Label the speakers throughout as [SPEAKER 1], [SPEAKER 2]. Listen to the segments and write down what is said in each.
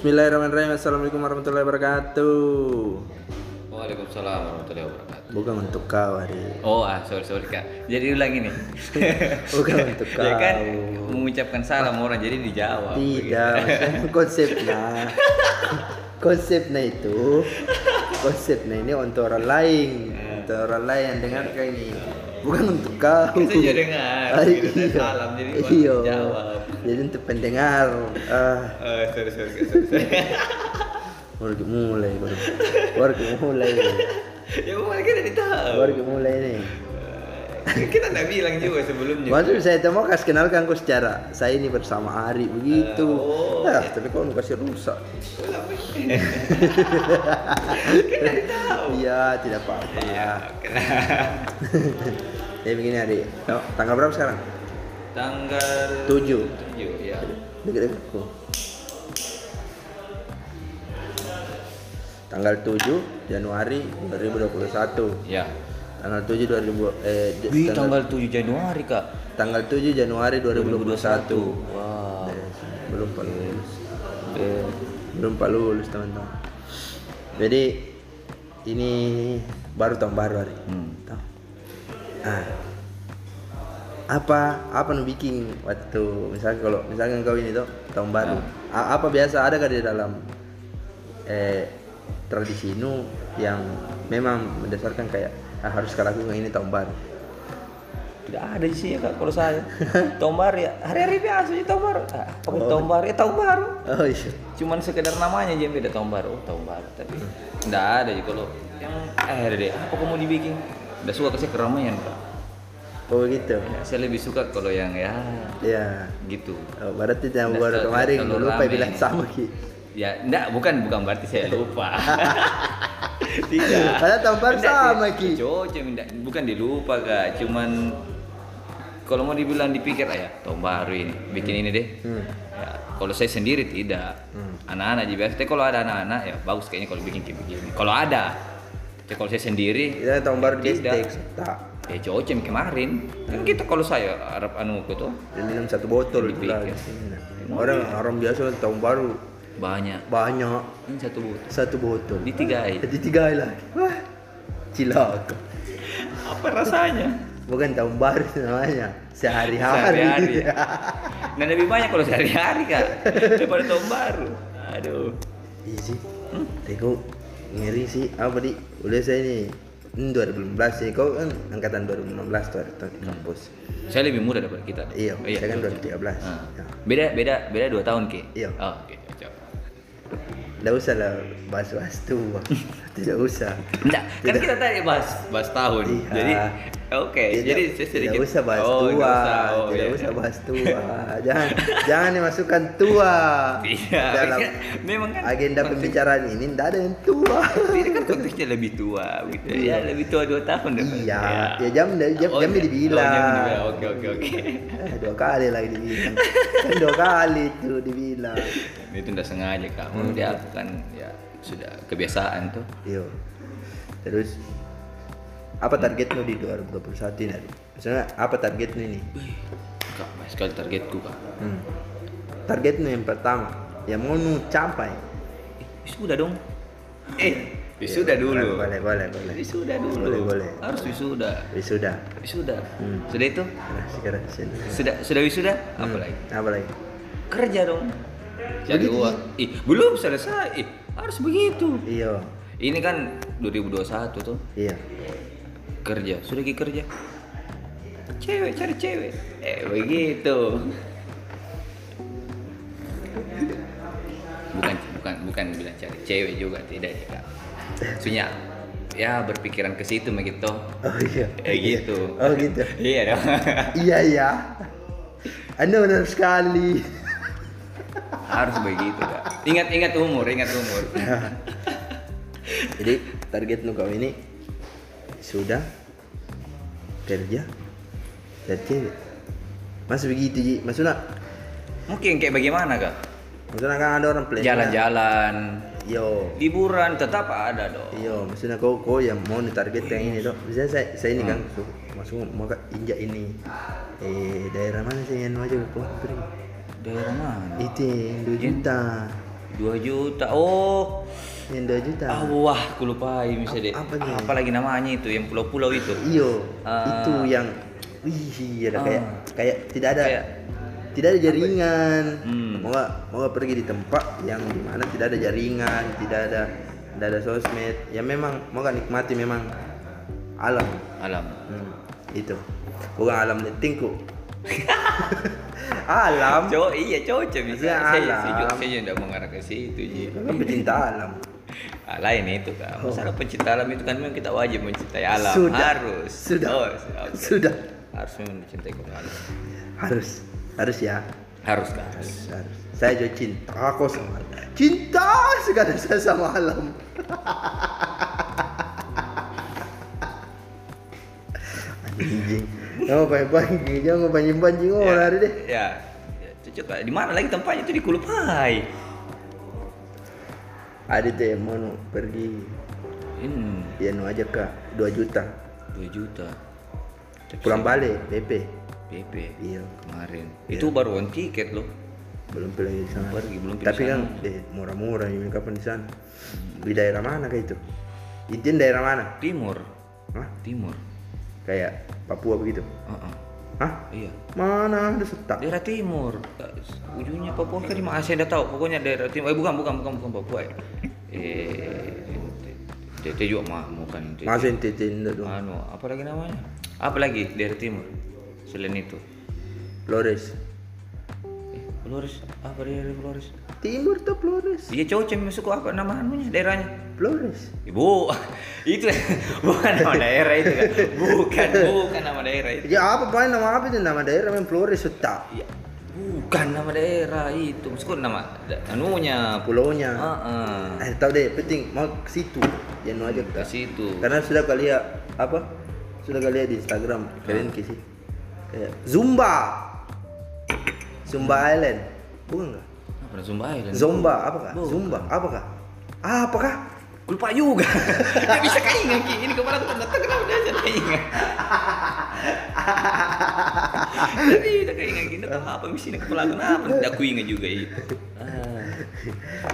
[SPEAKER 1] Bismillahirrahmanirrahim. Assalamualaikum warahmatullahi wabarakatuh.
[SPEAKER 2] Waalaikumsalam warahmatullahi wabarakatuh.
[SPEAKER 1] Bukan untuk kau hari.
[SPEAKER 2] Oh ah sorry sorry kak. Jadi ulang ini.
[SPEAKER 1] Bukan untuk kau.
[SPEAKER 2] Ya kan mengucapkan salam orang jadi dijawab.
[SPEAKER 1] Tidak, konsepnya. konsepnya itu konsepnya ini untuk orang lain, untuk orang lain yang dengar kayak ini. Bukan untuk kau.
[SPEAKER 2] Kita juga dengar.
[SPEAKER 1] Ah,
[SPEAKER 2] Kita
[SPEAKER 1] iya.
[SPEAKER 2] salam jadi
[SPEAKER 1] Iya.
[SPEAKER 2] jawab.
[SPEAKER 1] Jadi untuk pendengar. Ah,
[SPEAKER 2] Eh sorry sorry sorry. sorry.
[SPEAKER 1] baru mulai, baru, baru mulai,
[SPEAKER 2] ya kemarin kita ditahu.
[SPEAKER 1] baru mulai nih.
[SPEAKER 2] kita nggak bilang juga sebelumnya.
[SPEAKER 1] Maksud saya itu mau kasih kenalkan kau secara saya ini bersama Ari begitu.
[SPEAKER 2] Oh,
[SPEAKER 1] Nah, tapi kau kasih rusak. Iya, tidak apa-apa.
[SPEAKER 2] Iya.
[SPEAKER 1] Ya begini Ari. Oh, tanggal berapa sekarang?
[SPEAKER 2] Tanggal
[SPEAKER 1] Tujuh.
[SPEAKER 2] tujuh ya.
[SPEAKER 1] Dekat-dekatku. Tanggal 7 Januari 2021.
[SPEAKER 2] Ya.
[SPEAKER 1] Tanggal 7 2000 eh
[SPEAKER 2] Wih, tanggal 7 Januari kak.
[SPEAKER 1] tanggal 7 Januari 2021.
[SPEAKER 2] Wow.
[SPEAKER 1] Eh, belum pak lulus.
[SPEAKER 2] Eh,
[SPEAKER 1] Belum pak lulus teman-teman. Jadi ini baru tahun baru hari.
[SPEAKER 2] Hmm.
[SPEAKER 1] Tahu? Ah. Apa apa nu bikin waktu misalnya kalau misalnya kau ini tuh tahun baru. A- apa biasa ada di dalam eh tradisi nu yang memang mendasarkan kayak ah, harus kau lakukan ini tahun baru.
[SPEAKER 2] Tidak ada sih ya kak kalau saya. tahun baru ya hari-hari biasa sih tahun baru. Ah, apa tahun baru ya tahun baru.
[SPEAKER 1] Oh iya.
[SPEAKER 2] Cuman sekedar namanya aja beda tahun baru. Oh, tahun baru tapi tidak ada sih kalau yang eh deh apa kamu dibikin. Udah suka kasih keramaian kak.
[SPEAKER 1] Oh gitu.
[SPEAKER 2] Ya, saya lebih suka kalau yang ya
[SPEAKER 1] Ya.
[SPEAKER 2] gitu.
[SPEAKER 1] Oh, berarti yang baru kemarin lupa bilang sama ki.
[SPEAKER 2] Ya, enggak, bukan bukan berarti saya lupa. Tidak.
[SPEAKER 1] Baru
[SPEAKER 2] Enggak,
[SPEAKER 1] sama, Ki.
[SPEAKER 2] Cocok, bukan dilupa kak, cuman kalau mau dibilang dipikir ah, ya tahun baru ini, bikin ini deh.
[SPEAKER 1] Hmm.
[SPEAKER 2] Ya, kalau saya sendiri tidak. Anak-anak juga. Tapi kalau ada anak-anak ya bagus kayaknya kalau bikin kayak begini. Kalau ada. Tapi kalau saya sendiri
[SPEAKER 1] Kita tahun baru
[SPEAKER 2] Tidak.
[SPEAKER 1] tak.
[SPEAKER 2] ya cocok kemarin. Kan kita kalau saya Arab anu tuh
[SPEAKER 1] Dia minum satu botol itu
[SPEAKER 2] Dipikir.
[SPEAKER 1] lagi. Orang orang biasa kan tahun baru
[SPEAKER 2] banyak.
[SPEAKER 1] banyak
[SPEAKER 2] Ini satu botol.
[SPEAKER 1] satu botol.
[SPEAKER 2] Ditigai.
[SPEAKER 1] Ditigai lagi. Wah, cilaka.
[SPEAKER 2] Apa rasanya?
[SPEAKER 1] Bukan tahun baru namanya. Sehari-hari.
[SPEAKER 2] Sehari-hari. Nah lebih banyak kalau sehari-hari kak daripada tahun baru. Aduh.
[SPEAKER 1] Iya sih. Teko ngeri sih apa di udah saya ini ini 2016 sih kau kan angkatan 2016 tuh di kampus
[SPEAKER 2] Saya lebih muda daripada kita.
[SPEAKER 1] iya saya kan
[SPEAKER 2] betul.
[SPEAKER 1] 2013
[SPEAKER 2] Ah.
[SPEAKER 1] ya.
[SPEAKER 2] Beda beda beda dua tahun ki.
[SPEAKER 1] Iya.
[SPEAKER 2] Oh, oke.
[SPEAKER 1] Nggak usah lah bahas-bahas tua tidak usah
[SPEAKER 2] Enggak, kan kita tadi bahas bahas tahun.
[SPEAKER 1] Iya.
[SPEAKER 2] Jadi oke,
[SPEAKER 1] Tidak-
[SPEAKER 2] jadi saya sedikit
[SPEAKER 1] tidak usah bahas
[SPEAKER 2] Oh,
[SPEAKER 1] tua
[SPEAKER 2] nggak usah. Oh,
[SPEAKER 1] tidak
[SPEAKER 2] iya.
[SPEAKER 1] usah bahas tua jangan jangan dimasukkan tua
[SPEAKER 2] Iya,
[SPEAKER 1] dalam
[SPEAKER 2] kan memang kan
[SPEAKER 1] agenda pembicaraan ini tidak ada yang tua
[SPEAKER 2] Ini kan konteksnya lebih tua gitu. Ya, lebih tua dua tahun deh.
[SPEAKER 1] iya ya jam jam,
[SPEAKER 2] Oh,
[SPEAKER 1] jam
[SPEAKER 2] iya.
[SPEAKER 1] dibilang
[SPEAKER 2] Oh, dibilang. Oke, oke, oke.
[SPEAKER 1] Eh, dua kali lagi dibilang kan dua kali tuh dibilang
[SPEAKER 2] Itu udah sengaja kak.
[SPEAKER 1] Hmm.
[SPEAKER 2] Dia kan ya sudah kebiasaan tuh.
[SPEAKER 1] Iya. Terus apa targetmu di 2021 ini? Misalnya apa targetmu ini?
[SPEAKER 2] Kak, banyak sekali targetku kak.
[SPEAKER 1] Hmm. Targetmu yang pertama yang mau nu capai.
[SPEAKER 2] Eh, wisuda dong. Eh, wisuda
[SPEAKER 1] Iya,
[SPEAKER 2] dulu.
[SPEAKER 1] Boleh, boleh, boleh.
[SPEAKER 2] Wisuda dulu.
[SPEAKER 1] Boleh, boleh.
[SPEAKER 2] Harus wisuda.
[SPEAKER 1] Wisuda.
[SPEAKER 2] Wisuda.
[SPEAKER 1] Hmm.
[SPEAKER 2] Sudah itu?
[SPEAKER 1] Nah, sekarang sini.
[SPEAKER 2] Sudah sudah wisuda?
[SPEAKER 1] Hmm.
[SPEAKER 2] Apa lagi?
[SPEAKER 1] Apa lagi?
[SPEAKER 2] Kerja dong. Cari
[SPEAKER 1] Begitu,
[SPEAKER 2] uang. Ih, belum selesai. Ih, harus begitu.
[SPEAKER 1] Iya.
[SPEAKER 2] Ini kan 2021 tuh.
[SPEAKER 1] Iya.
[SPEAKER 2] Kerja. Sudah ki kerja. Cewek cari cewek. Eh, begitu. Bukan bukan bukan bilang cari cewek juga tidak ya, Kak. Maksudnya ya berpikiran ke situ begitu.
[SPEAKER 1] Oh iya.
[SPEAKER 2] Eh gitu.
[SPEAKER 1] Oh gitu.
[SPEAKER 2] iya dong.
[SPEAKER 1] iya ya. Anda benar sekali.
[SPEAKER 2] Harus begitu, Kak. Ingat-ingat umur, ingat umur.
[SPEAKER 1] Jadi target nu kau ini sudah kerja dan cewek. Mas begitu Ji. Maksudnya
[SPEAKER 2] Mungkin kayak bagaimana, Kak?
[SPEAKER 1] maksudnya kan ada orang plan.
[SPEAKER 2] Jalan-jalan,
[SPEAKER 1] Yo.
[SPEAKER 2] liburan tetap ada dong.
[SPEAKER 1] Iya, maksudnya kau kau yang mau nih target yang ini dok. Misalnya saya, saya ini kan su- masuk mau ke injak ini. Eh daerah mana sih yang wajib kau?
[SPEAKER 2] Daerah mana?
[SPEAKER 1] Itu yang 2 juta.
[SPEAKER 2] 2 juta. Oh.
[SPEAKER 1] Yang 2 juta.
[SPEAKER 2] Ah, wah, aku lupa bisa deh.
[SPEAKER 1] Apa nih?
[SPEAKER 2] Apa lagi namanya itu yang pulau-pulau itu?
[SPEAKER 1] Iyo,
[SPEAKER 2] Ah.
[SPEAKER 1] itu yang wih, ada
[SPEAKER 2] Ah.
[SPEAKER 1] kayak kayak tidak ada
[SPEAKER 2] Kayak
[SPEAKER 1] tidak ada jaringan.
[SPEAKER 2] Hmm.
[SPEAKER 1] Mau nggak mau nggak pergi di tempat yang di mana tidak ada jaringan, tidak ada tidak ada sosmed. Ya memang mau nggak nikmati memang alam.
[SPEAKER 2] alam.
[SPEAKER 1] Hmm, itu bukan alam netingku. alam.
[SPEAKER 2] Cowok iya cocok bisa.
[SPEAKER 1] Ya,
[SPEAKER 2] saya
[SPEAKER 1] alam.
[SPEAKER 2] saya juga saya tidak mengarah ke situ Ji.
[SPEAKER 1] Kan pecinta alam.
[SPEAKER 2] Ah, lain itu kan. Masalah pencinta alam itu kan memang kita wajib mencintai alam.
[SPEAKER 1] Sudah.
[SPEAKER 2] Harus.
[SPEAKER 1] Sudah.
[SPEAKER 2] Oh, oke.
[SPEAKER 1] Sudah.
[SPEAKER 2] Harus mencintai alam.
[SPEAKER 1] Harus harus ya.
[SPEAKER 2] Harus kan.
[SPEAKER 1] Harus, harus. Saya juga cinta aku sama alam. Cinta sekali saya sama alam. Anjing. Jangan pancing, jangan pancing-pancing orang hari deh.
[SPEAKER 2] Ya. ya, Cocok lah. Di mana lagi tempatnya itu di Kulupai.
[SPEAKER 1] Ada tuh yang mau pergi,
[SPEAKER 2] Hmm.
[SPEAKER 1] ya nu aja kak, 2 juta.
[SPEAKER 2] 2 juta. Tapi
[SPEAKER 1] Pulang balik, PP.
[SPEAKER 2] PP
[SPEAKER 1] Iya,
[SPEAKER 2] kemarin.
[SPEAKER 1] Iya.
[SPEAKER 2] Itu baru on tiket loh.
[SPEAKER 1] belum pilih di sana.
[SPEAKER 2] Pergi, belum pilih
[SPEAKER 1] Tapi
[SPEAKER 2] sana.
[SPEAKER 1] kan eh, murah-murah ini kapan di sana? Di daerah mana kayak itu? Intinya daerah mana?
[SPEAKER 2] Timur.
[SPEAKER 1] Hah?
[SPEAKER 2] Timur.
[SPEAKER 1] Kayak Papua begitu?
[SPEAKER 2] Heeh.
[SPEAKER 1] Hah?
[SPEAKER 2] Iya.
[SPEAKER 1] Mana ada setak?
[SPEAKER 2] Daerah timur. Ujungnya Papua kan di saya tidak tahu. Pokoknya daerah timur. Eh bukan bukan bukan bukan Papua. Eh, eh DT juga mah bukan NTT.
[SPEAKER 1] Masa NTT enggak dong?
[SPEAKER 2] Anu, apa lagi namanya? Apa lagi daerah timur? Selain itu.
[SPEAKER 1] Flores.
[SPEAKER 2] Eh, Flores. Apa daerah Flores?
[SPEAKER 1] Timur tuh Flores.
[SPEAKER 2] Iya cocok masuk apa nama anunya daerahnya?
[SPEAKER 1] Flores.
[SPEAKER 2] Ibu, itu bukan nama daerah itu kan? Bukan, bukan nama daerah itu.
[SPEAKER 1] Ya apa paling nama apa itu nama daerah memang Flores setak.
[SPEAKER 2] Iya, bukan nama daerah itu. Maksudku nama anunya.
[SPEAKER 1] Pulaunya.
[SPEAKER 2] Heeh.
[SPEAKER 1] Eh tahu deh, penting mau ke situ. Ya nu aja
[SPEAKER 2] Ke situ.
[SPEAKER 1] Karena sudah kali ya apa? Sudah kali ya di Instagram kalian ke situ. Kayak Zumba. Zumba Island. Bukan enggak?
[SPEAKER 2] Apa Sumba Island?
[SPEAKER 1] Zumba apa?
[SPEAKER 2] Bukan.
[SPEAKER 1] Zumba apa kak?
[SPEAKER 2] Lupa juga. Gak bisa keinget Ki. Ini kemarin aku datang kenapa dia bisa keinget. Tapi udah keinget gini tahu apa misi ini kepala kenapa? Tidak aku ingat juga itu. Ah.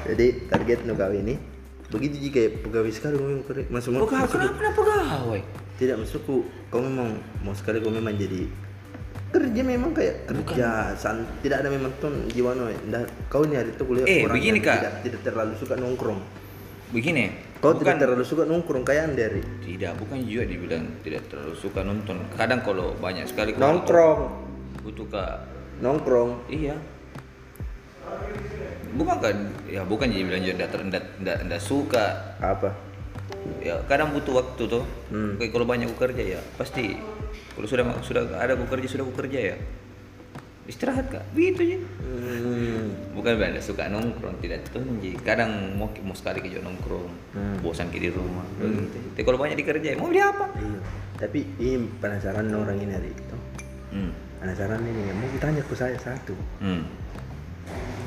[SPEAKER 1] Jadi target nu kau ini begitu jika pegawai sekali kau memang masuk
[SPEAKER 2] kau
[SPEAKER 1] masuk-
[SPEAKER 2] kenapa kenapa pegawai?
[SPEAKER 1] tidak masukku kau memang mau sekali kau memang jadi kerja memang kayak kerja san, tidak ada memang ton jiwa no ndak kau ini hari itu kuliah
[SPEAKER 2] Eh,
[SPEAKER 1] orang
[SPEAKER 2] begini,
[SPEAKER 1] yang
[SPEAKER 2] Kak.
[SPEAKER 1] tidak, tidak terlalu suka nongkrong
[SPEAKER 2] Begini.
[SPEAKER 1] Kau
[SPEAKER 2] bukan.
[SPEAKER 1] tidak terlalu suka nongkrong kayak Anderi
[SPEAKER 2] tidak bukan juga dibilang tidak terlalu suka nonton. Kadang kalau banyak sekali kalau
[SPEAKER 1] nongkrong.
[SPEAKER 2] butuh ke
[SPEAKER 1] nongkrong.
[SPEAKER 2] Iya. Bukan kan ya bukan jadi bilang juga tidak tidak tidak suka.
[SPEAKER 1] Apa?
[SPEAKER 2] Ya kadang butuh waktu tuh
[SPEAKER 1] Hmm.
[SPEAKER 2] Kayak kalau banyak bekerja ya pasti. Kalau sudah sudah ada bekerja sudah bekerja ya istirahat kak. Begitu aja.
[SPEAKER 1] Hmm.
[SPEAKER 2] bukan bilang suka nongkrong tidak tunji kadang mau mau sekali kerja nongkrong
[SPEAKER 1] Hmm.
[SPEAKER 2] bosan di rumah begitu tapi kalau banyak dikerja mau beli apa?
[SPEAKER 1] Iya. Tapi ini penasaran orang ini hari itu.
[SPEAKER 2] Hmm.
[SPEAKER 1] penasaran ini mau ditanya ke saya satu.
[SPEAKER 2] Hmm.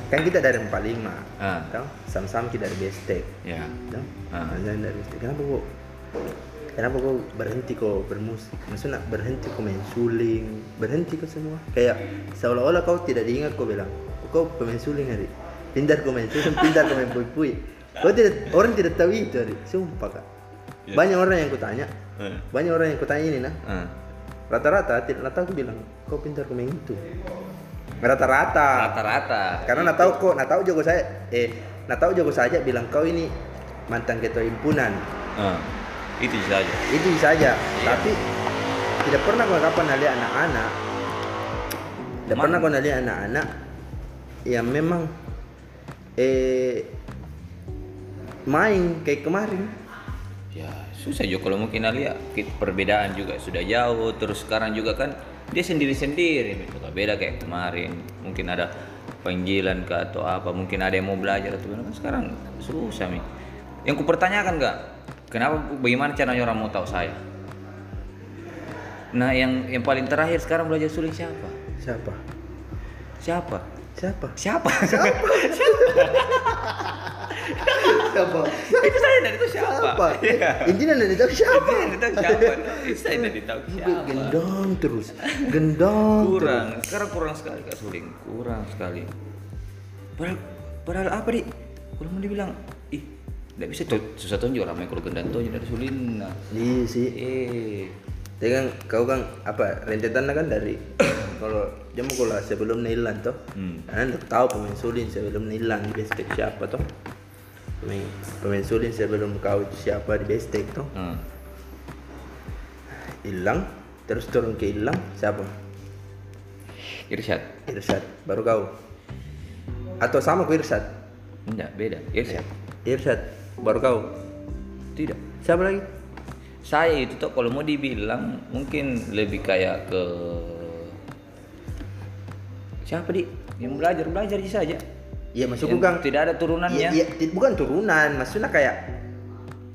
[SPEAKER 1] kan kita dari 45
[SPEAKER 2] Ah.
[SPEAKER 1] tahu sam-sam kita dari bestek
[SPEAKER 2] ya.
[SPEAKER 1] Tahu
[SPEAKER 2] Ah.
[SPEAKER 1] Azan dari bestek kenapa kok kenapa kok berhenti kok bermusik? Maksudnya berhenti kok main suling? Berhenti kok semua? Kayak seolah-olah kau tidak diingat kau bilang kau pemain suling hari pintar kau main suling pintar kau main pui-pui kau tidak orang tidak tahu itu hari sumpah kak.
[SPEAKER 2] Ya.
[SPEAKER 1] banyak orang yang kutanya
[SPEAKER 2] Eh.
[SPEAKER 1] banyak orang yang kutanya ini nah.
[SPEAKER 2] Ah.
[SPEAKER 1] rata-rata tidak rata aku bilang kau pintar kau main itu. Rata-rata.
[SPEAKER 2] Rata-rata.
[SPEAKER 1] Karena nak tahu kok nak tahu jago saya eh nak tahu jago saja bilang kau ini mantan ketua himpunan.
[SPEAKER 2] Ah. Itu saja
[SPEAKER 1] itu saja
[SPEAKER 2] Iya.
[SPEAKER 1] tapi tidak pernah kau kapan lihat anak-anak. Tidak
[SPEAKER 2] Man-
[SPEAKER 1] pernah kau lihat anak-anak yang memang eh main kayak kemarin.
[SPEAKER 2] Ya susah juga kalau mungkin lihat perbedaan juga sudah jauh. Terus sekarang juga kan dia sendiri sendiri misalnya beda kayak kemarin. Mungkin ada panggilan ke atau apa. Mungkin ada yang mau belajar atau kan sekarang susah mi. Yang ku pertanyakan nggak kenapa bagaimana caranya orang mau tahu saya? Nah yang yang paling terakhir sekarang belajar suling siapa?
[SPEAKER 1] Siapa?
[SPEAKER 2] Siapa?
[SPEAKER 1] Siapa?
[SPEAKER 2] Siapa?
[SPEAKER 1] Siapa?
[SPEAKER 2] Itu saya dari itu siapa.
[SPEAKER 1] Siapa?
[SPEAKER 2] Iya.
[SPEAKER 1] intinya tidak tahu siapa?
[SPEAKER 2] Itu tahu siapa. Itu saya dari tahu siapa.
[SPEAKER 1] gendong terus. Gendong
[SPEAKER 2] kurang. sekarang kurang sekali kak suling. Kurang sekali. Padahal padahal apa di kalau mau dibilang tidak bisa tuh. Susah tunjuk ramai kalau gendang tunjuk dari Sulina
[SPEAKER 1] iya sih.
[SPEAKER 2] Eh
[SPEAKER 1] Dia kan kau kan apa rentetannya kan dari kalau jamu kalau sebelum Nilan toh.
[SPEAKER 2] Hmm.
[SPEAKER 1] Anda tahu pemain Sulin sebelum Nilan di Bestek siapa toh. Pemain pemain Sulin sebelum kau siapa di Bestek toh.
[SPEAKER 2] Hmm.
[SPEAKER 1] hilang terus turun ke hilang siapa?
[SPEAKER 2] Irsyad.
[SPEAKER 1] Irsyad baru kau. Atau sama ke Irsyad?
[SPEAKER 2] Enggak beda. Irsyad.
[SPEAKER 1] Irsyad baru kau?
[SPEAKER 2] Tidak.
[SPEAKER 1] Siapa lagi?
[SPEAKER 2] Saya itu tuh kalau mau dibilang mungkin lebih kayak ke siapa di yang belajar belajar saja.
[SPEAKER 1] Iya maksudku
[SPEAKER 2] Yang
[SPEAKER 1] kan
[SPEAKER 2] tidak ada turunannya
[SPEAKER 1] Iya, iya, ti- bukan turunan, maksudnya kayak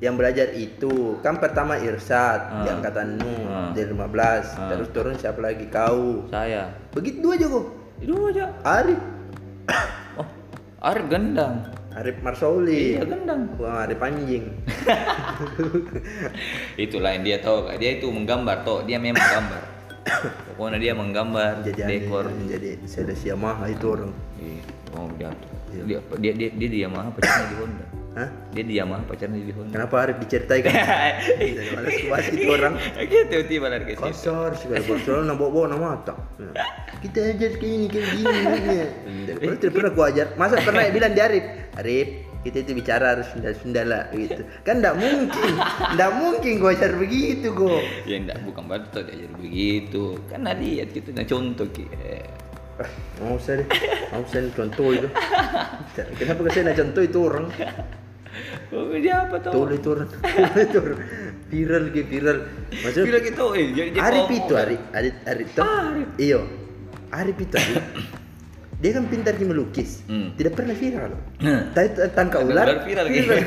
[SPEAKER 1] yang belajar itu. Kan pertama Irsat
[SPEAKER 2] Ah.
[SPEAKER 1] di angkatanmu
[SPEAKER 2] Ah.
[SPEAKER 1] dari 15
[SPEAKER 2] Ah.
[SPEAKER 1] terus turun siapa lagi? Kau.
[SPEAKER 2] Saya.
[SPEAKER 1] Begitu aja kok
[SPEAKER 2] itu aja.
[SPEAKER 1] Arif.
[SPEAKER 2] Oh Arif gendang
[SPEAKER 1] Arif Marsoli.
[SPEAKER 2] Iya gendang.
[SPEAKER 1] Wah, Arif anjing.
[SPEAKER 2] Itulah yang dia tahu dia itu menggambar toh. Dia memang gambar pokoknya dia menggambar
[SPEAKER 1] jadi
[SPEAKER 2] dekor.
[SPEAKER 1] jadi Sedes Yamaha itu orang.
[SPEAKER 2] Iya, oh jatuh. Dia dia dia, dia di Yamaha pacarnya di Honda
[SPEAKER 1] Hah?
[SPEAKER 2] dia di Yamaha pacarnya di Honda
[SPEAKER 1] kenapa Arif diceritain kan? Malas kuas itu orang.
[SPEAKER 2] Gitu tiba-tiba lari ke situ.
[SPEAKER 1] Kasar segala Barcelona bawa-bawa nama mata kita ajar kayak ini kayak gini. Ya. Tidak pernah gua ajar. Masa pernah bilang di Arif Arif kita itu bicara harus sunda sunda lah gitu. Kan tidak mungkin. Tidak mungkin gua ajar begitu gua.
[SPEAKER 2] Ya enggak bukan berarti diajar begitu. Kan lihat gitu nah contoh ki Eh,
[SPEAKER 1] ah, mau usah deh. Mau usah contoh itu. Kenapa kasih nak contoh itu orang
[SPEAKER 2] oh, dia apa tuh
[SPEAKER 1] tuh itu itu viral gitu viral. Maksudnya
[SPEAKER 2] bilang gitu eh jadi
[SPEAKER 1] Arif
[SPEAKER 2] ngomong,
[SPEAKER 1] itu Arif. Arif Arif tuh
[SPEAKER 2] Arif.
[SPEAKER 1] iyo. Arif itu Arif. Dia kan pintar di melukis.
[SPEAKER 2] Hmm.
[SPEAKER 1] tidak pernah viral.
[SPEAKER 2] Nah.
[SPEAKER 1] tapi tangka ular.
[SPEAKER 2] ular viral, gitu.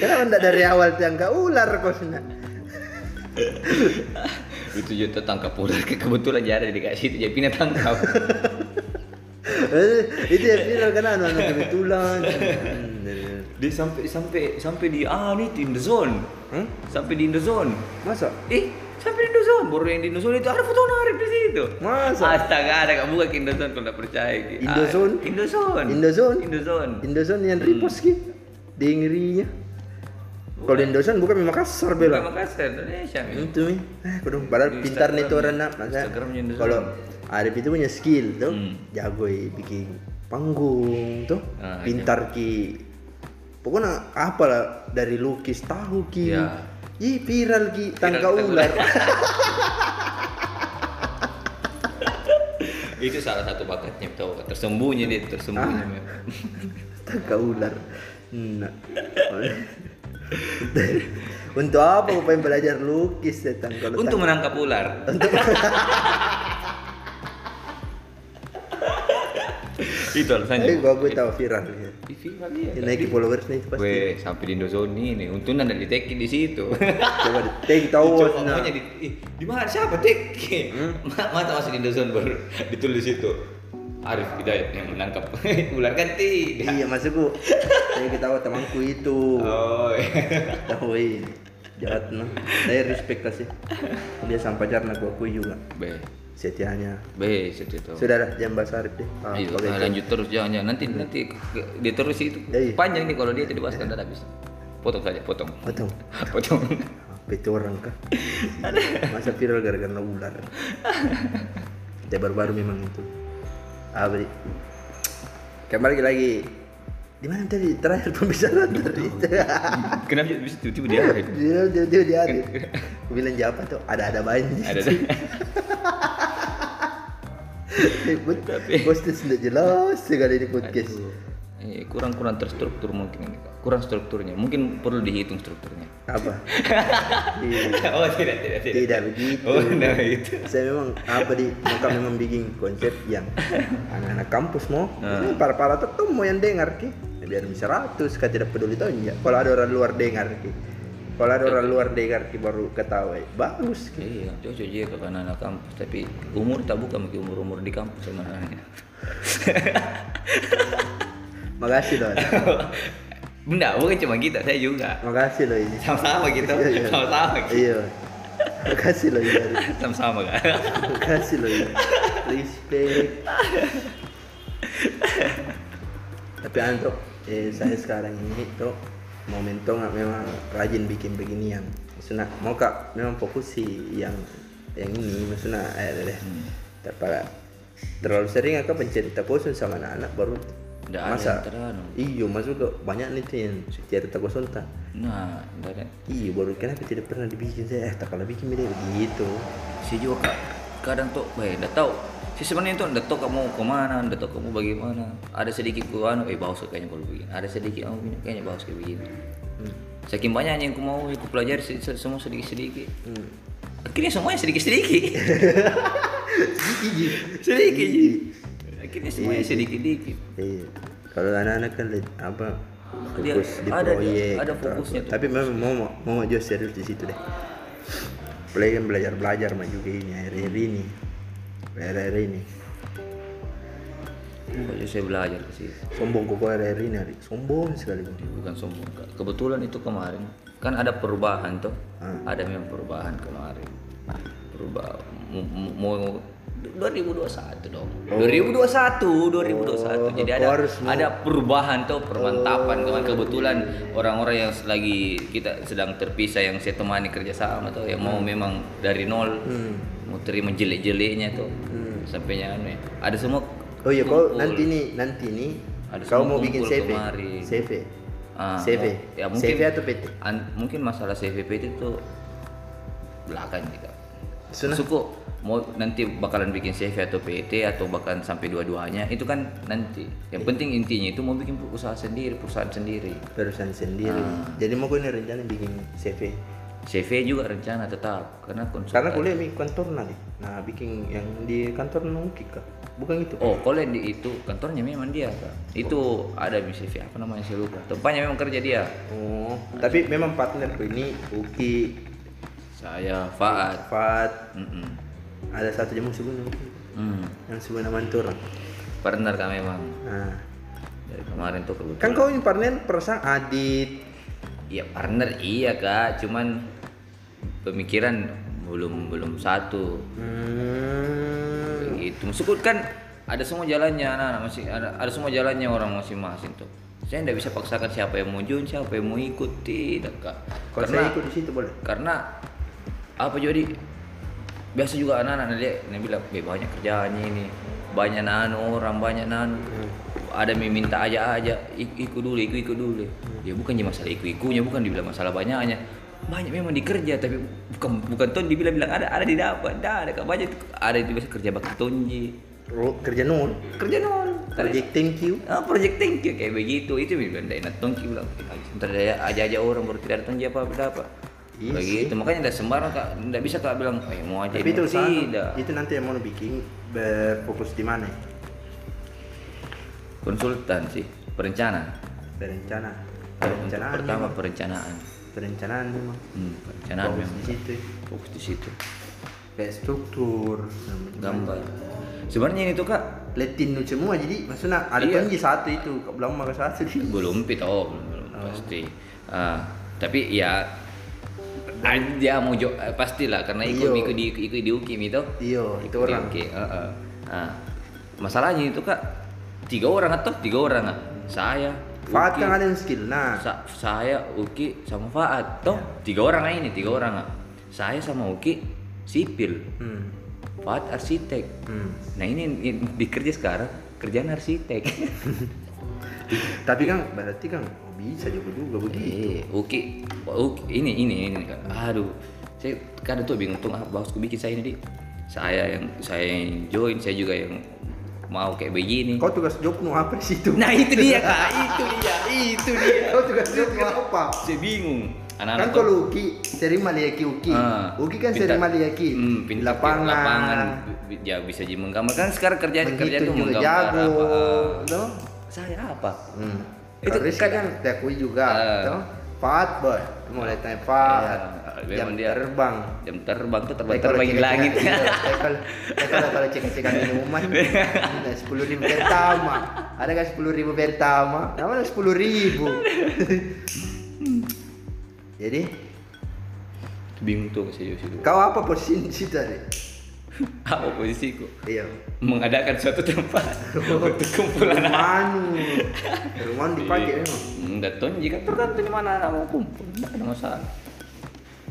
[SPEAKER 1] kenapa tidak dari awal tangka ular kosnya
[SPEAKER 2] itu juga tangkap ular. Kebetulan jadi dikasih itu jadi pindah tangkap
[SPEAKER 1] itu ya viral kan anu kebetulan
[SPEAKER 2] dia sampai sampai sampai di ah ini in the zone.
[SPEAKER 1] Hmm?
[SPEAKER 2] sampai di in the zone.
[SPEAKER 1] Masa?
[SPEAKER 2] Eh sampai di Indozone baru yang di Indozone itu ada foto Arif di situ.
[SPEAKER 1] Masa?
[SPEAKER 2] astaga ada kamu buka ke Indozone kalau nggak percaya Ki. Ah,
[SPEAKER 1] Indozone?
[SPEAKER 2] Indozone
[SPEAKER 1] Indozone?
[SPEAKER 2] Indozone
[SPEAKER 1] Indozone yang repost ki di ngerinya kalau di Indozone bukan memang kasar
[SPEAKER 2] Bukan
[SPEAKER 1] bela
[SPEAKER 2] Makassar Indonesia
[SPEAKER 1] itu mi eh kudu padahal
[SPEAKER 2] Di
[SPEAKER 1] pintar nih tuh orang nak. Masa kalau Arif itu punya skill tuh
[SPEAKER 2] Hmm.
[SPEAKER 1] jago bikin panggung tuh.
[SPEAKER 2] Ah,
[SPEAKER 1] pintar ki. Pokoknya apalah dari lukis tahu ki.
[SPEAKER 2] Ya.
[SPEAKER 1] Ih viral ki tangka
[SPEAKER 2] tangka
[SPEAKER 1] ular.
[SPEAKER 2] itu salah satu bakatnya tahu tersembunyi dia tersembunyi
[SPEAKER 1] Ah. tangka ular. Nah. untuk apa kau pengen belajar lukis setan kalau
[SPEAKER 2] untuk
[SPEAKER 1] tangka-
[SPEAKER 2] menangkap ular itu
[SPEAKER 1] Eh,
[SPEAKER 2] alasannya
[SPEAKER 1] gua gue tahu viral ya.
[SPEAKER 2] Viral
[SPEAKER 1] Ini naik followers nih pasti.
[SPEAKER 2] Weh, sampai di Indozone ini, untungnya ada di tag di situ.
[SPEAKER 1] Coba di take tahu
[SPEAKER 2] Coba
[SPEAKER 1] nah.
[SPEAKER 2] di, di mana siapa tag?
[SPEAKER 1] Hmm?
[SPEAKER 2] Ma- Masa masuk di Indozone baru ditulis situ. Arif Hidayat yang menangkap ular tidak.
[SPEAKER 1] Iya maksudku. Saya kita tahu temanku itu.
[SPEAKER 2] Oh, iya.
[SPEAKER 1] Tahu ini. Jahat nah. Saya respect kasih. Dia sampai pacar aku akui juga.
[SPEAKER 2] Be,
[SPEAKER 1] Setianya.
[SPEAKER 2] be, sedih tuh.
[SPEAKER 1] Sudah lah, jangan bahas Arif deh. Ah,
[SPEAKER 2] Ayo,
[SPEAKER 1] kalau
[SPEAKER 2] nah,
[SPEAKER 1] itu.
[SPEAKER 2] lanjut terus jangan, jangan. nanti nanti ke- dia terus itu
[SPEAKER 1] Ya, iya.
[SPEAKER 2] panjang nih kalau dia tidak dibahas kan tidak habis. Potong saja, potong.
[SPEAKER 1] Potong.
[SPEAKER 2] potong.
[SPEAKER 1] Itu orang kah? Masa viral gara-gara ular. Kita baru-baru memang itu. Apa di? Kembali lagi. Di mana tadi terakhir pembicaraan tadi?
[SPEAKER 2] Kenapa bisa tiba-tiba dia
[SPEAKER 1] dia dia dia dia. Aku bilang jawab tuh ada-ada banyak.
[SPEAKER 2] Ada
[SPEAKER 1] Bos, bos itu sudah jelas sekali di podcast.
[SPEAKER 2] Aduh. Eh, kurang kurang terstruktur mungkin ini kurang strukturnya mungkin perlu dihitung strukturnya
[SPEAKER 1] Apa? Iya.
[SPEAKER 2] oh tidak tidak
[SPEAKER 1] Tidak begitu.
[SPEAKER 2] oh tidak begitu
[SPEAKER 1] Saya memang apa di muka memang bikin konsep yang anak-anak kampus mau,
[SPEAKER 2] Ah.
[SPEAKER 1] ini para-para tetap mau yang dengar ki. Ya, biar bisa ratus, kan tidak peduli tahu ya. Kalau ada orang luar dengar ki, kalau ada orang luar dengar ki baru ketawa, bagus ki.
[SPEAKER 2] iya cocok juga ke anak kampus tapi umur tak bukan mungkin umur umur di kampus sebenarnya
[SPEAKER 1] Makasih loh,
[SPEAKER 2] Benda, bukan cuma kita, saya juga.
[SPEAKER 1] makasih loh ini.
[SPEAKER 2] Sama-sama gitu,
[SPEAKER 1] Iya, iya.
[SPEAKER 2] sama-sama gitu.
[SPEAKER 1] Iya. Makasih loh ini.
[SPEAKER 2] Sama-sama kan.
[SPEAKER 1] Makasih loh ini. Respect. tapi untuk eh, saya sekarang ini tuh momentum memang rajin bikin beginian maksudnya mau kak memang fokus sih yang yang ini maksudnya eh deh
[SPEAKER 2] Hmm.
[SPEAKER 1] terpala terlalu sering aku pencerita bosan sama anak-anak baru
[SPEAKER 2] Nggak ada
[SPEAKER 1] masa iyo masuk ke banyak nih tuh yang cerita bosan tak
[SPEAKER 2] Nah, enggak ada.
[SPEAKER 1] iyo baru kenapa tidak pernah dibikin saya eh tak kalau bikin dia begitu
[SPEAKER 2] Si juga kak, kadang tuh, baik, udah tahu. Si sebenarnya tuh udah tahu kamu ke mana, udah tahu kamu bagaimana. Ada sedikit ku anu, eh baus kayaknya baru begini. Ada sedikit, oh ini kayaknya baus kayak begini.
[SPEAKER 1] hmm.
[SPEAKER 2] Saking banyaknya yang ku mau, aku pelajari se- se- semua sedikit-sedikit.
[SPEAKER 1] Hmm.
[SPEAKER 2] Akhirnya semuanya sedikit-sedikit.
[SPEAKER 1] Gigi.
[SPEAKER 2] sedikit. Akhirnya semuanya sedikit-sedikit.
[SPEAKER 1] Iya. Kalau anak-anak kan apa
[SPEAKER 2] Dia-
[SPEAKER 1] fokus di
[SPEAKER 2] ada-
[SPEAKER 1] proyek.
[SPEAKER 2] ada fokusnya tuh.
[SPEAKER 1] Tapi memang mau mau juga serius di situ deh. Kan belajar belajar mah juga ini akhir-akhir ini. Akhir-akhir ini.
[SPEAKER 2] Pokoknya saya belajar ke situ.
[SPEAKER 1] Sombong kok akhir-akhir ini hari. Sombong sekali.
[SPEAKER 2] bukan sombong kebetulan itu kemarin kan ada perubahan tuh
[SPEAKER 1] Hmm.
[SPEAKER 2] ada memang perubahan kemarin perubahan mau 2021 dong 2021 2021 jadi
[SPEAKER 1] Oh,
[SPEAKER 2] ada
[SPEAKER 1] harus mau-
[SPEAKER 2] ada perubahan tuh permantapan kemarin kebetulan orang-orang yang lagi kita sedang terpisah yang saya temani kerjasama tuh yang mau memang dari nol
[SPEAKER 1] Hmm.
[SPEAKER 2] mau terima jelek-jeleknya tuh
[SPEAKER 1] Hmm.
[SPEAKER 2] sampainya anu ya. ada semua
[SPEAKER 1] Oh iya, kau nanti nih, nanti nih
[SPEAKER 2] Ada
[SPEAKER 1] kau mau bikin CV.
[SPEAKER 2] kemari.
[SPEAKER 1] CV.
[SPEAKER 2] Ah,
[SPEAKER 1] CV.
[SPEAKER 2] mau- ya mungkin
[SPEAKER 1] CV atau PT?
[SPEAKER 2] an- mungkin masalah CVP itu belakang.
[SPEAKER 1] Sunnah.
[SPEAKER 2] Suku mau nanti bakalan bikin CV atau PT atau bahkan sampai dua-duanya itu kan nanti. Yang penting intinya itu mau bikin usaha sendiri, perusahaan sendiri.
[SPEAKER 1] Perusahaan sendiri.
[SPEAKER 2] Ah.
[SPEAKER 1] Jadi mau ini rencana bikin CV.
[SPEAKER 2] CV juga rencana tetap karena konsultan.
[SPEAKER 1] Karena kuliah di kantor nanti. Nah, bikin yang di kantor nungki kah? Bukan itu.
[SPEAKER 2] Oh, kalau di itu kantornya memang dia, Kak. Itu ada di CV apa namanya saya lupa. Tempatnya memang kerja dia.
[SPEAKER 1] Oh, tapi memang partnerku ini Uki,
[SPEAKER 2] Saya Faat.
[SPEAKER 1] Fat,
[SPEAKER 2] Mm-mm.
[SPEAKER 1] Ada satu jam sebelum Uki.
[SPEAKER 2] Hmm.
[SPEAKER 1] yang sebenarnya mantur.
[SPEAKER 2] Partner kami memang.
[SPEAKER 1] Nah,
[SPEAKER 2] Dari kemarin tuh kebetulan.
[SPEAKER 1] kan kau ini partner perasaan Adit.
[SPEAKER 2] Iya partner iya kak, cuman pemikiran belum belum satu.
[SPEAKER 1] Hmm.
[SPEAKER 2] Begitu. Maksudku kan ada semua jalannya, anak masih ada, ada semua jalannya orang masing-masing tuh. Saya tidak bisa paksakan siapa yang mau join, siapa yang mau ikut tidak kak.
[SPEAKER 1] Kalau
[SPEAKER 2] karena
[SPEAKER 1] saya ikut di situ boleh.
[SPEAKER 2] karena apa jadi biasa juga anak-anak dia, dia bilang, "Be, banyak kerjaannya ini, banyak nano orang, banyak nano." Ada yang minta aja aja, "Ik- ikut dulu, ikut ikut dulu. Ya bukan masalah ikut ikutnya, bukan dibilang masalah banyaknya. Banyak memang dikerja tapi bukan bukan ton dibilang bilang ada ada didapat, ada ada kak banyak ada itu biasa kerja bakti tonji.
[SPEAKER 1] Kerja nol.
[SPEAKER 2] Kerja nol.
[SPEAKER 1] Project thank you.
[SPEAKER 2] Ah, project thank you kayak begitu itu bilang tidak enak tongki bilang ntar dia aja aja orang baru tidak ada apa apa apa
[SPEAKER 1] Iya
[SPEAKER 2] begitu makanya tidak sembarang kak tidak bisa kak bilang oh, ya mau aja
[SPEAKER 1] Tapi itu
[SPEAKER 2] tidak
[SPEAKER 1] itu nanti yang mau bikin berfokus di mana?
[SPEAKER 2] konsultan sih perencana untuk
[SPEAKER 1] Perencanaan.
[SPEAKER 2] pertama
[SPEAKER 1] memang.
[SPEAKER 2] perencanaan
[SPEAKER 1] Perencanaan memang.
[SPEAKER 2] hmm, perencanaan
[SPEAKER 1] Fokus
[SPEAKER 2] memang
[SPEAKER 1] di situ.
[SPEAKER 2] fokus di situ
[SPEAKER 1] Kayak struktur.
[SPEAKER 2] gambar sebenarnya ini tuh kak
[SPEAKER 1] Letin nu semua jadi maksudnya ada
[SPEAKER 2] Iya.
[SPEAKER 1] tonji satu itu belum makan satu
[SPEAKER 2] belum pit oh belum, belum pasti Ah, tapi ya dia mau jo eh, pastilah karena ikut
[SPEAKER 1] Iyo.
[SPEAKER 2] ikut di ikut di UKIM itu
[SPEAKER 1] Iya, itu orang.
[SPEAKER 2] UKIM, heeh. Nah, masalahnya itu kak tiga orang atau tiga orang ah saya Uki,
[SPEAKER 1] kan ada yang skill. Nah,
[SPEAKER 2] Sa- saya Uki sama Faat toh tiga orang ini tiga orang ah saya sama Uki sipil
[SPEAKER 1] hmm.
[SPEAKER 2] Faat arsitek
[SPEAKER 1] Hmm.
[SPEAKER 2] nah ini yang dikerja sekarang kerjaan arsitek
[SPEAKER 1] Tapi kan berarti kan bisa juga juga begitu.
[SPEAKER 2] Eh, Uki, Uki, ini ini ini kan. Aduh, saya kadang tuh bingung tuh apa bosku bikin saya ini di. Saya yang saya yang join, saya juga yang mau kayak begini.
[SPEAKER 1] Kau tugas job nu apa di situ?
[SPEAKER 2] Nah itu dia kak, itu dia, itu dia.
[SPEAKER 1] Kau tugas job nu apa?
[SPEAKER 2] Saya bingung. Anak-anak
[SPEAKER 1] kan kalau Uki sering maliaki Uki.
[SPEAKER 2] Ah,
[SPEAKER 1] Uki kan
[SPEAKER 2] pintar-
[SPEAKER 1] sering maliaki
[SPEAKER 2] Hmm, pintar
[SPEAKER 1] lapangan.
[SPEAKER 2] lapangan ya bisa jadi menggambar kan sekarang kerjaan kerjaan
[SPEAKER 1] Menghitung
[SPEAKER 2] tuh
[SPEAKER 1] juga
[SPEAKER 2] menggambar
[SPEAKER 1] jago,
[SPEAKER 2] apa.
[SPEAKER 1] toh?
[SPEAKER 2] Saya apa?
[SPEAKER 1] Hmm.
[SPEAKER 2] Itu kadang-
[SPEAKER 1] kan diakui juga,
[SPEAKER 2] Ah.
[SPEAKER 1] toh? Fat boy, mulai tanya Fat,
[SPEAKER 2] Iya,
[SPEAKER 1] jam
[SPEAKER 2] dia-
[SPEAKER 1] terbang.
[SPEAKER 2] Jam terbang tuh terbang
[SPEAKER 1] Eh, kalau
[SPEAKER 2] terbang di
[SPEAKER 1] cek-cekan-
[SPEAKER 2] langit.
[SPEAKER 1] iya, eh, kalau eh, kalau kalau cek-cekan minuman, sepuluh ribu pertama, ada kan sepuluh ribu pertama, namanya sepuluh ribu. Jadi
[SPEAKER 2] bingung tuh saya juga.
[SPEAKER 1] kau apa posisi di tadi?
[SPEAKER 2] Apa posisiku?
[SPEAKER 1] Iya.
[SPEAKER 2] Mengadakan suatu tempat untuk kumpulan anak.
[SPEAKER 1] Rumanu. Rumanu dipakai memang.
[SPEAKER 2] Enggak tahu jika tergantung di mana mau kumpul, enggak ada masalah.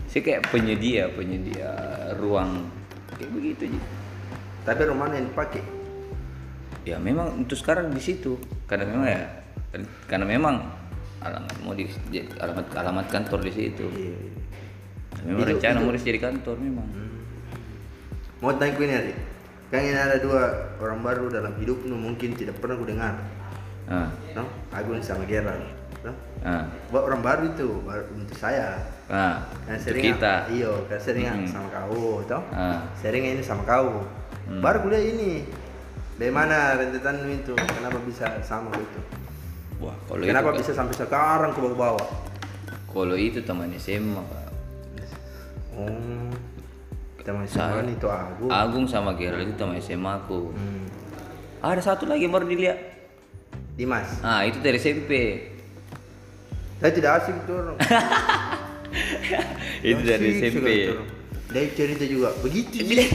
[SPEAKER 2] Saya kayak penyedia, penyedia ruang kayak begitu Ji.
[SPEAKER 1] Tapi rumanu yang dipakai.
[SPEAKER 2] Ya memang untuk sekarang di situ karena memang ya karena memang alamat mau di alamat alamat kantor di situ.
[SPEAKER 1] Iya.
[SPEAKER 2] Memang
[SPEAKER 1] Itu-
[SPEAKER 2] rencana
[SPEAKER 1] itu-
[SPEAKER 2] mau jadi kantor memang.
[SPEAKER 1] Mau tanya ku ini Ari. Kan ini ada dua orang baru dalam hidupmu mungkin tidak pernah ku dengar.
[SPEAKER 2] Ah,
[SPEAKER 1] No? Agun sama Gerald. No?
[SPEAKER 2] ah,
[SPEAKER 1] Buat orang baru itu baru untuk saya.
[SPEAKER 2] ah.
[SPEAKER 1] Kan sering
[SPEAKER 2] kita.
[SPEAKER 1] Iyo, kan sering
[SPEAKER 2] Mm.
[SPEAKER 1] sama kau, toh?
[SPEAKER 2] Ah.
[SPEAKER 1] Sering ini sama kau.
[SPEAKER 2] Hmm.
[SPEAKER 1] Baru kuliah ini. Dari mana rentetanmu itu? Kenapa bisa sama itu?
[SPEAKER 2] Wah, kalau
[SPEAKER 1] Kenapa
[SPEAKER 2] itu
[SPEAKER 1] bisa sampai sekarang ke bawah-bawah?
[SPEAKER 2] kalau itu teman SMA, Pak.
[SPEAKER 1] Oh, teman
[SPEAKER 2] Saya-
[SPEAKER 1] SMA itu aku.
[SPEAKER 2] Agung sama Gerald itu teman SMA aku.
[SPEAKER 1] Hmm.
[SPEAKER 2] Ada satu lagi baru dilihat.
[SPEAKER 1] Dimas.
[SPEAKER 2] Ah, itu dari SMP.
[SPEAKER 1] Saya tidak itu orang.
[SPEAKER 2] itu dari SMP.
[SPEAKER 1] Dari cerita juga begitu. Ji.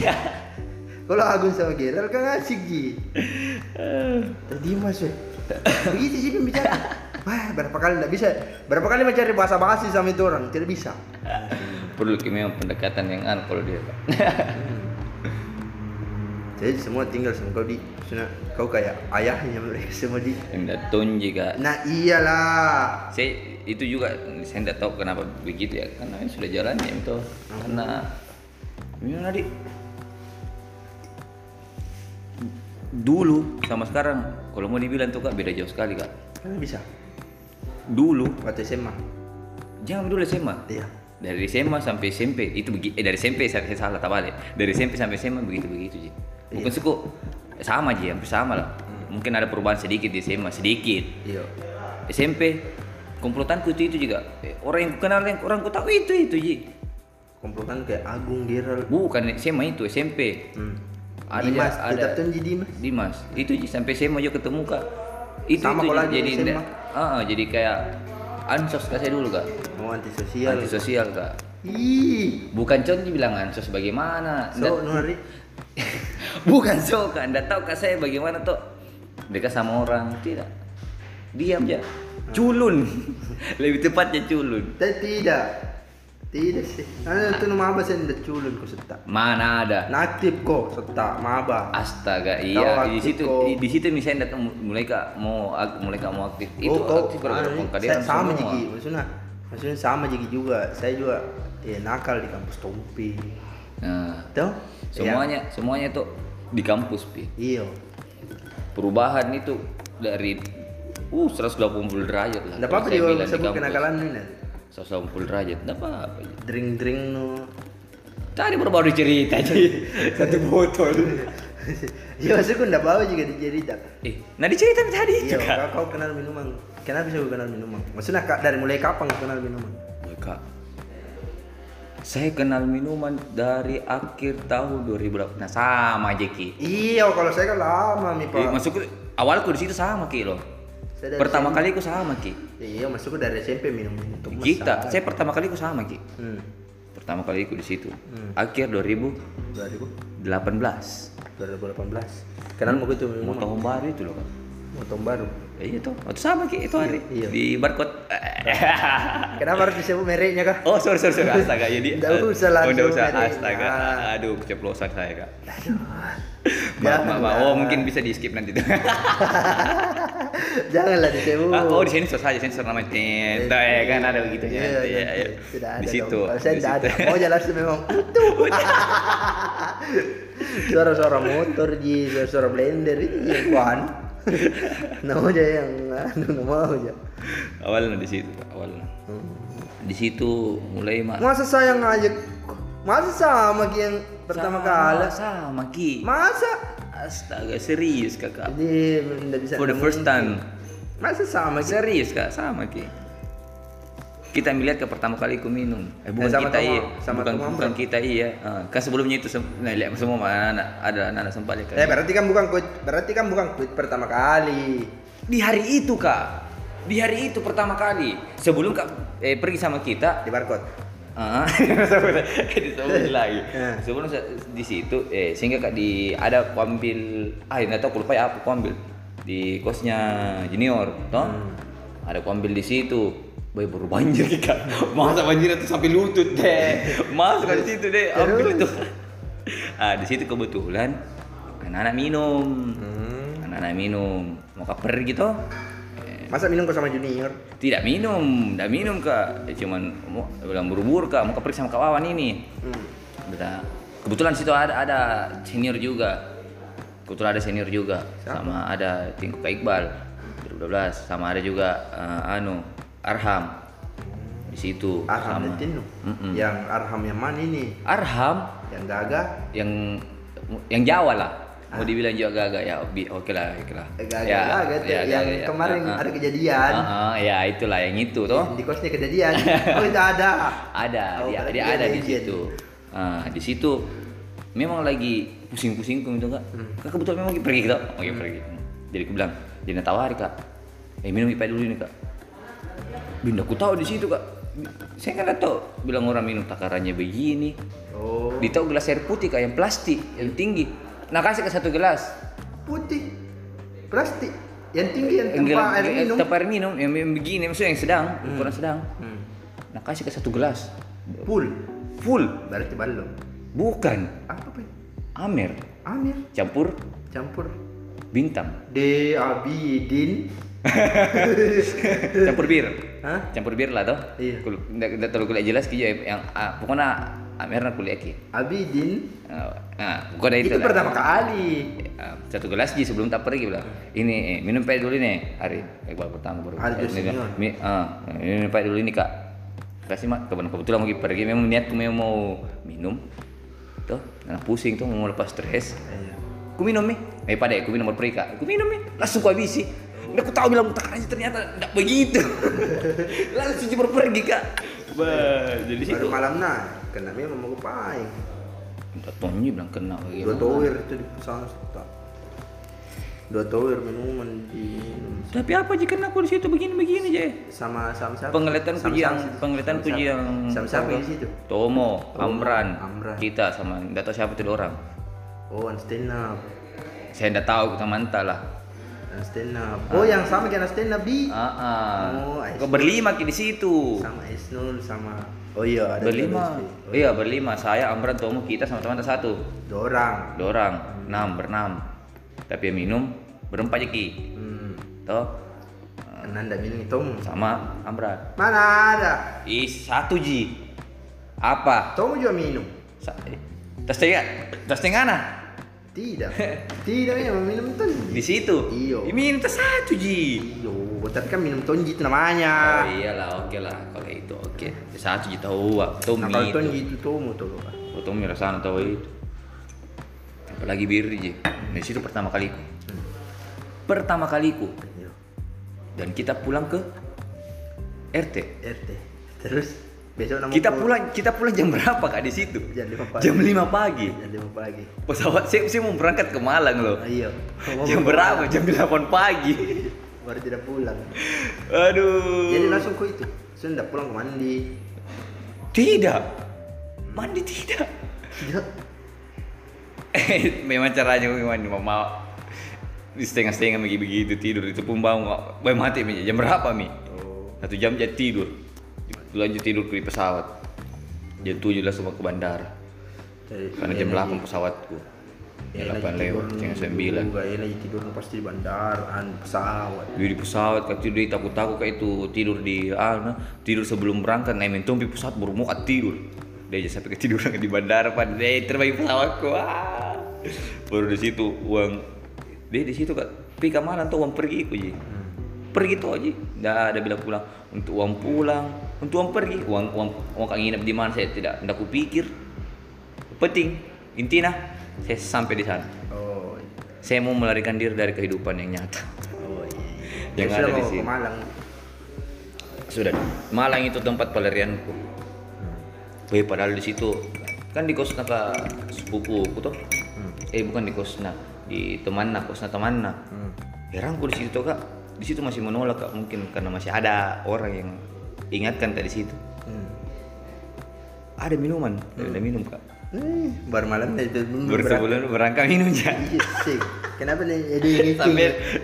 [SPEAKER 1] Kalau Agung sama Gerald kan asik Ji. Tapi Dimas weh. Begitu sih pembicara. Wah, berapa kali tidak bisa. Berapa kali mencari bahasa basi sama itu orang, tidak bisa.
[SPEAKER 2] Perlu memang pendekatan yang an kalau dia. Pak.
[SPEAKER 1] Jadi semua tinggal sama kau di sana. Kau kayak ayahnya mereka semua di.
[SPEAKER 2] datun juga.
[SPEAKER 1] Nah iyalah.
[SPEAKER 2] Saya itu juga saya tidak tahu kenapa begitu ya karena sudah jalannya itu karena memang tadi dulu sama sekarang kalau mau dibilang tuh kak beda jauh sekali kak
[SPEAKER 1] Kan bisa.
[SPEAKER 2] dulu
[SPEAKER 1] Waktu SMA.
[SPEAKER 2] jangan dulu SMA
[SPEAKER 1] Iya.
[SPEAKER 2] Dari SMA sampai SMP itu begi eh dari SMP saya, salah tak balik dari SMP sampai SMA begitu begitu ji bukan suku sama ji hampir sama lah mungkin ada perubahan sedikit di SMA sedikit
[SPEAKER 1] Iya.
[SPEAKER 2] SMP komplotanku itu itu juga Eh, orang yang kenal yang orang ku tahu itu itu ji
[SPEAKER 1] Komplotan kayak Agung Gerald.
[SPEAKER 2] bukan SMA itu SMP
[SPEAKER 1] Hmm.
[SPEAKER 2] ada
[SPEAKER 1] Dimas,
[SPEAKER 2] ada
[SPEAKER 1] tetap tuh Ji Dimas.
[SPEAKER 2] Dimas itu ji sampai SMA juga ketemu kak itu
[SPEAKER 1] Sama
[SPEAKER 2] itu jadi
[SPEAKER 1] SMA.
[SPEAKER 2] ah jadi kayak ansos kak saya dulu kak?
[SPEAKER 1] Mau antisosial.
[SPEAKER 2] antisosial kak.
[SPEAKER 1] Ih.
[SPEAKER 2] bukan contoh bilang ansos bagaimana?
[SPEAKER 1] So, Nuri.
[SPEAKER 2] Bukan so kan, anda tahu kak saya bagaimana tuh dekat sama orang. Tidak. Diam aja. Culun. Lebih tepatnya culun.
[SPEAKER 1] Tidak. Tidak sih. Ano itu nama apa sih ndak culun ko seta.
[SPEAKER 2] mana ada
[SPEAKER 1] Naktif ko seta maba.
[SPEAKER 2] astaga iya di
[SPEAKER 1] aktif
[SPEAKER 2] situ
[SPEAKER 1] kok.
[SPEAKER 2] di, situ misalnya datang mulai kak mau mulai kak mau aktif itu
[SPEAKER 1] oh, kau,
[SPEAKER 2] aktif gara-gara
[SPEAKER 1] anu,
[SPEAKER 2] pengkaderan
[SPEAKER 1] saya sama. Jiki. Maksudnya, maksudnya sama Jiki juga. Saya juga ya nakal di kampus Tompi.
[SPEAKER 2] nah
[SPEAKER 1] Tuh?
[SPEAKER 2] semuanya semuanya tuh di kampus pi
[SPEAKER 1] Iya.
[SPEAKER 2] perubahan itu dari uh 180 derajat lah
[SPEAKER 1] Enggak apa-apa
[SPEAKER 2] saya
[SPEAKER 1] juga
[SPEAKER 2] bilang di
[SPEAKER 1] sebut
[SPEAKER 2] kampus.
[SPEAKER 1] kenakalan ini.
[SPEAKER 2] 180 derajat enggak apa-apa.
[SPEAKER 1] Drink-drink no.
[SPEAKER 2] tadi baru baru cerita aja satu botol
[SPEAKER 1] Ya maksudku enggak bawa juga dicerita.
[SPEAKER 2] Eh, nah diceritain tadi
[SPEAKER 1] Iya,
[SPEAKER 2] kak.
[SPEAKER 1] kau, kau kenal minuman. Kenapa bisa kenal minuman? Maksudnya kak dari mulai kapan kau kenal minuman?
[SPEAKER 2] Ya, kak. Saya kenal minuman dari akhir tahun 2000 Nah sama aja ki.
[SPEAKER 1] Iya, kalau saya kan lama nih pak.
[SPEAKER 2] Eh, maksudku awalku di situ sama ki loh.
[SPEAKER 1] Saya
[SPEAKER 2] Pertama
[SPEAKER 1] SMP.
[SPEAKER 2] kali aku sama ki.
[SPEAKER 1] Iya, masukku dari SMP minum untuk
[SPEAKER 2] Kita, saya pertama kali aku sama ki.
[SPEAKER 1] Hmm.
[SPEAKER 2] Pertama kali aku di situ.
[SPEAKER 1] Hmm.
[SPEAKER 2] Akhir 2018.
[SPEAKER 1] 2000 2018. Kenal mau gitu
[SPEAKER 2] Mau tahun baru itu loh kak.
[SPEAKER 1] Tahun baru.
[SPEAKER 2] Eh, iya tuh, waktu sama ki itu hari
[SPEAKER 1] Iya.
[SPEAKER 2] di barcode.
[SPEAKER 1] Kenapa harus disebut mereknya kak?
[SPEAKER 2] Oh sorry sorry sorry astaga jadi
[SPEAKER 1] Nggak usah
[SPEAKER 2] oh,
[SPEAKER 1] langsung
[SPEAKER 2] nggak usah astaga aduh keceplosan saya kak maaf
[SPEAKER 1] Jangan
[SPEAKER 2] maaf maaf.
[SPEAKER 1] lah.
[SPEAKER 2] oh mungkin bisa di skip nanti tuh
[SPEAKER 1] Janganlah disebut.
[SPEAKER 2] Ah, oh di sensor saja sensor namanya Tet, ya kan ada begitu ya
[SPEAKER 1] Iya,
[SPEAKER 2] Iya, iya.
[SPEAKER 1] Tidak ada
[SPEAKER 2] di situ
[SPEAKER 1] Kalau saya tidak ada. Mau jelas memang itu. Suara-suara motor ji, suara-suara blender itu kuan. Nama aja yang anu nama aja.
[SPEAKER 2] awalnya di situ awalnya. Di situ mulai mak
[SPEAKER 1] Masa saya ngajak Masa sama Ki yang pertama kali?
[SPEAKER 2] sama ki.
[SPEAKER 1] Masa?
[SPEAKER 2] astaga serius kakak?
[SPEAKER 1] Jadi tidak bisa
[SPEAKER 2] for the first time.
[SPEAKER 1] Masa sama Ki?
[SPEAKER 2] serius kak? Sama ki kita melihat ke pertama kali aku minum eh bukan
[SPEAKER 1] Eh, sama
[SPEAKER 2] kita iya
[SPEAKER 1] sama
[SPEAKER 2] bukan, bukan kita iya Ah, kan sebelumnya itu sem- nah lihat semua anak-anak ada anak-anak sempat lihat
[SPEAKER 1] Eh berarti kan bukan quit, berarti kan bukan quit pertama kali.
[SPEAKER 2] di hari itu kak di hari itu pertama kali sebelum kak eh, pergi sama kita
[SPEAKER 1] Di barcode.
[SPEAKER 2] Ah, disebut lagi.
[SPEAKER 1] Ya.
[SPEAKER 2] Sebelum di situ, eh sehingga kak di ada aku ambil, ah nggak tahu lupa ya apa aku ambil di kosnya junior, toh? Ada aku ambil di situ. Boy baru banjir kak, masa banjir itu sampai lutut deh, masuk di situ deh, ambil itu. Ah di situ kebetulan anak-anak minum,
[SPEAKER 1] Hmm.
[SPEAKER 2] anak-anak minum, mau ke pergi toh?
[SPEAKER 1] Masa minum kok sama junior?
[SPEAKER 2] Tidak minum, tidak minum kak. Ya, cuman mau bilang buru-buru kak, mau pergi sama kawan ini.
[SPEAKER 1] Hmm.
[SPEAKER 2] Kebetulan situ ada ada senior juga. Kebetulan ada senior juga.
[SPEAKER 1] Siapa?
[SPEAKER 2] Sama ada Tingku Kak Iqbal 2012. Sama ada juga eh, anu Arham di situ.
[SPEAKER 1] Arham
[SPEAKER 2] sama.
[SPEAKER 1] Tino.
[SPEAKER 2] Mm-mm.
[SPEAKER 1] Yang Arham yang mana ini?
[SPEAKER 2] Arham
[SPEAKER 1] Yang gagah?
[SPEAKER 2] yang yang Jawa lah. Mau dibilang juga gagak ya, oke lah, oke lah.
[SPEAKER 1] Eh, Gagah, gagah tuh.
[SPEAKER 2] ya,
[SPEAKER 1] yang
[SPEAKER 2] gagak, ya.
[SPEAKER 1] kemarin
[SPEAKER 2] Ah, ah.
[SPEAKER 1] ada kejadian.
[SPEAKER 2] Ah, ah, ya itulah yang itu toh.
[SPEAKER 1] Di kosnya kejadian. Oh, itu ada.
[SPEAKER 2] ada
[SPEAKER 1] Oh,
[SPEAKER 2] dia, dia
[SPEAKER 1] dia
[SPEAKER 2] ada di situ Ah, di situ memang lagi pusing-pusing gitu kak
[SPEAKER 1] Hmm.
[SPEAKER 2] kak kebetulan memang pergi kita lagi pergi jadi aku bilang jadi tawari kak eh minum ipa dulu ini kak Binda aku tahu di situ kak saya kan tahu bilang orang minum takarannya begini
[SPEAKER 1] Oh.
[SPEAKER 2] di tahu gelas air putih kak yang plastik yang tinggi nah kasih ke satu gelas
[SPEAKER 1] Putih. Plastik. Yang tinggi yang
[SPEAKER 2] yang
[SPEAKER 1] tempat air minum.
[SPEAKER 2] tempat air minum yang, yang begini maksudnya yang sedang ukuran sedang
[SPEAKER 1] Hmm.
[SPEAKER 2] nah kasih ke satu gelas
[SPEAKER 1] Full.
[SPEAKER 2] full
[SPEAKER 1] Berarti balon.
[SPEAKER 2] bukan
[SPEAKER 1] Apa Pak?
[SPEAKER 2] Amer
[SPEAKER 1] Amir
[SPEAKER 2] campur
[SPEAKER 1] campur
[SPEAKER 2] bintang
[SPEAKER 1] D Abidin.
[SPEAKER 2] campur bir
[SPEAKER 1] Hah?
[SPEAKER 2] campur bir lah toh
[SPEAKER 1] Iya.
[SPEAKER 2] Kul- nggak nggak terlalu kuliah jelas gitu ya yang ah, pokoknya Amer nak kuliah ki
[SPEAKER 1] Abidin.
[SPEAKER 2] Ah, nah pokoknya itu,
[SPEAKER 1] Itu
[SPEAKER 2] lah.
[SPEAKER 1] pertama kali.
[SPEAKER 2] Ah, satu gelas ji sebelum tak pergi bilang ini eh, minum pahit dulu nih hari eh, baru pertama baru
[SPEAKER 1] Hari
[SPEAKER 2] ini, mi, ah, ini minum pahit dulu ini kak kasih mak kebetulan kebetulan mau pergi memang niatku memang mau minum tuh nah pusing tuh mau lepas stres
[SPEAKER 1] Iya.
[SPEAKER 2] Ku minum nih. Eh pada ku minum pergi kak. Ku minum nih. Langsung ku habisi. Udah ku tahu bilang takarannya ternyata tidak begitu. Langsung cuma pergi kak. Bah, jadi situ.
[SPEAKER 1] Baru malam nah, kena memang mau paing.
[SPEAKER 2] Udah Tony bilang kena lagi.
[SPEAKER 1] Dua tower itu di tak. Dua tower minuman di
[SPEAKER 2] Tapi apa jika aku di situ begini-begini aja.
[SPEAKER 1] sama sama siapa?
[SPEAKER 2] Penglihatan
[SPEAKER 1] Sama
[SPEAKER 2] puji yang penglihatan puji yang
[SPEAKER 1] sama siapa di situ?
[SPEAKER 2] Tomo, Amran,
[SPEAKER 1] Amran.
[SPEAKER 2] kita sama nggak tahu siapa itu orang.
[SPEAKER 1] Oh, up.
[SPEAKER 2] Saya nggak tahu kita mantap lah.
[SPEAKER 1] And stand up. Oh, yang sama kayak stand up di
[SPEAKER 2] Ah, ah.
[SPEAKER 1] Oh,
[SPEAKER 2] berlima di situ.
[SPEAKER 1] sama Isnul sama Oh iya, ada
[SPEAKER 2] Berlima.
[SPEAKER 1] Oh,
[SPEAKER 2] Iya berlima. Saya, Amran, Tomo, kita sama teman satu.
[SPEAKER 1] Dua orang.
[SPEAKER 2] Dua orang, enam, berenam. Tapi yang minum berempat aja ki.
[SPEAKER 1] Hmm.
[SPEAKER 2] Toh
[SPEAKER 1] Nanda minum itu
[SPEAKER 2] sama Amran.
[SPEAKER 1] Mana ada?
[SPEAKER 2] Ih satu ji. Apa?
[SPEAKER 1] Tomu juga minum.
[SPEAKER 2] Sa- eh, Tas tengah, tas tengah nah.
[SPEAKER 1] Tidak. Tidak ya minum
[SPEAKER 2] Di
[SPEAKER 1] tonji.
[SPEAKER 2] situ.
[SPEAKER 1] Iyo.
[SPEAKER 2] Tas satu ji.
[SPEAKER 1] Iyo, tapi kan minum tonji itu
[SPEAKER 2] Oh
[SPEAKER 1] namanya.
[SPEAKER 2] iyalah, oke lah kalau itu oke. Satu ji tahu, tahu
[SPEAKER 1] Nah, kalau tonji itu tomu tuh.
[SPEAKER 2] Oh, tahu mie rasanya tahu itu. Apalagi bir ji. Di situ pertama kaliku. Pertama kaliku
[SPEAKER 1] Iya.
[SPEAKER 2] dan kita pulang ke RT.
[SPEAKER 1] RT. Terus besok
[SPEAKER 2] Kita pulang kita pulang jam berapa kak di situ?
[SPEAKER 1] jam 5 pagi.
[SPEAKER 2] Jam 5 pagi.
[SPEAKER 1] Jam 5 pagi.
[SPEAKER 2] Pesawat saya, saya mau berangkat ke Malang loh.
[SPEAKER 1] Ah, iya.
[SPEAKER 2] Jam berapa? Jam 8 pagi.
[SPEAKER 1] Baru tidak pulang.
[SPEAKER 2] Aduh.
[SPEAKER 1] Jadi langsung ke itu. Sudah pulang ke mandi.
[SPEAKER 2] tidak. Mandi tidak.
[SPEAKER 1] Tidak.
[SPEAKER 2] Eh, memang caranya memang mau mau di setengah-setengah begitu begitu tidur itu pun bangun Boy mati Mi. jam berapa mi
[SPEAKER 1] Oh.
[SPEAKER 2] satu jam jadi tidur lanjut tidur di pesawat. Jam tujuh langsung ke bandara.
[SPEAKER 1] Jadi,
[SPEAKER 2] karena jam 8 pesawatku
[SPEAKER 1] Ya,
[SPEAKER 2] jam 8 lewat jam 9
[SPEAKER 1] Enggak, ya lagi tidur pasti di bandaran pesawat.
[SPEAKER 2] Di pesawat kan tidur takut takut kayak itu tidur di ah tidur sebelum berangkat naik mentum di pesawat baru mau tidur. Dia aja sampai ketiduran di bandara pan dia terbang pesawatku ah baru di situ uang dia di situ kak. Tapi kamaran tuh uang pergi ku pergi tuh aja nggak ada bilang pulang untuk uang pulang untuk uang pergi uang uang uang kak nginep di mana saya tidak tidak kupikir penting intinya saya sampai di sana
[SPEAKER 1] Oh. iya.
[SPEAKER 2] saya mau melarikan diri dari kehidupan yang nyata
[SPEAKER 1] Oh iya.
[SPEAKER 2] Yang ada
[SPEAKER 1] sudah
[SPEAKER 2] di sini.
[SPEAKER 1] Malang.
[SPEAKER 2] Sudah. Malang itu tempat pelarianku. Wih, padahal di situ kan di kosna ka sepupuku tuh. Eh bukan di kosna, di temanna, kosna temanna.
[SPEAKER 1] Hmm.
[SPEAKER 2] Herangku di situ tuh kak, di situ masih menolak kak mungkin karena masih ada orang yang ingatkan tadi situ.
[SPEAKER 1] Hmm.
[SPEAKER 2] ada minuman ada minum kak
[SPEAKER 1] Eh, baru malam itu
[SPEAKER 2] baru
[SPEAKER 1] berangkat.
[SPEAKER 2] sebulan berangkat minum ya
[SPEAKER 1] Iya. Kenapa nih ada yang ngeceng?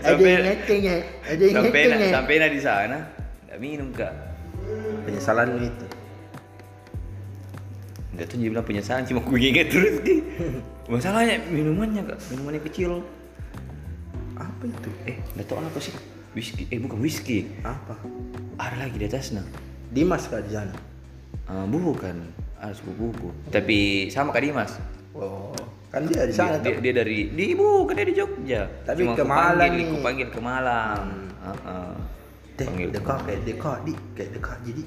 [SPEAKER 1] Ada yang ngeceng ya? Ada yang
[SPEAKER 2] sampai
[SPEAKER 1] ngeceng ya?
[SPEAKER 2] sampai na di sana nggak minum kak
[SPEAKER 1] Penyesalanmu itu.
[SPEAKER 2] nggak tahu dia bilang penyesalan cuma gue inget terus Ki. masalahnya minumannya kak minumannya kecil
[SPEAKER 1] Apa itu?
[SPEAKER 2] eh nggak tahu apa sih whisky eh bukan whisky
[SPEAKER 1] Apa?
[SPEAKER 2] ada lagi di atasnya
[SPEAKER 1] Dimas kak di sana.
[SPEAKER 2] Ah, bukan ada sepupuku tapi sama kak Dimas
[SPEAKER 1] Oh, kan dia di sana
[SPEAKER 2] dia, dia dari di bukan dia di Jogja
[SPEAKER 1] Tapi
[SPEAKER 2] Cuma
[SPEAKER 1] ke Malang
[SPEAKER 2] panggil,
[SPEAKER 1] nih.
[SPEAKER 2] aku panggil ke Malang Heeh.
[SPEAKER 1] Deh,
[SPEAKER 2] panggil ke
[SPEAKER 1] dekat kayak dekat di kayak dekat jadi.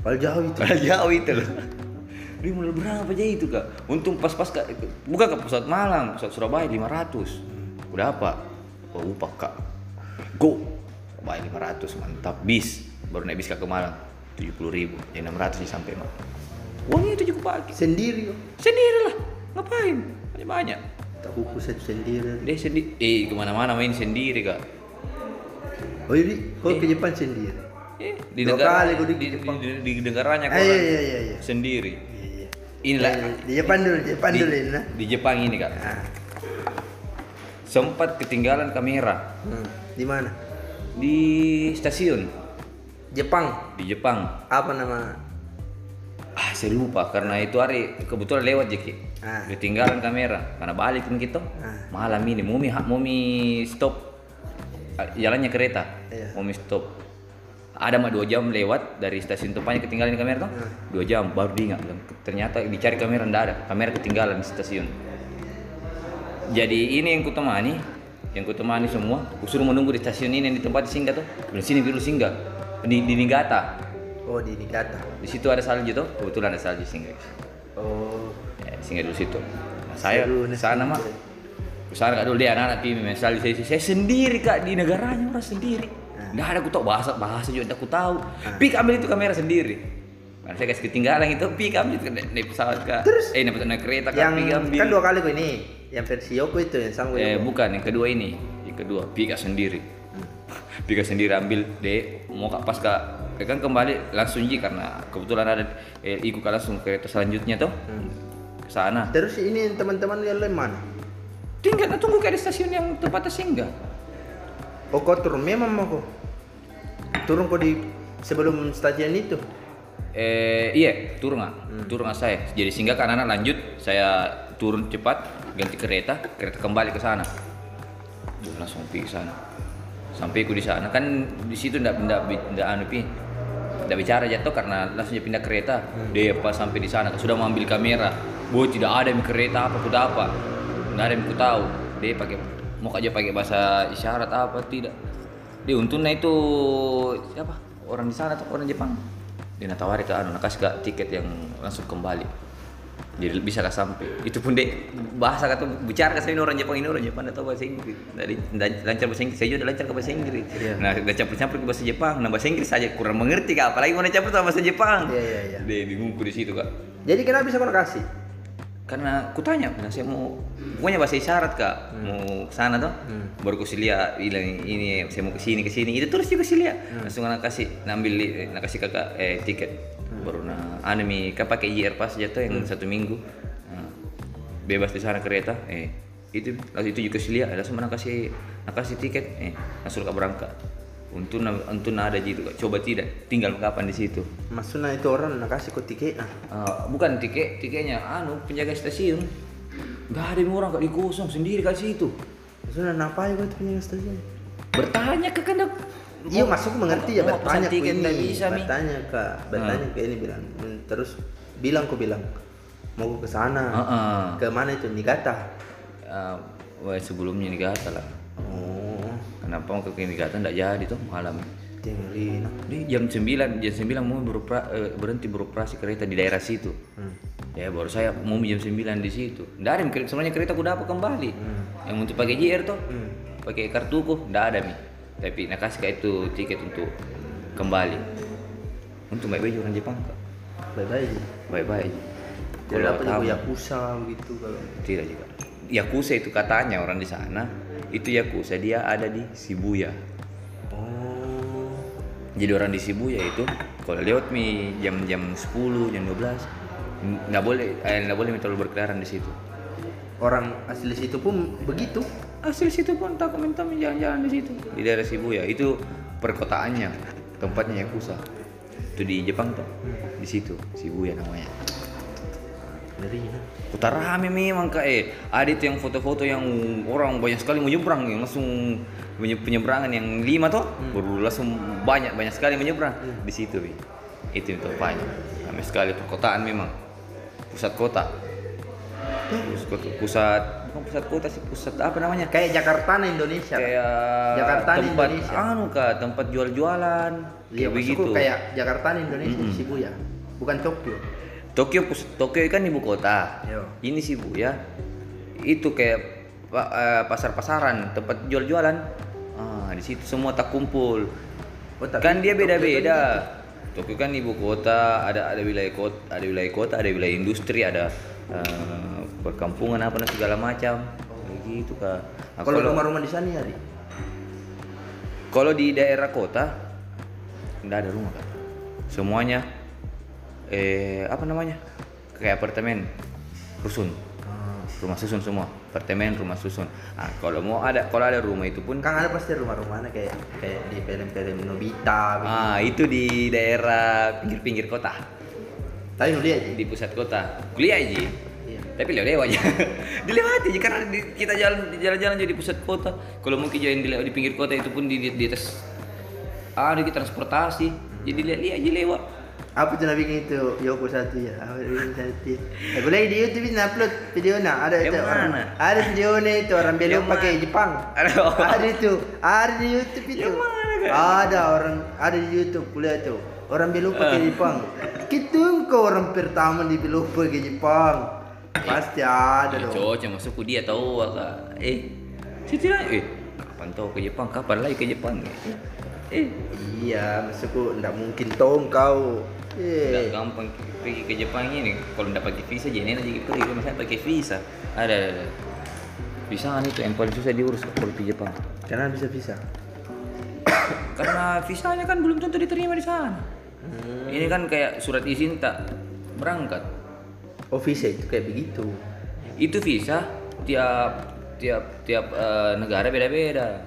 [SPEAKER 1] Padahal jauh itu.
[SPEAKER 2] Padahal jauh itu loh. Dia modal berapa aja itu kak? Untung pas-pas kak, bukan ke pusat Malang, pusat Surabaya 500 Udah apa? Oh upah kak Go! Surabaya 500 mantap bis Baru naik bis ke Malang 70 ribu, ya 600 nih sampai mak Uangnya itu cukup pakai
[SPEAKER 1] Sendiri kok.
[SPEAKER 2] Sendiri lah, ngapain? Banyak banyak
[SPEAKER 1] Tak kuku sendiri.
[SPEAKER 2] Dia sendiri, eh ke mana-mana main sendiri kak
[SPEAKER 1] Oh jadi kau ke Jepang sendiri?
[SPEAKER 2] Eh, di
[SPEAKER 1] Dua
[SPEAKER 2] negara,
[SPEAKER 1] kali di
[SPEAKER 2] di,
[SPEAKER 1] Jepang.
[SPEAKER 2] di, di, di negaranya
[SPEAKER 1] Ah,
[SPEAKER 2] kok
[SPEAKER 1] iya
[SPEAKER 2] orang
[SPEAKER 1] iya iya iya.
[SPEAKER 2] sendiri
[SPEAKER 1] Iya, iya.
[SPEAKER 2] Inilah
[SPEAKER 1] Eh, Di Jepang dulu, Jepang
[SPEAKER 2] di,
[SPEAKER 1] dulu ini nah.
[SPEAKER 2] di Jepang ini kak
[SPEAKER 1] Ah,
[SPEAKER 2] sempat ketinggalan kamera
[SPEAKER 1] hmm. Di mana?
[SPEAKER 2] di stasiun
[SPEAKER 1] Jepang.
[SPEAKER 2] di Jepang
[SPEAKER 1] Apa nama?
[SPEAKER 2] ah saya lupa karena itu hari kebetulan lewat Jeki
[SPEAKER 1] Ah.
[SPEAKER 2] ketinggalan kamera karena balik kan gitu
[SPEAKER 1] Ah.
[SPEAKER 2] malam ini mumi mumi stop ah, jalannya kereta
[SPEAKER 1] Iya.
[SPEAKER 2] mumi stop ada mah dua jam lewat dari stasiun tempatnya ketinggalan kamera tuh
[SPEAKER 1] Ah.
[SPEAKER 2] dua jam baru diingat ternyata dicari kamera ndak ada kamera ketinggalan di stasiun jadi ini yang kutemani yang kutemani semua. Kusuruh menunggu di stasiun ini yang di tempat singgah tuh. Di sini dulu singgah di, di Niigata.
[SPEAKER 1] Oh di Niigata.
[SPEAKER 2] di situ ada salju tuh. Kebetulan ada salju singgah
[SPEAKER 1] Oh.
[SPEAKER 2] ya, singgah dulu situ. Nah, saya
[SPEAKER 1] Seru,
[SPEAKER 2] ke sana mah sana kak dulu. Dia anak-anak main salju. Saya, saya sendiri kak. Di negaranya orang sendiri. Nggak ada aku tahu. Bahasa bahasa juga aku tahu. Pik ambil itu kamera sendiri. Nah, saya kasih ketinggalan itu. Ambil itu. Naik, pesawat kak.
[SPEAKER 1] Terus?
[SPEAKER 2] eh naik, naik kereta kak.
[SPEAKER 1] Yang
[SPEAKER 2] ambil.
[SPEAKER 1] kan dua kali gue ini. Yang versi Yoko itu yang sama gue.
[SPEAKER 2] eh bukan yang kedua ini. Yang kedua pika sendiri. Pika sendiri ambil deh mau kak pas kak kan kembali langsung ji karena kebetulan ada eh, ikut kak langsung kereta selanjutnya tuh ke sana.
[SPEAKER 1] Terus ini teman-teman yang lain mana?
[SPEAKER 2] tinggal tunggu ke stasiun yang tempatnya singgah
[SPEAKER 1] Oh kau turun memang mau kau? Turun kau di sebelum stasiun itu?
[SPEAKER 2] eh iya turun nggak turun nggak saya. Jadi singgah ke anak lanjut. Saya turun cepat ganti kereta kereta kembali ke sana. Duh, langsung pergi ke sana. Sampai aku di sana. Kan di situ ndak ndak ndak anu pi ndak bicara jatuh karena langsung dia pindah kereta. Dia pas sampai di sana sudah mengambil kamera. Boy tidak ada yang kereta apa kuda apa. Nggak ada yang ku tahu. Dia pakai mau aja pakai bahasa isyarat apa tidak. Dia untungnya itu siapa? Orang di sana tuh orang Jepang. Dia natawari ke anu nakasih kak tiket yang langsung kembali jadi bisa kak sampai. Itu pun deh bahasa kata bicara ini orang Jepang ini orang Jepang atau bahasa Inggris. Dari lancar bahasa Inggris. Saya juga lancar ke bahasa Inggris.
[SPEAKER 1] Iya.
[SPEAKER 2] nah udah campur-campur ke bahasa Jepang. Nah bahasa Inggris saja kurang mengerti kak. Apalagi mau campur sama bahasa Jepang.
[SPEAKER 1] Iya iya iya.
[SPEAKER 2] dia bingungku di situ kak.
[SPEAKER 1] Jadi kenapa bisa kasih?
[SPEAKER 2] karena kutanya saya mau pokoknya bahasa isyarat kak. Mau ke sana tuh baru ku lihat bilang ini saya mau ke sini ke sini. Itu terus juga sih lihat langsung anak kasih nambil eh, nak kasih kakak eh tiket baru nah anu mi kan pakai IR pas jatuh yang satu minggu. Nah, bebas di sana kereta eh itu lalu itu juga sih lihat langsung nak kasih nak kasih tiket eh langsung kak berangkat untuk untuk ada gitu kak. Coba tidak tinggal kapan di situ.
[SPEAKER 1] Maksudnya itu orang nak kasih kau tiket nah.
[SPEAKER 2] Ah, bukan tiket tiketnya anu penjaga stasiun. Nggak ada orang kak di kosong sendiri kak situ.
[SPEAKER 1] Maksudnya ngapain kau itu punya stasiun?
[SPEAKER 2] bertanya ke kandang
[SPEAKER 1] Iya masuk mengerti ya bertanya ke ini,
[SPEAKER 2] bisa
[SPEAKER 1] bertanya ke bertanya ke ini bilang Hmm, terus bilang kau bilang mau ke sana.
[SPEAKER 2] Heeh.
[SPEAKER 1] ke mana itu? Niigata
[SPEAKER 2] Ah, wah, sebelumnya Niigata lah.
[SPEAKER 1] Oh.
[SPEAKER 2] Kenapa mau ke Niigata nggak jadi tuh malam?
[SPEAKER 1] Tinggalin.
[SPEAKER 2] Di jam 9 jam 9 mau beropera, eh, berhenti beroperasi kereta di daerah situ.
[SPEAKER 1] Hmm.
[SPEAKER 2] ya baru saya mau jam 9 di situ. Ada mi, sebenarnya kereta aku dapat kembali? Yang untuk pakai JR tuh
[SPEAKER 1] Hmm.
[SPEAKER 2] pakai kartuku nggak ada mi tapi nak kasih itu tiket untuk kembali. Untuk baik-baik orang Jepang kak
[SPEAKER 1] bye bye
[SPEAKER 2] baik-baik
[SPEAKER 1] tidak dapat
[SPEAKER 2] tamu-
[SPEAKER 1] juga yakuza gitu kalau.
[SPEAKER 2] Tidak juga. Yakuza itu katanya orang di sana itu Yakuza dia ada di Shibuya.
[SPEAKER 1] Oh.
[SPEAKER 2] Jadi orang di Shibuya itu kalau lewat mi jam-jam 10 jam 12 nggak boleh eh, nggak boleh terlalu berkeliaran di situ
[SPEAKER 1] Orang asli situ pun begitu.
[SPEAKER 2] asli situ pun tak minta jalan-jalan di situ. Di daerah Shibuya itu perkotaannya tempatnya Yakuza. Itu di Jepang tuh di situ Shibuya namanya.
[SPEAKER 1] Ngeri.
[SPEAKER 2] kota rame memang kak. Eh ada itu yang foto-foto yang orang banyak sekali menyeberang yang langsung penyeberangan yang lima tuh baru langsung banyak banyak sekali menyeberang di situ Wi. itu tempatnya ramai sekali perkotaan memang. Pusat kota pusat kota- pusat bukan pusat kota sih pusat apa namanya
[SPEAKER 1] Kayak Jakarta nih Indonesia.
[SPEAKER 2] kayak
[SPEAKER 1] Jakarta di
[SPEAKER 2] tempat
[SPEAKER 1] Indonesia.
[SPEAKER 2] anu kak tempat jual-jualan
[SPEAKER 1] Iya,
[SPEAKER 2] begitu
[SPEAKER 1] kayak Jakarta nih Indonesia di
[SPEAKER 2] Mm-mm.
[SPEAKER 1] Shibuya. Bukan Tokyo.
[SPEAKER 2] Tokyo pus- Tokyo kan ibu kota
[SPEAKER 1] Yo.
[SPEAKER 2] ini sih bu ya itu kayak eh, pasar-pasaran tempat jual-jualan ah di situ semua tak kumpul
[SPEAKER 1] Oh,
[SPEAKER 2] kan dia beda-beda Tokyo kan ibu kota ada ada wilayah kota ada wilayah kota ada wilayah industri ada eh, perkampungan apa segala macam. Begitu kak. Nah,
[SPEAKER 1] Kalau rumah-rumah di sana ya, Di?
[SPEAKER 2] kalau di daerah kota nggak ada rumah kan semuanya eh apa namanya? Kayak apartemen rusun. Rumah susun semua. Apartemen rumah susun. Nah, kalau mau ada kalau ada rumah itu pun
[SPEAKER 1] Kan ada pasti rumah-rumahnya kayak kayak di film-film Nobita. begitu.
[SPEAKER 2] ah itu di daerah pinggir-pinggir kota.
[SPEAKER 1] Tapi lu lihat
[SPEAKER 2] di pusat kota. Kuliah aja. Tapi lewat lewat aja dilewati aja karena di- kita jalan jalan-jalan jadi pusat kota kalau mungkin jalan di, di pinggir kota itu pun di, di, di atas ada di transportasi jadi lihat-lihat aja lewat
[SPEAKER 1] Apa tuh bikin itu Yoko satu ya? Apa bikin satu? Aku lagi di YouTube ini upload video nah ada itu orang, ada video nih itu orang belum pakai? Jepang.
[SPEAKER 2] Ada.
[SPEAKER 1] Itu, ada di YouTube itu.
[SPEAKER 2] Kak?
[SPEAKER 1] Ada orang ada di YouTube kuliah tuh. Orang belum pakai
[SPEAKER 2] Ah.
[SPEAKER 1] Jepang. Kita orang pertama di belum pakai Jepang. Pasti ada
[SPEAKER 2] Ya,
[SPEAKER 1] dong.
[SPEAKER 2] cocok masukku dia tahu kak eh situ lah. Eh kapan tahu ke Jepang? Kapan lagi ke Jepang? Eh, eh
[SPEAKER 1] Iya, maksudku enggak mungkin tahu kau. Eh.
[SPEAKER 2] gampang pergi ke Jepang ini. Kalau nggak pakai visa jadi aja pergi kalau misalnya pakai visa. Ada, ada, ada. visa kan itu yang paling susah diurus kalau di Jepang.
[SPEAKER 1] Karena bisa-bisa.
[SPEAKER 2] karena visanya kan belum tentu diterima di sana. Ini kan kayak surat izin tak berangkat
[SPEAKER 1] Oh, visa itu kayak begitu.
[SPEAKER 2] itu visa tiap tiap tiap eh, negara beda-beda.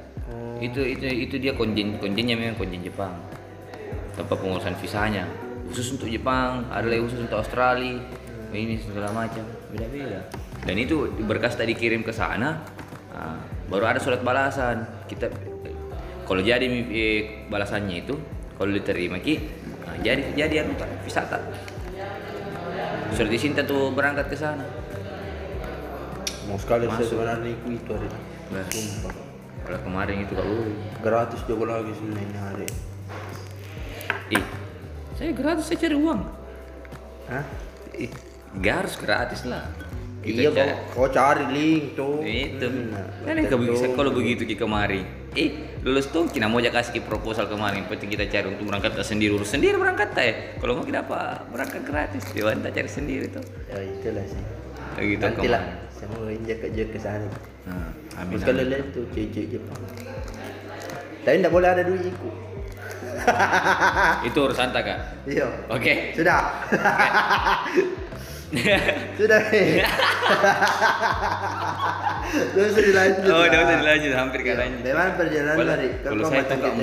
[SPEAKER 2] Itu itu itu dia konjen konjennya memang konjen Jepang. Tempat pengurusan visanya. Khusus untuk Jepang ada lagi khusus untuk Australia. Ini segala macam beda-beda. Dan itu berkas tadi dikirim ke sana ah, baru ada surat balasan. Kita kalau jadi eh, balasannya itu kalau diterima ki nah, jadi jadi anu visa tak surat izin tuh berangkat ke sana
[SPEAKER 1] Mau sekali saya sebenarnya ikut itu hari.
[SPEAKER 2] Nah.
[SPEAKER 1] Sumpah.
[SPEAKER 2] kalau kemarin itu Uri.
[SPEAKER 1] Gratis juga lagi sini ini hari.
[SPEAKER 2] ih saya gratis saya cari uang
[SPEAKER 1] Hah?
[SPEAKER 2] ih gak harus gratis lah Kita
[SPEAKER 1] iya
[SPEAKER 2] cari-
[SPEAKER 1] kau, cari link tuh.
[SPEAKER 2] itu
[SPEAKER 1] Hmm,
[SPEAKER 2] kan
[SPEAKER 1] betul.
[SPEAKER 2] bisa kalau begitu ki kemari eh lulus tuh kita mau aja kasih proposal kemarin penting kita cari untuk berangkat sendiri urus sendiri berangkat ya kalau mau kita apa berangkat gratis dia kita cari sendiri tuh
[SPEAKER 1] Ya itulah sih.
[SPEAKER 2] begitu
[SPEAKER 1] Nanti lah. mau injak ke ke sana.
[SPEAKER 2] nah, amin, amin.
[SPEAKER 1] lihat tuh cewek Jepang. Tapi tidak boleh ada duit ikut.
[SPEAKER 2] itu urusan tak kak
[SPEAKER 1] Iya.
[SPEAKER 2] oke
[SPEAKER 1] Sudah. Sudah. Tidak usah dilanjut.
[SPEAKER 2] oh
[SPEAKER 1] lah.
[SPEAKER 2] usah dilanjut hampir
[SPEAKER 1] Iya.
[SPEAKER 2] kan lanjut
[SPEAKER 1] Bagaimana perjalanan
[SPEAKER 2] Kalau-
[SPEAKER 1] dari
[SPEAKER 2] kalau saya tuh
[SPEAKER 1] mantan
[SPEAKER 2] nggak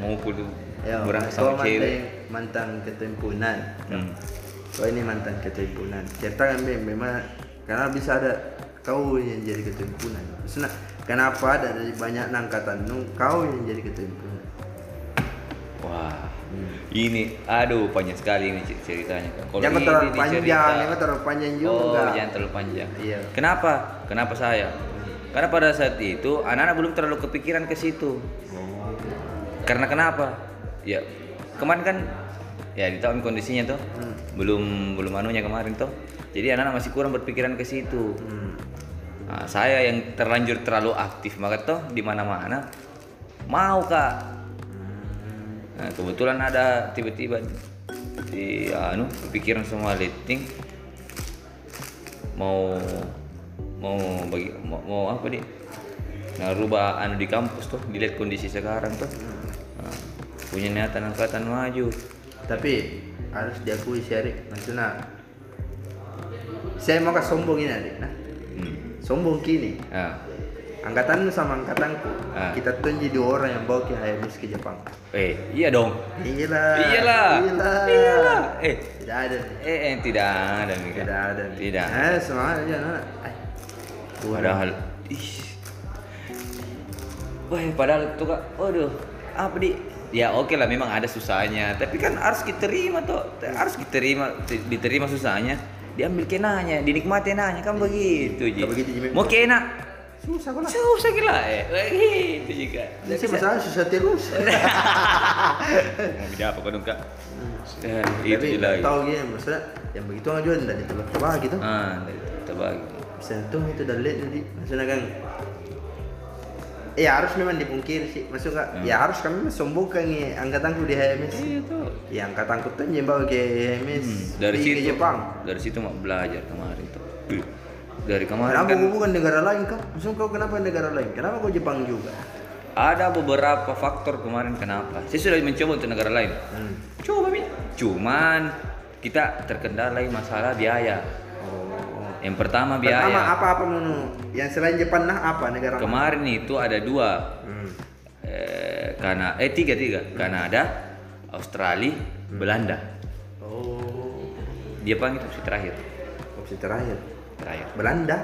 [SPEAKER 2] mau kudu
[SPEAKER 1] Ya, kau
[SPEAKER 2] sama cewek
[SPEAKER 1] mantan, ketempunan.
[SPEAKER 2] Hmm.
[SPEAKER 1] Kau ini mantan ketempunan. Ceritakan Bem, memang karena bisa ada kau yang jadi ketempunan. Maksudnya, kenapa dari banyak angkatanmu kau yang jadi ketempunan?
[SPEAKER 2] Wah, ini aduh panjang sekali ini cer- ceritanya. Kalau
[SPEAKER 1] Jangan
[SPEAKER 2] ini
[SPEAKER 1] terlalu
[SPEAKER 2] dicerita-
[SPEAKER 1] panjang, jangan terlalu panjang juga.
[SPEAKER 2] Oh, jangan terlalu panjang.
[SPEAKER 1] Iya.
[SPEAKER 2] Kenapa? Kenapa saya? Karena pada saat itu anak-anak belum terlalu kepikiran ke situ.
[SPEAKER 1] Oh.
[SPEAKER 2] Karena kenapa? Ya kemarin kan ya di tahun kondisinya tuh
[SPEAKER 1] Hmm.
[SPEAKER 2] belum belum anunya kemarin tuh. Jadi anak-anak masih kurang berpikiran ke situ.
[SPEAKER 1] Hmm.
[SPEAKER 2] Nah, saya yang terlanjur terlalu aktif maka toh di mana-mana mau kak. Nah, kebetulan ada tiba-tiba di anu kepikiran semua lighting mau mau bagi mau, mau apa nih nah rubah anu di kampus tuh dilihat kondisi sekarang tuh. Nah, punya niatan angkatan maju.
[SPEAKER 1] Tapi harus diakui Syarik, maksudnya saya mau ke sombong ini adik nah
[SPEAKER 2] Hmm.
[SPEAKER 1] sombong kini Angkatanmu sama angkatanku
[SPEAKER 2] Ah.
[SPEAKER 1] kita tunjuk dua orang yang bawa ke HMS ke Jepang
[SPEAKER 2] Eh, iya dong.
[SPEAKER 1] iyalah
[SPEAKER 2] Iyalah.
[SPEAKER 1] iyalah
[SPEAKER 2] Iyalah. Eh,
[SPEAKER 1] tidak ada
[SPEAKER 2] eh, eh tidak ada Mika.
[SPEAKER 1] tidak ada.
[SPEAKER 2] Tidak.
[SPEAKER 1] eh semangat aja anak Ay.
[SPEAKER 2] Padahal ih. Wah, padahal tuh kak, waduh, apa di? Ya oke lah memang ada susahnya, tapi kan harus kita terima tuh, harus kita terima, di- diterima susahnya, diambil kenanya, dinikmati nanya kan begitu ji.
[SPEAKER 1] Nggak begitu, Ji.
[SPEAKER 2] Mau kena,
[SPEAKER 1] susah kok lah
[SPEAKER 2] susah gila eh, gitu juga.
[SPEAKER 1] sih masalah susah terus
[SPEAKER 2] Mau beda apa kan kak? Eh, itu lagi.
[SPEAKER 1] tahu gini maksudnya yang begitu nggak juga dari tebak tebak gitu
[SPEAKER 2] Ah, kita bagi.
[SPEAKER 1] bisa tuh itu udah lihat tadi maksudnya kan ya harus memang dipungkiri sih maksud
[SPEAKER 2] Hmm.
[SPEAKER 1] ya harus kami sombongkan nih angkatanku di HMS
[SPEAKER 2] Iya tuh.
[SPEAKER 1] ya angkatanku tuh bawa ke HMS
[SPEAKER 2] Hmm, dari
[SPEAKER 1] di- ke
[SPEAKER 2] situ
[SPEAKER 1] Jepang
[SPEAKER 2] dari situ mau belajar kemarin tuh dari kemarin
[SPEAKER 1] kenapa
[SPEAKER 2] kan
[SPEAKER 1] bukan negara lain kau maksud kau kenapa negara lain? Kenapa kau Jepang juga?
[SPEAKER 2] Ada beberapa faktor kemarin kenapa. Saya sudah mencoba untuk negara lain.
[SPEAKER 1] Hmm.
[SPEAKER 2] coba mi cuman kita terkendalai masalah biaya.
[SPEAKER 1] Oh.
[SPEAKER 2] yang pertama biaya
[SPEAKER 1] pertama apa apa menu yang selain Jepang nah apa negara mana?
[SPEAKER 2] kemarin itu ada dua.
[SPEAKER 1] Hmm.
[SPEAKER 2] eh, karena eh tiga tiga. Kanada Australia Belanda.
[SPEAKER 1] Oh.
[SPEAKER 2] Jepang itu opsi terakhir.
[SPEAKER 1] Opsi terakhir
[SPEAKER 2] terakhir.
[SPEAKER 1] Belanda.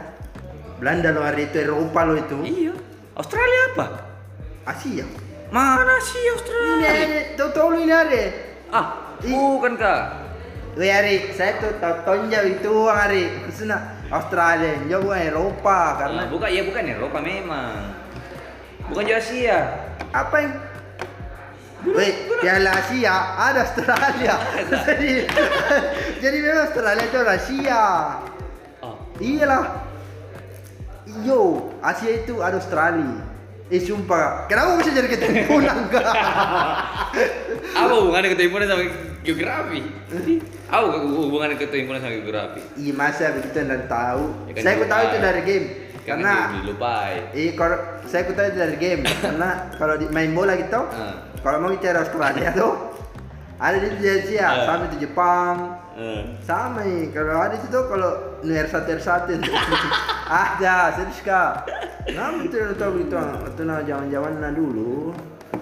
[SPEAKER 1] Belanda lo hari itu Eropa lo itu.
[SPEAKER 2] Iya. Australia apa?
[SPEAKER 1] Asia.
[SPEAKER 2] Mana sih
[SPEAKER 1] ini
[SPEAKER 2] Australia?
[SPEAKER 1] Ada tahu tahu lu ini ada
[SPEAKER 2] ah bukan kak
[SPEAKER 1] Wih Ari, saya tuh tahu tonjau itu Ari. Maksudnya Australia, jauh bukan Eropa
[SPEAKER 2] karena
[SPEAKER 1] karena
[SPEAKER 2] bukan ya bukan Eropa memang. Bukan juga Asia.
[SPEAKER 1] Apa yang Wih, Piala Asia ada Australia. jadi jadi memang Australia itu Asia. Iyalah. Yo, Asia itu ada Australia. Eh sumpah, kenapa bisa jadi ketimpunan kak?
[SPEAKER 2] apa hubungannya ketimpunan sama geografi apa hubungannya ketimpunan sama geografi
[SPEAKER 1] Iya masa begitu anda tahu?
[SPEAKER 2] Ya kan
[SPEAKER 1] saya ku tahu
[SPEAKER 2] dilupai.
[SPEAKER 1] itu dari game.
[SPEAKER 2] Kan
[SPEAKER 1] Karena
[SPEAKER 2] di- dilupai
[SPEAKER 1] Iya, kalau saya ku tahu itu dari game. Karena kalau di main bola gitu,
[SPEAKER 2] Ah.
[SPEAKER 1] kalau mau bicara Australia tuh ada di Asia,
[SPEAKER 2] Ah.
[SPEAKER 1] sama di Jepang,
[SPEAKER 2] Eh,
[SPEAKER 1] sama nih. Kalau ada itu tuh kalau ner satu satu ada serius kak. Nah itu udah tahu gitu, itu nah zaman zaman nah dulu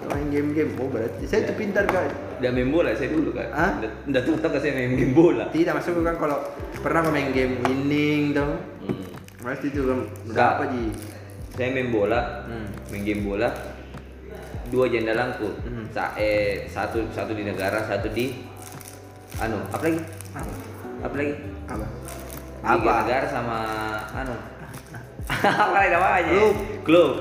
[SPEAKER 1] main game-game. Oh berarti saya tuh pintar kak.
[SPEAKER 2] udah main bola saya dulu kan
[SPEAKER 1] Hah?
[SPEAKER 2] udah tahu tahu saya main game bola
[SPEAKER 1] Tidak masuk kan kalau pernah main game winning tuh.
[SPEAKER 2] Hmm.
[SPEAKER 1] Pasti itu kan
[SPEAKER 2] Kak.
[SPEAKER 1] berapa ji?
[SPEAKER 2] saya main bola
[SPEAKER 1] Hmm.
[SPEAKER 2] main game bola dua jendalanku
[SPEAKER 1] Hmm.
[SPEAKER 2] Sa eh, satu satu di negara satu di anu apa lagi
[SPEAKER 1] Apa?
[SPEAKER 2] apa? Lagi
[SPEAKER 1] Apa? Apa?
[SPEAKER 2] negara sama anu. Apa lagi namanya
[SPEAKER 1] Klub.
[SPEAKER 2] klub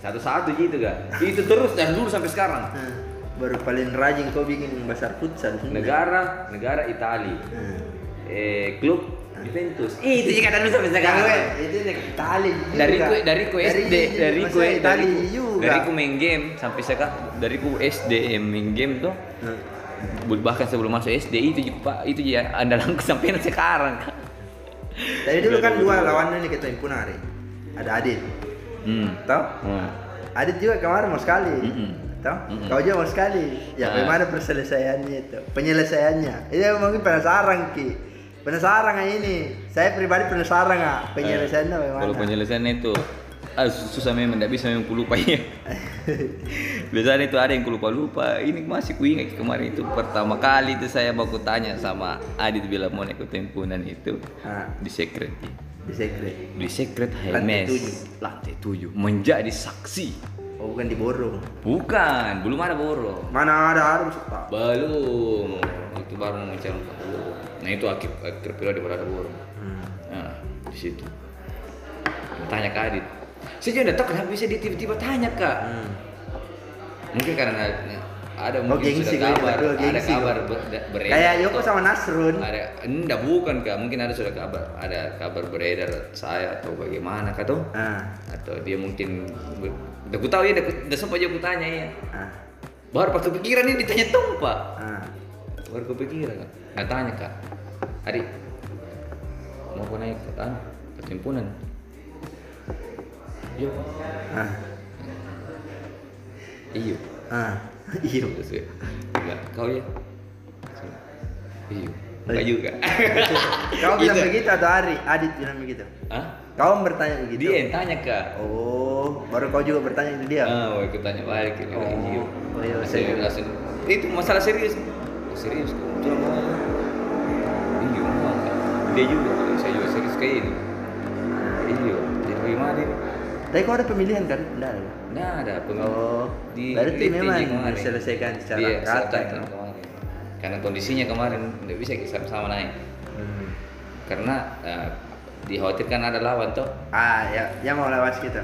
[SPEAKER 2] satu-satu gitu kan itu terus dari dulu sampai sekarang.
[SPEAKER 1] Nah, baru paling rajin kau bikin besar futsal.
[SPEAKER 2] negara negara Italia
[SPEAKER 1] Nah.
[SPEAKER 2] eh klub Juventus. Itu juga dari dulu sampai sekarang
[SPEAKER 1] itu nek Itali juga.
[SPEAKER 2] dari ku dari ku SD dari ku
[SPEAKER 1] Itali
[SPEAKER 2] ku
[SPEAKER 1] juga.
[SPEAKER 2] dari ku main game sampai sekarang dari ku SD main game tuh
[SPEAKER 1] Nah,
[SPEAKER 2] bahkan sebelum masuk SD itu juga pak itu ya andalanku sampai sekarang
[SPEAKER 1] Dari dulu kan dua lawannya nih kita himpunan hari. Ada Adit,
[SPEAKER 2] hmm.
[SPEAKER 1] tahu?
[SPEAKER 2] Hmm.
[SPEAKER 1] Adit juga kemarin mau sekali. Tahu?
[SPEAKER 2] Mm-mm.
[SPEAKER 1] Kau juga mau sekali. Ya,
[SPEAKER 2] Ah.
[SPEAKER 1] bagaimana perselesaiannya itu? Penyelesaiannya. Itu mungkin penasaran ki. Penasaran ini? Saya pribadi penasaran nggak penyelesaiannya bagaimana?
[SPEAKER 2] Kalau penyelesaiannya itu ah, susah memang tidak bisa memang lupa ya. Biasanya itu ada yang lupa lupa. Ini masih kuingat kemarin itu pertama kali itu saya baku tanya sama Adit bila mau ikut himpunan itu
[SPEAKER 1] Ah,
[SPEAKER 2] di secret
[SPEAKER 1] di secret.
[SPEAKER 2] di secret
[SPEAKER 1] Lantai
[SPEAKER 2] HMS
[SPEAKER 1] tujuh.
[SPEAKER 2] lantai tujuh menjadi saksi
[SPEAKER 1] Oh, bukan di borong.
[SPEAKER 2] bukan belum ada borong
[SPEAKER 1] Mana ada harus tak?
[SPEAKER 2] belum itu baru mau mencari borong nah itu akhir akhir periode baru ada borong
[SPEAKER 1] Hmm.
[SPEAKER 2] Nah, di situ. Tanya ke Adit. Saya juga tahu kenapa bisa dia tiba-tiba tanya kak.
[SPEAKER 1] Hmm.
[SPEAKER 2] Mungkin karena ada
[SPEAKER 1] Oh,
[SPEAKER 2] mungkin
[SPEAKER 1] gengsi
[SPEAKER 2] sudah
[SPEAKER 1] kali,
[SPEAKER 2] kabar,
[SPEAKER 1] betul,
[SPEAKER 2] ada
[SPEAKER 1] gengsi
[SPEAKER 2] kabar
[SPEAKER 1] kok.
[SPEAKER 2] ber- beredar.
[SPEAKER 1] Kayak Yoko
[SPEAKER 2] atau-
[SPEAKER 1] sama Nasrun.
[SPEAKER 2] Ada, enggak bukan kak. Mungkin ada sudah kabar, ada kabar beredar saya atau bagaimana kak tuh?
[SPEAKER 1] Ah.
[SPEAKER 2] Atau dia mungkin, udah ku tahu ya, udah, sempat juga ku tanya ya.
[SPEAKER 1] Ah.
[SPEAKER 2] Baru pas kepikiran ini ditanya tuh pak.
[SPEAKER 1] Ah.
[SPEAKER 2] Baru kepikiran kak. Nggak tanya kak. Ari, mau kau naik ke anu, perhimpunan? Iya.
[SPEAKER 1] Ah.
[SPEAKER 2] Iyo.
[SPEAKER 1] Ah. Iya.
[SPEAKER 2] Terus ya. Enggak, kau ya. Iyo. Enggak juga.
[SPEAKER 1] Kau bilang
[SPEAKER 2] Gitu.
[SPEAKER 1] begitu atau Ari? Adit bilang begitu.
[SPEAKER 2] Hah?
[SPEAKER 1] Kau bertanya begitu.
[SPEAKER 2] Dia yang tanya kak.
[SPEAKER 1] Oh, baru kau juga bertanya ke dia.
[SPEAKER 2] Ah, oh, ikut tanya balik gitu.
[SPEAKER 1] Oh.
[SPEAKER 2] Iya.
[SPEAKER 1] Oh, iya, serius.
[SPEAKER 2] langsung. Itu masalah serius. Oh, serius. Iya, mau. Dia juga. Saya juga serius kayak ini. Iya. Jadi gimana ini?
[SPEAKER 1] Tapi kau ada pemilihan kan? Enggak ada.
[SPEAKER 2] Nah, ada pengalaman.
[SPEAKER 1] Oh,
[SPEAKER 2] Di
[SPEAKER 1] berarti memang
[SPEAKER 2] kemarin.
[SPEAKER 1] diselesaikan secara
[SPEAKER 2] Iya,
[SPEAKER 1] rata ya.
[SPEAKER 2] kemarin. Karena kondisinya kemarin nggak bisa kita sama-sama naik.
[SPEAKER 1] Hmm.
[SPEAKER 2] Karena eh, dikhawatirkan ada lawan toh.
[SPEAKER 1] Ah, ya, ya mau lawas kita.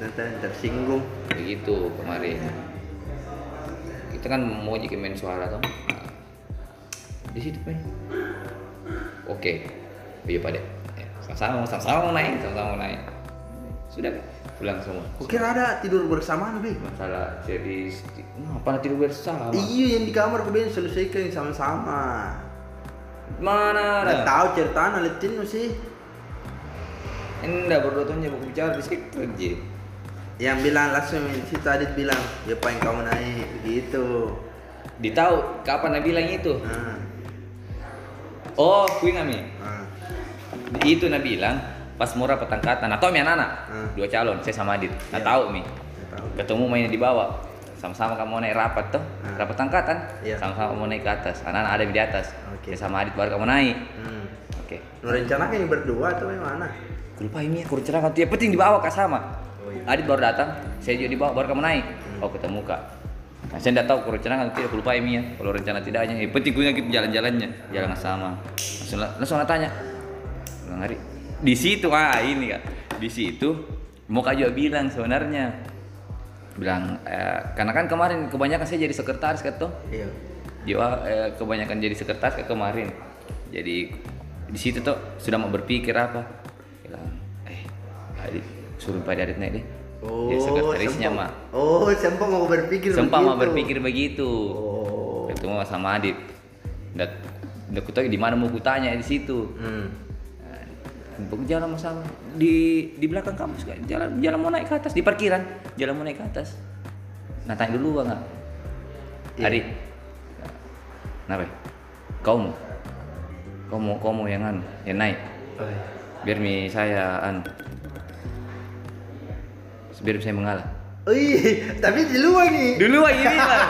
[SPEAKER 1] Nanti tersinggung.
[SPEAKER 2] Begitu kemarin. Kita kan mau jadi main suara toh. Nah, di situ main. Oke. Iya Pak Dek. Ya, Sama-sama, sama-sama naik, sama-sama naik. Sudah pulang semua.
[SPEAKER 1] Kukira ada tidur bersama lebih.
[SPEAKER 2] Masalah jadi apa tidur bersama?
[SPEAKER 1] Iya yang di kamar bilang selesaikan sama-sama.
[SPEAKER 2] Mana
[SPEAKER 1] Nggak
[SPEAKER 2] ada?
[SPEAKER 1] tahu cerita naletin sih.
[SPEAKER 2] Enggak berdua tuh nyebut bicara di situ aja.
[SPEAKER 1] Yang bilang langsung di situ Adit bilang, ya pengen kamu naik begitu.
[SPEAKER 2] Ditahu kapan Nabi bilang itu?
[SPEAKER 1] Nah,
[SPEAKER 2] Oh, kui nami.
[SPEAKER 1] nah,
[SPEAKER 2] Itu Nabi bilang pas murah petangkatan. Atau mi anak
[SPEAKER 1] Hmm.
[SPEAKER 2] dua calon saya sama Adit. Nggak
[SPEAKER 1] Iya.
[SPEAKER 2] tahu mi. Ketemu mainnya di bawah. Sama-sama kamu naik rapat tuh.
[SPEAKER 1] Hmm.
[SPEAKER 2] rapat angkatan.
[SPEAKER 1] Iya.
[SPEAKER 2] sama-sama kamu naik ke atas. Anak-anak ada di atas.
[SPEAKER 1] Oke.
[SPEAKER 2] saya sama Adit baru kamu naik.
[SPEAKER 1] Hmm.
[SPEAKER 2] oke.
[SPEAKER 1] Lu rencanakan yang berdua atau yang mana?
[SPEAKER 2] Lupa ini aku rencanakan. Yang penting di bawah kak sama.
[SPEAKER 1] Oh, iya.
[SPEAKER 2] Adit baru datang. Saya juga di bawah baru kamu naik.
[SPEAKER 1] Hmm.
[SPEAKER 2] oh ketemu kak. Nah, saya tidak tahu aku rencanakan tidak. Aku lupa ini ya. Kalau rencana tidaknya yang penting gue jalan-jalannya. Jalan sama. Langsung langsung tanya. Bilang hari di situ ah ini kak di situ mau kak juga bilang sebenarnya bilang eh, karena kan kemarin kebanyakan saya jadi sekretaris tuh
[SPEAKER 1] Iya.
[SPEAKER 2] Jawa eh, kebanyakan jadi sekretaris kayak kemarin. Jadi di situ tuh sudah mau berpikir apa? Bilang, eh, Adit suruh Pak Adit naik deh.
[SPEAKER 1] Oh,
[SPEAKER 2] Jadi sekretarisnya mah.
[SPEAKER 1] Oh, sempat mau berpikir
[SPEAKER 2] Sempat mau berpikir begitu.
[SPEAKER 1] Oh.
[SPEAKER 2] Ketemu sama Adit. Dan udah kutanya di mana mau kutanya di situ.
[SPEAKER 1] Hmm.
[SPEAKER 2] Jalan sama di di belakang kampus kan jalan jalan mau naik ke atas di parkiran. Jalan mau naik ke atas. Nah tanya dulu nggak
[SPEAKER 1] Iya.
[SPEAKER 2] Ari kenapa? Kau mau? Kau mau kau mau yang anu yang naik?
[SPEAKER 1] Oh, iya.
[SPEAKER 2] biar mi saya anu biar saya mengalah
[SPEAKER 1] Wih, tapi di luar nih.
[SPEAKER 2] dulu lagi bilang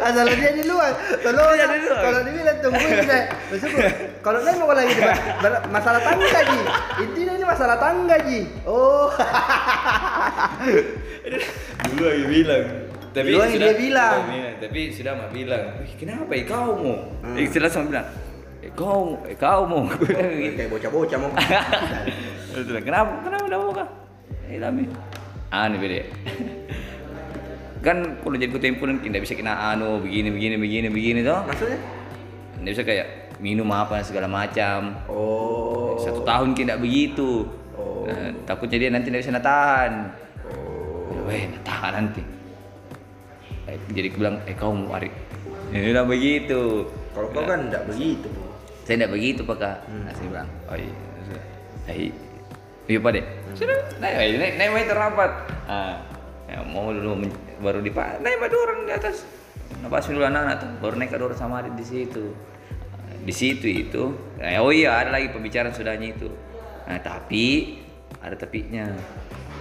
[SPEAKER 1] Asal dia di luar. Kalau
[SPEAKER 2] Iya, di luar.
[SPEAKER 1] kalau dibilang tungguin saya. Maksudku, kalau saya mau lagi debat masalah tangga Ji. Intinya ini masalah tangga Ji. Oh.
[SPEAKER 2] dulu lagi bilang tapi
[SPEAKER 1] Dulu lagi dia bilang.
[SPEAKER 2] Iya, tapi sudah mah bilang "Wih, kenapa ya kau mau
[SPEAKER 1] Hmm.
[SPEAKER 2] eh, setelah sama bilang eh, kau eh, kau mau.
[SPEAKER 1] Kayak bocah-bocah mau.
[SPEAKER 2] Kenapa kenapa udah mau kah eh tapi anu beda kan kalau jadi ketua himpunan tidak bisa kena anu begini begini begini begini toh
[SPEAKER 1] Maksudnya?
[SPEAKER 2] tidak bisa kayak minum apa segala macam
[SPEAKER 1] Oh.
[SPEAKER 2] satu tahun tidak begitu
[SPEAKER 1] Oh.
[SPEAKER 2] Nah, takutnya dia nanti tidak bisa natahan
[SPEAKER 1] Oh.
[SPEAKER 2] Weh, tahan nanti. Eh, jadi aku bilang, eh kau mau? Ya udah begitu.
[SPEAKER 1] Kalau kau kan enggak begitu.
[SPEAKER 2] Saya tidak begitu pak kak.
[SPEAKER 1] Hmm.
[SPEAKER 2] Nah, saya bilang, oh iya. Eh, iya pak deh. Sudah, naik, naik, naik, naik, naik terlambat. Ah, ya, mau dulu baru di pak, naik pak orang di atas. Nabas dulu anak-anak tuh, baru naik ke dorong sama Adit di situ. Di situ itu, eh, oh iya ada lagi pembicaraan sudahnya itu. Nah tapi ada tapinya.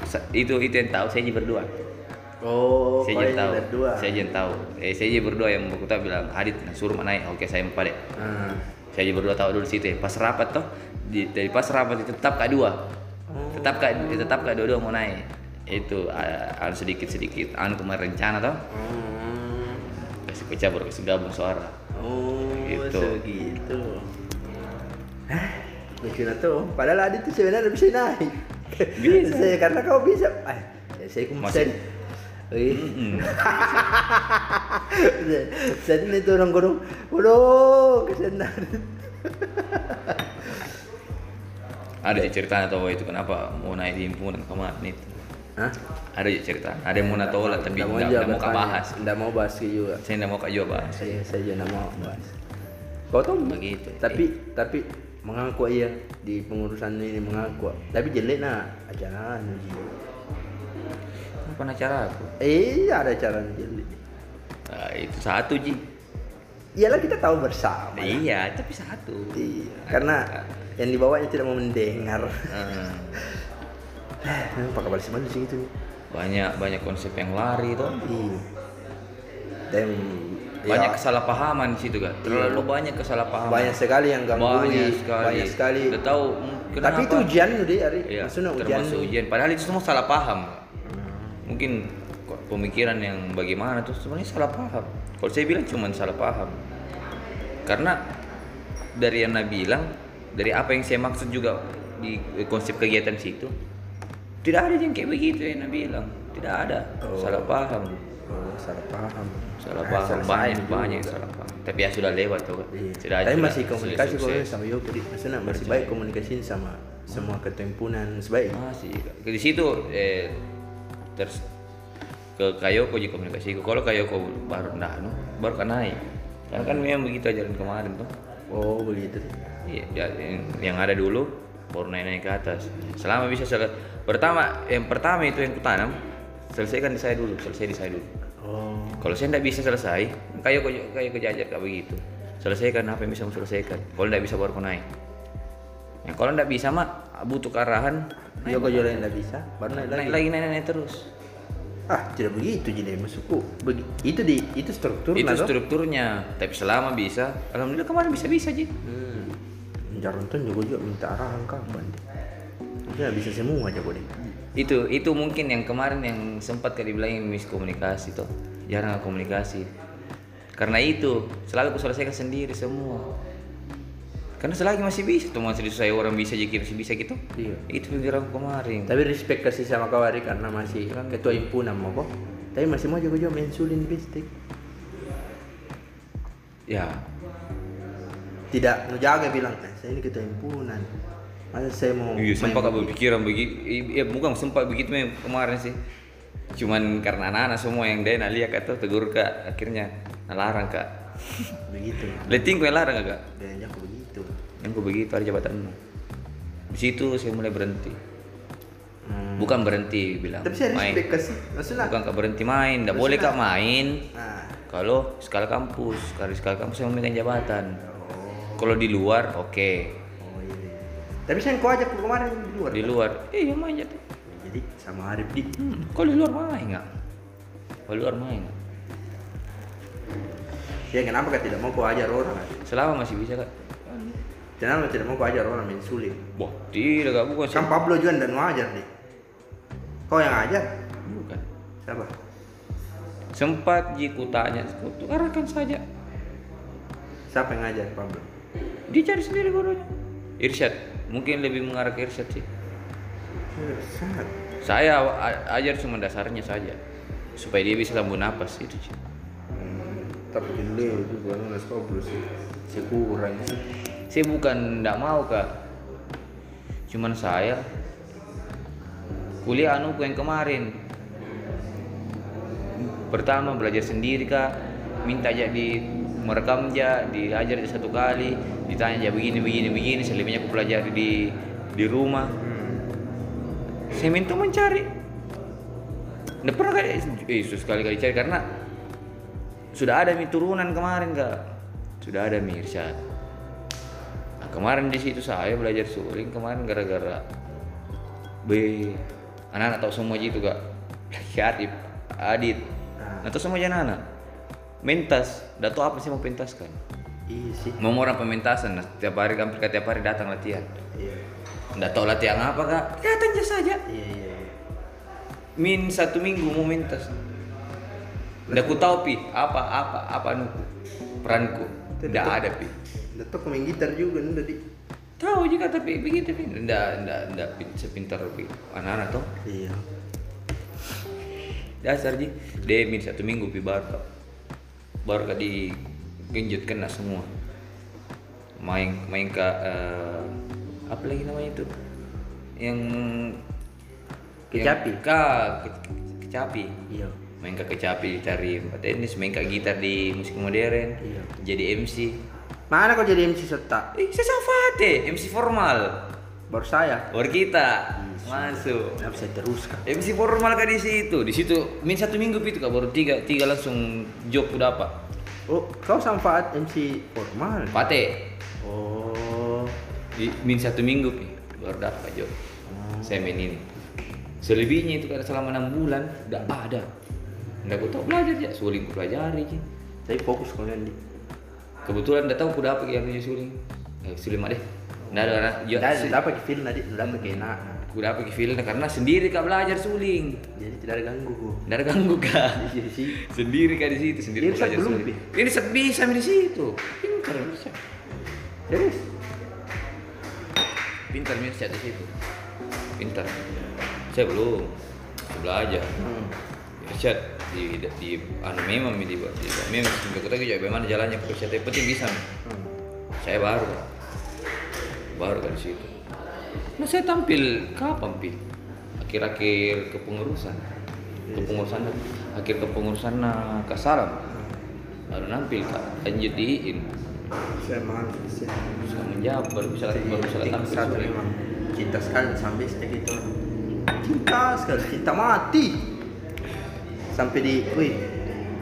[SPEAKER 2] Sa- Itu itu yang tahu saya berdua
[SPEAKER 1] Oh,
[SPEAKER 2] saya
[SPEAKER 1] yang
[SPEAKER 2] tahu
[SPEAKER 1] berdua.
[SPEAKER 2] saya aja tahu eh saya aja berdua yang kita bilang Hadit nah, suruh naik oke saya empat deh
[SPEAKER 1] Ah.
[SPEAKER 2] saya aja berdua tahu dulu situ ya pas rapat toh di, dari pas rapat itu tetap kak dua. Tetap kak tetap kak dua-dua mau naik itu uh, anu sedikit sedikit anu kemarin rencana toh
[SPEAKER 1] Hmm.
[SPEAKER 2] kasih pecah baru kasih gabung suara
[SPEAKER 1] Oh,
[SPEAKER 2] Gitu.
[SPEAKER 1] segitu. Hah, lucu na tuh. Padahal Adit tuh sebenarnya bisa naik.
[SPEAKER 2] Bisa.
[SPEAKER 1] saya karena kau bisa. Ah, ya saya
[SPEAKER 2] Masih.
[SPEAKER 1] kumsen. Wih. Saya ini tuh orang gunung. Waduh, Adit.
[SPEAKER 2] ada sih cerita atau itu kenapa mau naik di himpunan kemarin itu
[SPEAKER 1] Hah?
[SPEAKER 2] ada sih cerita ada yang mau natola tapi
[SPEAKER 1] Nggak
[SPEAKER 2] mau
[SPEAKER 1] bertanya.
[SPEAKER 2] bahas
[SPEAKER 1] Nggak mau bahas juga.
[SPEAKER 2] saya nggak mau kak juga bahas
[SPEAKER 1] Saya saya juga nggak mau bahas. Kau tahu
[SPEAKER 2] Begitu.
[SPEAKER 1] Tapi tapi mengaku iya di pengurusan ini mengaku. Tapi jelek nah acara Ji.
[SPEAKER 2] apa acara aku
[SPEAKER 1] Eh, ada acara jelek.
[SPEAKER 2] Nah, itu satu ji
[SPEAKER 1] iyalah kita tahu bersama.
[SPEAKER 2] iya tapi satu
[SPEAKER 1] Iya, karena yang dibawanya tidak mau mendengar. Pakai balik mana sih itu?
[SPEAKER 2] banyak banyak konsep yang lari tuh
[SPEAKER 1] Iya. Dan
[SPEAKER 2] banyak
[SPEAKER 1] ya,
[SPEAKER 2] kesalahpahaman di situ kan terlalu banyak kesalahpahaman
[SPEAKER 1] banyak sekali yang ganggu
[SPEAKER 2] banyak sekali
[SPEAKER 1] banyak sekali.
[SPEAKER 2] udah tahu mm, kenapa
[SPEAKER 1] Tapi itu ujian deh, Ari.
[SPEAKER 2] Iya,
[SPEAKER 1] Maksudnya ujian.
[SPEAKER 2] termasuk ujian. Padahal itu semua salah paham. Mungkin kok pemikiran yang bagaimana tuh sebenarnya salah paham. Kalau saya bilang cuma salah paham. Karena dari yang Nabi bilang, dari apa yang saya maksud juga di konsep kegiatan situ, tidak ada yang kayak begitu yang Nabi bilang. Tidak ada.
[SPEAKER 1] Oh.
[SPEAKER 2] Salah paham.
[SPEAKER 1] Oh, salah paham.
[SPEAKER 2] Salah
[SPEAKER 1] Ah,
[SPEAKER 2] paham
[SPEAKER 1] salah
[SPEAKER 2] banyak banyak salah paham. Tapi ya sudah lewat tuh. kan.
[SPEAKER 1] Iya.
[SPEAKER 2] Sudah
[SPEAKER 1] Tapi
[SPEAKER 2] sudah-
[SPEAKER 1] masih komunikasi kok sama Yoko, Di. Maksudnya masih baik komunikasi sama semua ketempunan sebaik.
[SPEAKER 2] masih di situ eh terus ke Kayoko juga komunikasi kalau Kayoko baru nah no, baru kan naik karena kan memang begitu ajaran kemarin tuh
[SPEAKER 1] Oh, begitu.
[SPEAKER 2] Iya ya, yang, ada dulu baru naik naik ke atas. Selama bisa sel pertama yang pertama itu yang kutanam selesaikan di saya dulu selesai di saya dulu.
[SPEAKER 1] Oh.
[SPEAKER 2] kalau saya tidak bisa selesai Kayoko Kayoko jajar kayak begitu. Selesaikan apa yang bisa selesaikan. Kalau tidak bisa baru kau naik. Ya, kalau tidak bisa mah butuh kearahan
[SPEAKER 1] Yoko juga yang nggak bisa, baru naik lagi.
[SPEAKER 2] naik lagi. naik, naik terus.
[SPEAKER 1] Ah, tidak begitu jadi masukku. Begi, itu di itu struktur
[SPEAKER 2] itu
[SPEAKER 1] nah,
[SPEAKER 2] strukturnya. Tapi selama bisa alhamdulillah kemarin bisa bisa ji
[SPEAKER 1] Hmm. Jarunton juga juga minta arahan kapan. Dia bisa semua aja kok deh.
[SPEAKER 2] itu itu mungkin yang kemarin yang sempat kali bilangin miskomunikasi tuh jarang komunikasi karena itu selalu aku selesaikan sendiri semua karena selagi masih bisa tuh masih saya orang bisa jadi masih bisa gitu
[SPEAKER 1] Iya.
[SPEAKER 2] itu pikiran aku kemarin
[SPEAKER 1] Tapi respect kasih sama kawari karena masih ketua himpunan mau kok. Tapi masih mau juga juga mensulin bistik.
[SPEAKER 2] ya
[SPEAKER 1] Tidak ngejaga bilang, eh, saya ini ketua himpunan. Masa saya mau
[SPEAKER 2] iya sempat aku
[SPEAKER 1] begini?"
[SPEAKER 2] berpikiran begitu ya bukan sempat begitu memang kemarin sih cuman karena anak-anak semua yang dia lihat atau tegur kak akhirnya nalarang kak
[SPEAKER 1] begitu.
[SPEAKER 2] Leting kau yang larang kak
[SPEAKER 1] Dan aku begitu.
[SPEAKER 2] yang ku begitu ada jabatan di situ saya mulai berhenti
[SPEAKER 1] Hmm.
[SPEAKER 2] bukan berhenti bilang
[SPEAKER 1] Tapi saya
[SPEAKER 2] main
[SPEAKER 1] kasih. Maksudnya
[SPEAKER 2] bukan kak berhenti main tidak boleh kak main
[SPEAKER 1] Nah,
[SPEAKER 2] kalau skala kampus kalau skala kampus saya memegang jabatan kalau di luar oke
[SPEAKER 1] oh iya, iya. Tapi saya kau ajak kemarin di luar.
[SPEAKER 2] di luar eh ya main aja
[SPEAKER 1] Jadi sama Arif di
[SPEAKER 2] hmm, kalau di luar main nggak di luar main nggak?
[SPEAKER 1] Ya kenapa kau tidak mau kau ajar orang?
[SPEAKER 2] selama masih bisa kak
[SPEAKER 1] Kenapa tidak mau kau ajar orang mensulit?
[SPEAKER 2] wah tidak kak bukan
[SPEAKER 1] Kan Pablo juga dan mau ajar nih. Kau yang ajar?
[SPEAKER 2] bukan
[SPEAKER 1] Siapa?
[SPEAKER 2] sempat jiku tanya tuh arahkan saja
[SPEAKER 1] Siapa yang ngajar Pablo?
[SPEAKER 2] Dia cari sendiri gurunya. Irsyad mungkin lebih mengarah ke Irsyad sih.
[SPEAKER 1] Sangat.
[SPEAKER 2] saya ajar cuma dasarnya saja supaya dia bisa lambung napas itu sih
[SPEAKER 1] Hmm, tapi dulu itu bukan Nas Pablo sih. Saya kurang sih.
[SPEAKER 2] saya bukan tidak mau kak. Cuman saya kuliah anuku yang kemarin. Pertama belajar sendiri kak. Minta aja di merekam aja diajar aja satu kali ditanya aja begini begini begini. Selebihnya aku pelajari di di rumah. Saya minta mencari. Nggak pernah kali eh sekali kali cari karena sudah ada mi turunan kemarin kak. Sudah ada mi Irsyad. Nah, kemarin di situ saya belajar suling kemarin gara-gara B. Anak-anak tahu semua gitu kak. Syarif Adit. Nah. Tahu semua anak mentas nggak tahu apa sih mau pentaskan
[SPEAKER 1] Iya sih.
[SPEAKER 2] mau orang pementasan nah, tiap hari hampir tiap hari datang latihan
[SPEAKER 1] Iya.
[SPEAKER 2] nggak tahu latihan apa kak datang aja saja
[SPEAKER 1] Iya iya. iya.
[SPEAKER 2] min satu minggu mau mentas nggak ku tahu pi apa apa apa nuku peranku nggak ada pi
[SPEAKER 1] Udah tau main gitar juga nih tadi.
[SPEAKER 2] tahu juga tapi begitu pi nggak nggak nggak pin- sepintar pi anak-anak tuh
[SPEAKER 1] Iya.
[SPEAKER 2] dasar ji dia min satu minggu pi baru. Baru kak di genjut kena semua main main ke eh, apa lagi namanya itu yang
[SPEAKER 1] Kecapi?
[SPEAKER 2] yang- Kak, ke- kecapi
[SPEAKER 1] Iya.
[SPEAKER 2] main ke kecapi cari tenis main ke gitar di musik modern
[SPEAKER 1] Iya.
[SPEAKER 2] jadi MC
[SPEAKER 1] Mana kau jadi MC serta?
[SPEAKER 2] eh saya Safate MC formal
[SPEAKER 1] Baru saya.
[SPEAKER 2] baru kita masuk
[SPEAKER 1] Kenapa saya teruskan?
[SPEAKER 2] MC formal kan di situ di situ min satu minggu itu kak baru tiga tiga langsung job udah apa
[SPEAKER 1] Oh, kau sama Faat MC formal.
[SPEAKER 2] Pate
[SPEAKER 1] Oh.
[SPEAKER 2] di min satu minggu pi baru dapat job saya main ini selebihnya itu karena selama enam bulan udah ada nggak aku tahu belajar ya suling ku pelajari Ji.
[SPEAKER 1] Tapi fokus kalian di.
[SPEAKER 2] kebetulan udah tahu aku dapat yang punya suling eh suling mah deh nggak ada karena ya,
[SPEAKER 1] Dah,
[SPEAKER 2] se-
[SPEAKER 1] dapat film tadi, dapat kena.
[SPEAKER 2] aku dapat ke film karena sendiri kak belajar suling
[SPEAKER 1] Jadi tidak ada ganggu.
[SPEAKER 2] nggak ada ganggu kak sendiri kak di situ sendiri
[SPEAKER 1] Ini
[SPEAKER 2] belajar
[SPEAKER 1] belum,
[SPEAKER 2] suling ini bisa di situ pintar bisa
[SPEAKER 1] Serius?
[SPEAKER 2] pintar bisa di situ pintar saya belum saya belajar
[SPEAKER 1] Hmm.
[SPEAKER 2] Di, di, di anu memang di, di, memang tahu juga bagaimana jalannya ke Irsyad yang penting bisa
[SPEAKER 1] Hmm.
[SPEAKER 2] saya baru baru kan di situ. Nah saya tampil kapan pi? Akhir-akhir kepengurusan. Kepengurusan akhir kepengurusan nah kasaram baru nampil kak. Lanjut diin.
[SPEAKER 1] Saya mahal. Saya.
[SPEAKER 2] menjawab baru bisa baru bisa tampil
[SPEAKER 1] satu memang. Cinta sekali sampai seperti itu. Cinta sekali cinta mati. Sampai di wih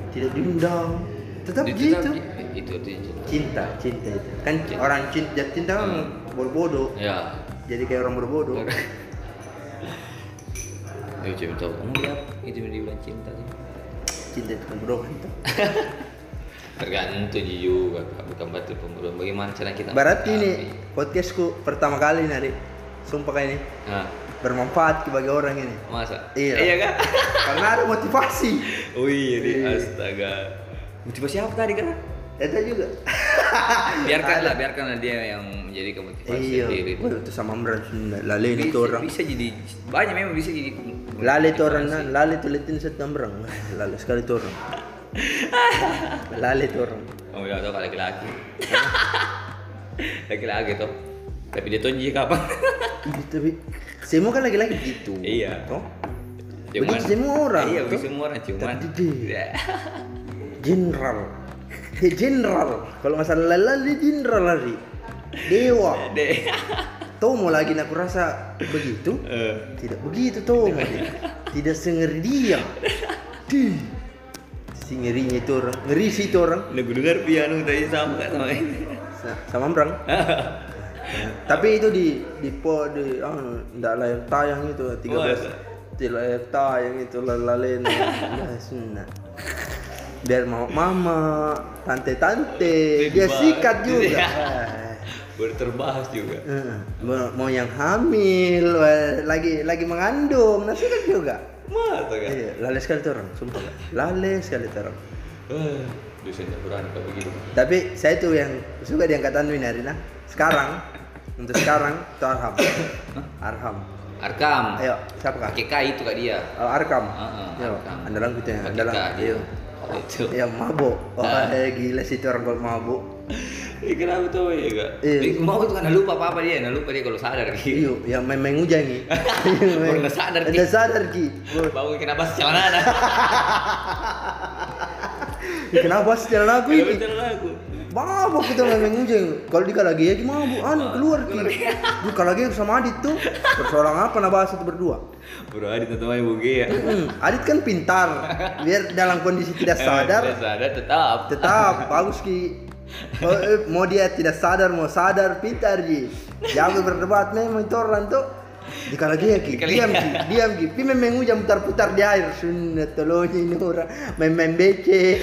[SPEAKER 1] tidak diundang. Tetap
[SPEAKER 2] Itu
[SPEAKER 1] gitu.
[SPEAKER 2] itu itu itu.
[SPEAKER 1] cinta. Cinta itu. Kan orang cinta jatuh cinta kan
[SPEAKER 2] Hmm.
[SPEAKER 1] Bodoh
[SPEAKER 2] ya
[SPEAKER 1] jadi kayak orang berbodoh
[SPEAKER 2] coba tahu kamu lihat itu yang dibilang cinta sih.
[SPEAKER 1] cinta itu pembodohan tuh
[SPEAKER 2] Tergantung juga bukan batu pembunuhan. Bagaimana cara kita?
[SPEAKER 1] berarti ini podcastku pertama kali nari sumpah kayak ini
[SPEAKER 2] Nah,
[SPEAKER 1] bermanfaat bagi orang ini
[SPEAKER 2] masa?
[SPEAKER 1] Iya.
[SPEAKER 2] Iya kan?
[SPEAKER 1] karena ada motivasi
[SPEAKER 2] Oh iya,
[SPEAKER 1] Iya.
[SPEAKER 2] astaga. Motivasi apa tadi kan?
[SPEAKER 1] Itu juga
[SPEAKER 2] Biarkanlah, biarkanlah dia yang menjadi motivasi
[SPEAKER 1] iya. Wah, itu sama lale
[SPEAKER 2] Bisa,
[SPEAKER 1] itu orang
[SPEAKER 2] bisa jadi banyak memang bisa jadi
[SPEAKER 1] lale itu orang nan lale itu litin set Amran lale sekali itu orang lale itu orang
[SPEAKER 2] Oh, tahu kalau laki-laki. laki-laki tuh. Tapi dia jadi kapan?
[SPEAKER 1] gitu bi semua kan lagi-lagi gitu
[SPEAKER 2] Iya.
[SPEAKER 1] toh Begitu semua orang,
[SPEAKER 2] Iya, begitu semua orang cuman.
[SPEAKER 1] Terdidik.
[SPEAKER 2] Ya.
[SPEAKER 1] general Eh, general kalau masalah lale general lari dewa. Toh mau lagi aku rasa begitu
[SPEAKER 2] Eh.
[SPEAKER 1] tidak begitu toh tidak sengeri dia Dih. si ngerinya itu orang ngeri sih itu orang
[SPEAKER 2] Lagu dengar piano tadi sama gak sama ini?
[SPEAKER 1] Sa- sama Ambrang tapi itu di di po di ah ndak layak tayang itu 13
[SPEAKER 2] Masa?
[SPEAKER 1] tidak layak tayang itu lalalen ya sunnah biar mau mama tante tante dia sikat juga
[SPEAKER 2] Iya.
[SPEAKER 1] Eh,
[SPEAKER 2] Baru terbahas juga.
[SPEAKER 1] eh, mau, mau yang hamil eh, lagi lagi mengandung nah sikat juga
[SPEAKER 2] Masa kan?
[SPEAKER 1] iya lale sekali tuh orang sumpah lale sekali tuh orang
[SPEAKER 2] Eh, dosennya berani kalau begitu.
[SPEAKER 1] tapi saya tuh yang suka di angkatan Winarina sekarang untuk sekarang itu Arham Arham
[SPEAKER 2] Arkam.
[SPEAKER 1] ayo siapa kak
[SPEAKER 2] Pakai K itu kak dia.
[SPEAKER 1] oh, Arkam
[SPEAKER 2] Heeh,
[SPEAKER 1] Yo,
[SPEAKER 2] Arkam.
[SPEAKER 1] andalan gitu ya andalan iya
[SPEAKER 2] Oh, itu.
[SPEAKER 1] ya mabuk oh
[SPEAKER 2] Nah.
[SPEAKER 1] gila sih itu orang kalau mabuk
[SPEAKER 2] Eh, kenapa tuh ya kak?
[SPEAKER 1] Iya.
[SPEAKER 2] Eh, Mau itu kan lupa apa apa dia, nah lupa dia kalau sadar ki.
[SPEAKER 1] iyo yang main main hujan nih
[SPEAKER 2] Baru nggak sadar, Ki.
[SPEAKER 1] udah sadar ki
[SPEAKER 2] Bau kenapa celana ada?
[SPEAKER 1] "Ih, kenapa sih jalan aku
[SPEAKER 2] Kenapa
[SPEAKER 1] ini
[SPEAKER 2] celana aku?
[SPEAKER 1] Mabuk kita main main hujan kalau di lagi ya gimana bu anu keluar ki. Di lagi sama Adit tuh. Persoalan apa nah bahas itu berdua?
[SPEAKER 2] Bro Adit atau Maya Boge ya?
[SPEAKER 1] Adit kan pintar. Biar dalam kondisi tidak sadar.
[SPEAKER 2] Tidak sadar tetap.
[SPEAKER 1] tetap. Bagus ki. Oh, eh, mau dia tidak sadar mau sadar pintar ji. Jangan berdebat memang itu orang tuh. Jika lagi ya ki. Diam ki diam ki pi memang hujan putar putar di air. Sunat tolongnya ini orang. Main main bece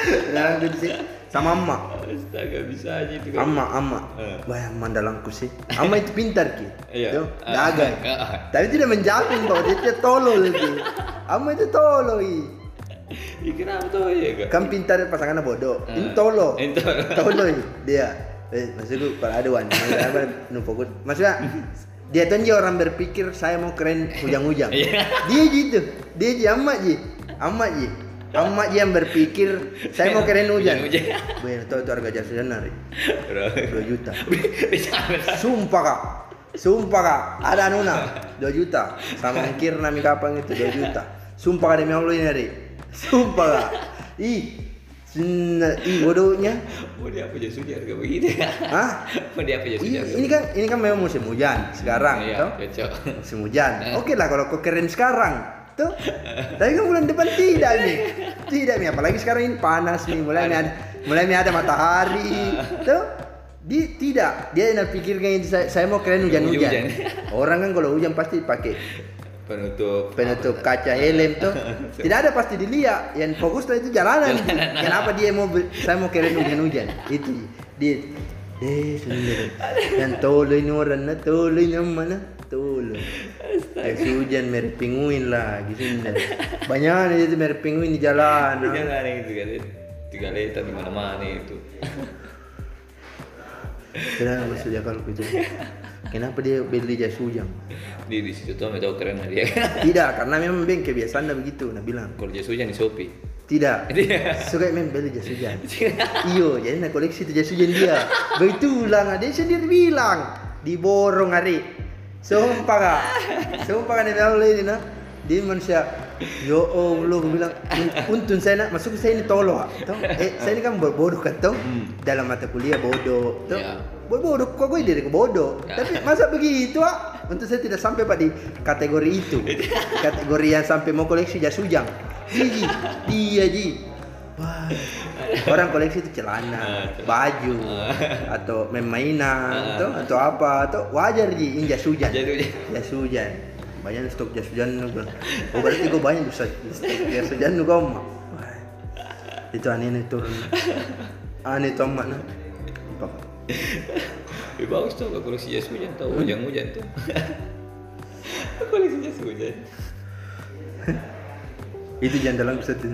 [SPEAKER 1] Nah, gitu sih. sama amma
[SPEAKER 2] Astaga bisa aja itu
[SPEAKER 1] amma amma
[SPEAKER 2] Eh.
[SPEAKER 1] wah mandalangku sih. Amma itu pintar ki.
[SPEAKER 2] Iya.
[SPEAKER 1] Dagang tapi tidak menjamin bahwa dia itu tolol ki. Amma itu tolol i.
[SPEAKER 2] Ih, kenapa tuh ya
[SPEAKER 1] kan pintar pasangannya bodoh.
[SPEAKER 2] Ah.
[SPEAKER 1] ini tolo
[SPEAKER 2] Ini tolo.
[SPEAKER 1] tolo i, dia. Eh, maksudku kalau ada wan apa numpuk maksudnya dia tuh aja orang berpikir saya mau keren hujang-hujang.
[SPEAKER 2] Iya.
[SPEAKER 1] dia gitu. Dia ji amat ji amat ji amat ji yang berpikir saya mau keren hujan
[SPEAKER 2] Hujan-hujan.
[SPEAKER 1] Bener, tahu itu harga jasa senar
[SPEAKER 2] Bro.
[SPEAKER 1] 2 juta sumpah kak sumpah kak ada nuna 2 juta sama ongkir nami kapan itu 2 juta sumpah kak demi Allah ini hari sumpah kak ih Sena, ih bodohnya
[SPEAKER 2] Mau dia apa jasunya harga begitu ya?
[SPEAKER 1] Hah?
[SPEAKER 2] Mau dia apa jasunya?
[SPEAKER 1] Ini, ini kan ini kan memang musim hujan sekarang,
[SPEAKER 2] Iya.
[SPEAKER 1] Musim hujan.
[SPEAKER 2] Eh.
[SPEAKER 1] Oke lah kalau kau keren sekarang, tuh. Tapi kan bulan depan tidak nih. Tidak nih, apalagi sekarang ini panas nih, mulai nih ada mulai nih ada matahari. Tuh. Di tidak, dia yang pikirkan saya, saya mau keren hujan-hujan.
[SPEAKER 2] Hujan.
[SPEAKER 1] Orang kan kalau hujan pasti pakai
[SPEAKER 2] penutup
[SPEAKER 1] penutup kaca helm tuh tidak ada pasti dilihat yang fokus tuh itu jalanan kenapa dia mau saya mau keren hujan-hujan itu dia eh sebenarnya dan tolo ini orang na tolo ini mana tolo ya hujan merek pinguin lah gitu banyak itu merek pinguin di jalan.
[SPEAKER 2] Jangan itu kan tiga liter di mana-mana itu.
[SPEAKER 1] Kenapa maksudnya kalau gitu kenapa dia beli jas hujan
[SPEAKER 2] di di situ tuh tahu keren dia.
[SPEAKER 1] Tidak karena memang beng kebiasaan begitu nah bilang.
[SPEAKER 2] Kalau jas hujan di shopee
[SPEAKER 1] Tidak. Suka main beli jas hujan. Iyo, jadi nak koleksi tu jas hujan dia. Begitulah dia sendiri bilang. Diborong hari. Sumpah kak. Sumpah kan dia bilang ini nah. Dia manusia Yo Allah, gue bilang "Un- untung saya nak masuk saya ini tolol. ah." Tahu? Eh, saya ini kan bodoh kan tahu? Dalam mata kuliah bodoh. Tahu?
[SPEAKER 2] Ya.
[SPEAKER 1] Bodoh, bodoh. Kok gue diri bodoh?
[SPEAKER 2] Ya.
[SPEAKER 1] Tapi masa begitu ah? Untuk saya tidak sampai pak di kategori itu. Kategori yang sampai mau koleksi jas hujan. Ji, iya ji. Wah, orang koleksi itu celana, baju, atau main mainan, atau, atau apa, atau wajar ini jas hujan.
[SPEAKER 2] Jas hujan.
[SPEAKER 1] Banyak stok jas hujan Bro. Oh berarti gue banyak stok jas hujan nu kau mak. Wah, Itu aneh nih turun. Aneh tuh. Apa?
[SPEAKER 2] Eh, bagus tuh kalau koleksi jas hujan tuh hujan hujan tuh koleksi jas hujan
[SPEAKER 1] Itu jangan dalam bisa tuh.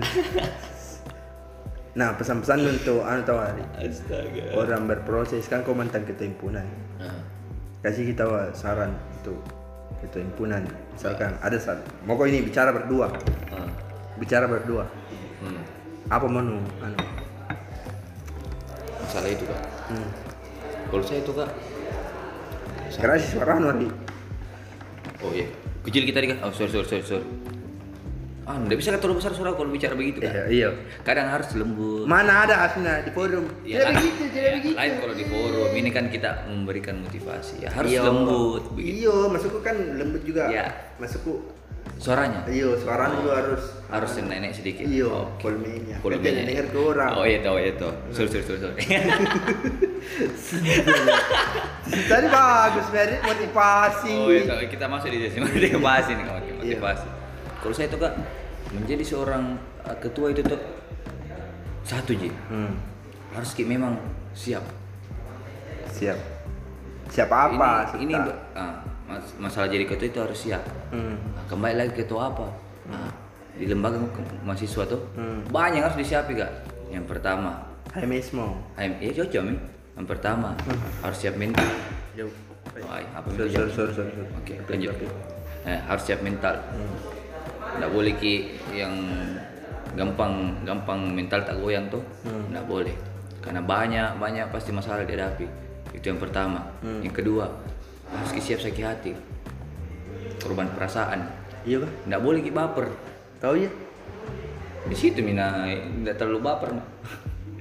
[SPEAKER 1] Nah pesan-pesan untuk anu tahu hari
[SPEAKER 2] astaga.
[SPEAKER 1] Orang berproses kan kau mantan ketua himpunan.
[SPEAKER 2] nah,
[SPEAKER 1] kasih kita saran untuk ketua himpunan. Misalkan ada saran. Mau kau ini bicara berdua.
[SPEAKER 2] Ah,
[SPEAKER 1] bicara berdua.
[SPEAKER 2] Hmm.
[SPEAKER 1] apa menu anu?
[SPEAKER 2] Masalah itu kak.
[SPEAKER 1] Hmm.
[SPEAKER 2] kalau saya itu kak.
[SPEAKER 1] Si suara anu hari
[SPEAKER 2] oh iya. Kecil kita nih kak. Oh sorry sorry sorry sorry ah nggak bisa terlalu besar suara kalau bicara begitu kan?
[SPEAKER 1] Iya iya.
[SPEAKER 2] Kadang harus lembut
[SPEAKER 1] mana ada hasilnya di forum.
[SPEAKER 2] Ya,
[SPEAKER 1] tidak
[SPEAKER 2] kan?
[SPEAKER 1] begitu tidak
[SPEAKER 2] Ya,
[SPEAKER 1] begitu.
[SPEAKER 2] lain kalau di forum. Ini kan kita memberikan motivasi. Ya harus
[SPEAKER 1] Iya.
[SPEAKER 2] lembut begitu.
[SPEAKER 1] Iya masukku kan lembut juga.
[SPEAKER 2] Iya.
[SPEAKER 1] masukku.
[SPEAKER 2] Suaranya?
[SPEAKER 1] Iya suara juga harus.
[SPEAKER 2] Harus nenek sedikit?
[SPEAKER 1] Iya
[SPEAKER 2] Oke.
[SPEAKER 1] volumenya.
[SPEAKER 2] Volumenya.
[SPEAKER 1] Jangan dengar ke orang.
[SPEAKER 2] Oh iya tahu iya tahu sorry sorry sorry
[SPEAKER 1] tadi bagus Mary motivasi.
[SPEAKER 2] Oh iya tahu kita masuk di sini. Motivasi nih oke
[SPEAKER 1] Iya.
[SPEAKER 2] motivasi kalau saya itu kak menjadi seorang uh, ketua itu tuh satu ji.
[SPEAKER 1] Hmm.
[SPEAKER 2] harus ki memang siap.
[SPEAKER 1] Siap. Siap apa
[SPEAKER 2] ini, ini ah, mas- masalah jadi ketua itu harus siap.
[SPEAKER 1] Hmm.
[SPEAKER 2] Nah, kembali lagi ketua apa? Nah, di lembaga mahasiswa tuh
[SPEAKER 1] Hmm.
[SPEAKER 2] banyak harus disiapi kak. Yang pertama
[SPEAKER 1] Hai Mesmo
[SPEAKER 2] HM, ya cocok nih yang pertama harus siap mental.
[SPEAKER 1] Jauh.
[SPEAKER 2] Oh, apa
[SPEAKER 1] Sorry, sorry, sorry, sorry.
[SPEAKER 2] Oke,
[SPEAKER 1] Tapi,
[SPEAKER 2] lanjut. Eh, harus siap mental. Nggak boleh ki yang gampang gampang mental tak goyang tuh. Nggak boleh. Karena banyak banyak pasti masalah dihadapi. Itu yang pertama. Yang kedua harus siap sakit hati. Korban perasaan.
[SPEAKER 1] Iya kah?
[SPEAKER 2] Nggak boleh ki baper.
[SPEAKER 1] Tahu ya?
[SPEAKER 2] Di situ mina nggak terlalu baper.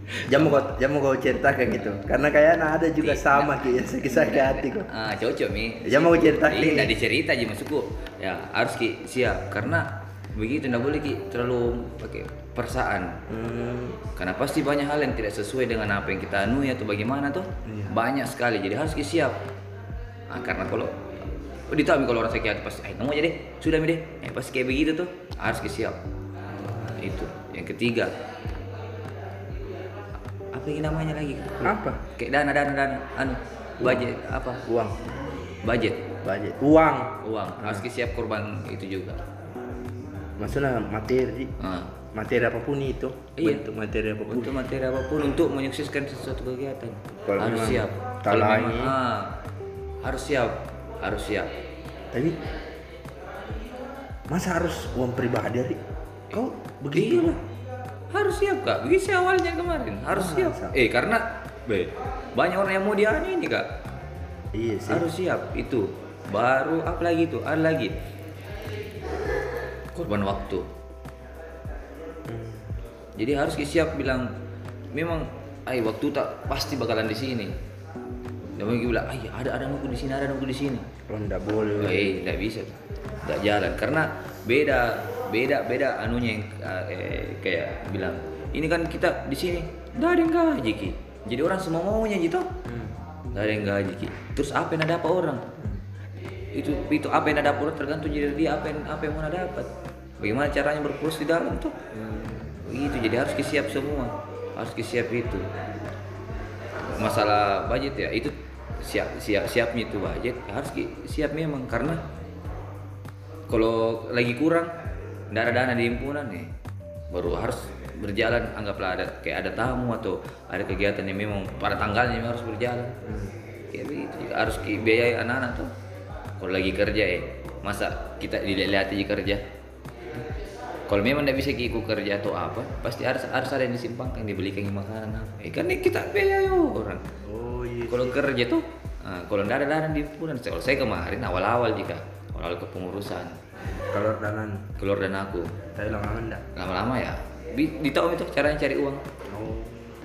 [SPEAKER 2] Mak.
[SPEAKER 1] Jam mau kau, jam mau kau cerita kayak gitu. Karena kayaknya ada juga sama kayak sakit sakit hati kok.
[SPEAKER 2] Ah, cocok mi.
[SPEAKER 1] Ya, mau cerita
[SPEAKER 2] Iya,
[SPEAKER 1] ki.
[SPEAKER 2] nggak dicerita aja maksudku. Ya harus ki siap karena begitu nggak boleh ki terlalu pakai perasaan.
[SPEAKER 1] Hmm,
[SPEAKER 2] Karena pasti banyak hal yang tidak sesuai dengan apa yang kita anui atau bagaimana tuh.
[SPEAKER 1] Iya.
[SPEAKER 2] Banyak sekali. Jadi harus ki siap. Ah, karena kalau oh, ditahu kalau orang sakit hati pasti, eh kamu aja deh, sudah mi deh. Eh pasti kayak begitu tuh, harus ki siap. Itu. Yang ketiga, apa ini namanya lagi?
[SPEAKER 1] apa?
[SPEAKER 2] Kayak dana dana dana, anu, budget apa?
[SPEAKER 1] Uang.
[SPEAKER 2] Budget.
[SPEAKER 1] Budget. Uang.
[SPEAKER 2] uang harus siap korban itu juga
[SPEAKER 1] Maksudnya materi.
[SPEAKER 2] nah,
[SPEAKER 1] Materi apa pun itu.
[SPEAKER 2] Iya.
[SPEAKER 1] Bentuk materi apa pun.
[SPEAKER 2] untuk materi apa pun untuk menyukseskan sesuatu kegiatan
[SPEAKER 1] Kalau
[SPEAKER 2] harus
[SPEAKER 1] memang
[SPEAKER 2] siap kalau memang ah, harus siap harus siap
[SPEAKER 1] Tapi masa harus uang pribadi Ri? Kau begitu?
[SPEAKER 2] Iya lah. Harus siap kak. Sih awalnya kemarin. Harus siap.
[SPEAKER 1] Masa?
[SPEAKER 2] eh karena be, banyak orang yang mau dianu ini kak.
[SPEAKER 1] Iya sih.
[SPEAKER 2] harus siap. Itu. Baru apa lagi itu ada lagi. Korban waktu. Jadi harus siap bilang memang ay waktu tak pasti bakalan di sini. Dan mungkin bilang ay ada ada nunggu di sini ada nunggu di sini.
[SPEAKER 1] Oh, boleh.
[SPEAKER 2] eh tidak bisa. Tidak jalan. Karena beda beda beda anunya yang eh, kayak bilang ini kan kita di sini nggak ada yang gaji ki. Jadi orang semua maunya gitu.
[SPEAKER 1] Hmm.
[SPEAKER 2] nggak ada yang gaji ki. Terus apa yang ada apa orang? Itu itu apa yang ada apa orang tergantung dari dia apa yang apa yang mau dapat. Bagaimana caranya berproses di dalam tuh? Begitu jadi harus disiap semua. Harus disiap itu. Masalah budget ya itu siap siap siapnya itu budget harus siap memang karena kalau lagi kurang ada dana di himpunan nih. Baru harus berjalan anggaplah ada kayak ada tamu atau ada kegiatan yang memang pada tanggalnya memang harus berjalan. Kayak begitu harus ki- biayai anak-anak tuh. Kalau lagi kerja ya masa kita dilihat aja kerja? Kalau memang tidak bisa ikut kerja atau apa pasti harus harus ada yang disimpangkan dibelikan makanan apa. Eh, kan kita biaya orang.
[SPEAKER 1] Oh iya.
[SPEAKER 2] kalau kerja tuh nah, kalau tidak ada dana di himpunan kalau saya kemarin awal-awal jika awal-awal kepengurusan
[SPEAKER 1] Kalau danan.
[SPEAKER 2] Keluar dan aku.
[SPEAKER 1] Saya lama enggak.
[SPEAKER 2] lama-lama ya. Di, di tahu itu caranya cari uang.
[SPEAKER 1] Oh.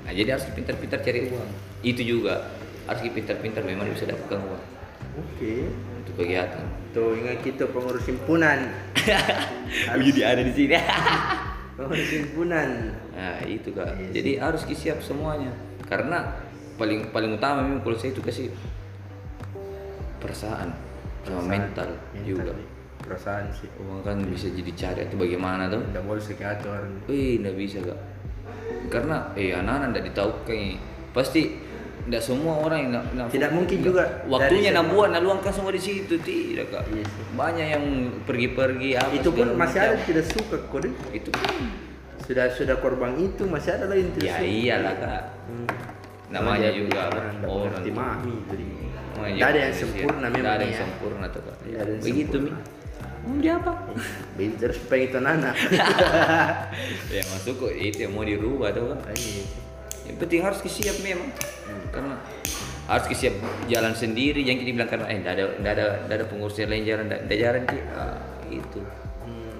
[SPEAKER 2] nah jadi harus pintar-pintar cari uang. Itu juga. Harus pintar-pintar memang bisa dapatkan uang.
[SPEAKER 1] Oke.
[SPEAKER 2] untuk kegiatan.
[SPEAKER 1] Tuh ingat kita pengurus himpunan.
[SPEAKER 2] jadi ada di sini.
[SPEAKER 1] Pengurus himpunan.
[SPEAKER 2] nah itu kak.
[SPEAKER 1] Iya
[SPEAKER 2] jadi harus siap semuanya. Karena paling paling utama memang kalau saya itu kasih perasaan sama mental, juga.
[SPEAKER 1] nih. Perasaan sih.
[SPEAKER 2] uang kan bisa jadi cari atau bagaimana tuh
[SPEAKER 1] Tidak boleh psikiater.
[SPEAKER 2] Wih, nggak bisa kak. Karena eh anak-anak nggak ditahu kayak pasti nggak semua orang yang nggak-
[SPEAKER 1] Tidak mungkin juga
[SPEAKER 2] waktunya
[SPEAKER 1] semua.
[SPEAKER 2] bulan nah luangkan semua di situ tidak kak.
[SPEAKER 1] Iya sih.
[SPEAKER 2] Banyak yang pergi-pergi apa
[SPEAKER 1] Itu pun masih ada yang tidak suka kode.
[SPEAKER 2] Itu
[SPEAKER 1] Sudah sudah korban itu masih ada lagi yang tidak
[SPEAKER 2] ya
[SPEAKER 1] suka.
[SPEAKER 2] iyalah kak.
[SPEAKER 1] Hmm.
[SPEAKER 2] Namanya
[SPEAKER 1] Orang
[SPEAKER 2] juga
[SPEAKER 1] orang tidak
[SPEAKER 2] orang
[SPEAKER 1] jadi.
[SPEAKER 2] Namanya
[SPEAKER 1] Tidak ada yang sempurna memang.
[SPEAKER 2] Nggak ada yang
[SPEAKER 1] ya.
[SPEAKER 2] sempurna tuh kak.
[SPEAKER 1] Tidak
[SPEAKER 2] Begitu mi. Mau dia apa?
[SPEAKER 1] Terus pengen itu anak.
[SPEAKER 2] ya masuk kok itu yang mau dirubah tuh kan.
[SPEAKER 1] Iya.
[SPEAKER 2] Yang penting harus siap memang. Karena harus siap jalan sendiri jangan kita bilang karena eh enggak ada enggak ada enggak ada pengurus yang lain jalan enggak jalan Ki. ah, itu
[SPEAKER 1] Hmm.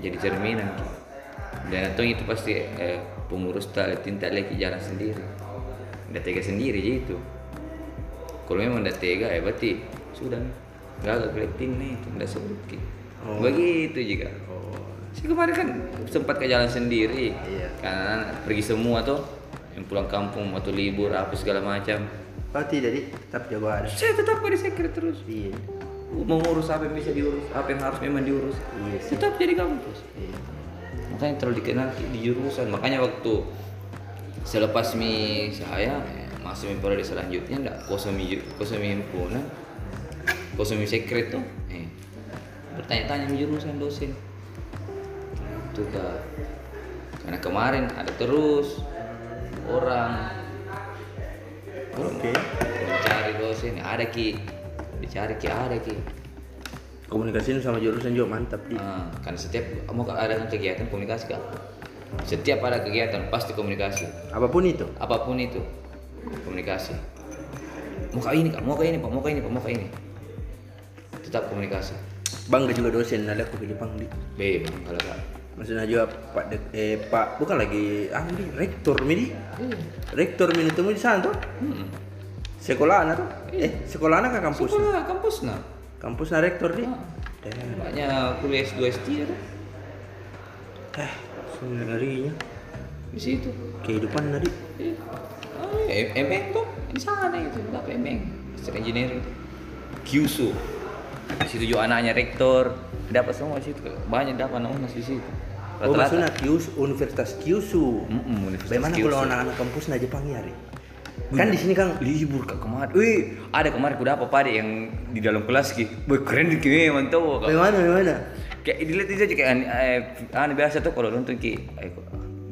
[SPEAKER 2] jadi cerminan Ki. dan atau itu pasti eh, pengurus tak tinta lagi jalan sendiri enggak tega sendiri gitu kalau memang enggak tega ya berarti sudah nih gagal kolektif nih itu enggak sebut.
[SPEAKER 1] Oh.
[SPEAKER 2] begitu juga
[SPEAKER 1] Oh.
[SPEAKER 2] Si kemarin kan sempat ke jalan sendiri.
[SPEAKER 1] Iya.
[SPEAKER 2] Karena pergi semua tuh. Yang pulang kampung atau libur apa segala macam.
[SPEAKER 1] Oh tidak, Dik. tetap jago ada.
[SPEAKER 2] Saya tetap di sekret terus.
[SPEAKER 1] Iya.
[SPEAKER 2] Mau ngurus apa yang bisa diurus, apa yang harus memang diurus.
[SPEAKER 1] Iya sih.
[SPEAKER 2] Tetap jadi kampus.
[SPEAKER 1] Iya.
[SPEAKER 2] Makanya terlalu dikenal di jurusan. Makanya waktu selepas mi saya masuk mi periode selanjutnya enggak kosong mi kosong mi himpunan kosong mi sekret tuh. Eh, bertanya-tanya jurusan dosen. Itu kak karena kemarin ada terus orang.
[SPEAKER 1] Oke.
[SPEAKER 2] mencari dosen ada ki. Dicari ki ada ki.
[SPEAKER 1] Komunikasi sama jurusan juga mantap, Dik.
[SPEAKER 2] Ah, karena setiap mau ada kegiatan komunikasi kak setiap ada kegiatan pasti komunikasi.
[SPEAKER 1] Apa pun itu.
[SPEAKER 2] apa pun itu komunikasi. Mau kayak ini kak mau kayak ini pak. Mau kayak ini pak. Mau kayak ini tetap komunikasi
[SPEAKER 1] Bangga juga dosen ada aku ke Jepang, Dik.
[SPEAKER 2] bebas kalau kak
[SPEAKER 1] Maksudnya juga Pak Dek, eh Pak bukan lagi ah ini rektor mini. Rektor mini temu di sana tuh.
[SPEAKER 2] hmm.
[SPEAKER 1] Sekolah anak tuh. Eh, sekolah anak ke kampus.
[SPEAKER 2] sekolah kampus nah
[SPEAKER 1] Kampus na rektor, Dik.
[SPEAKER 2] Ah. Banyak kuliah S2 S3 tuh
[SPEAKER 1] Eh, ngerinya.
[SPEAKER 2] di situ
[SPEAKER 1] Kehidupan tadi.
[SPEAKER 2] Iya. Ah, eh, Emeng tuh di sana itu dapat Emeng Master Engineering Kyusu di situ juga anaknya rektor dapat semua di situ banyak dapat anak unas di situ
[SPEAKER 1] Oh, maksudnya Universitas Kyushu.
[SPEAKER 2] Mm-mm, Universitas
[SPEAKER 1] Bagaimana
[SPEAKER 2] Kyushu.
[SPEAKER 1] kalau anak-anak kampus na Jepang ya? Kan di sini Kang
[SPEAKER 2] libur kak kemarin. Wih, ada kemarin kuda apa pada yang di dalam kelas ki. Wih, keren ki memang tuh.
[SPEAKER 1] Bagaimana bagaimana?
[SPEAKER 2] Kayak dilihat aja kayak eh, aneh biasa tuh kalau nonton ki. Eh,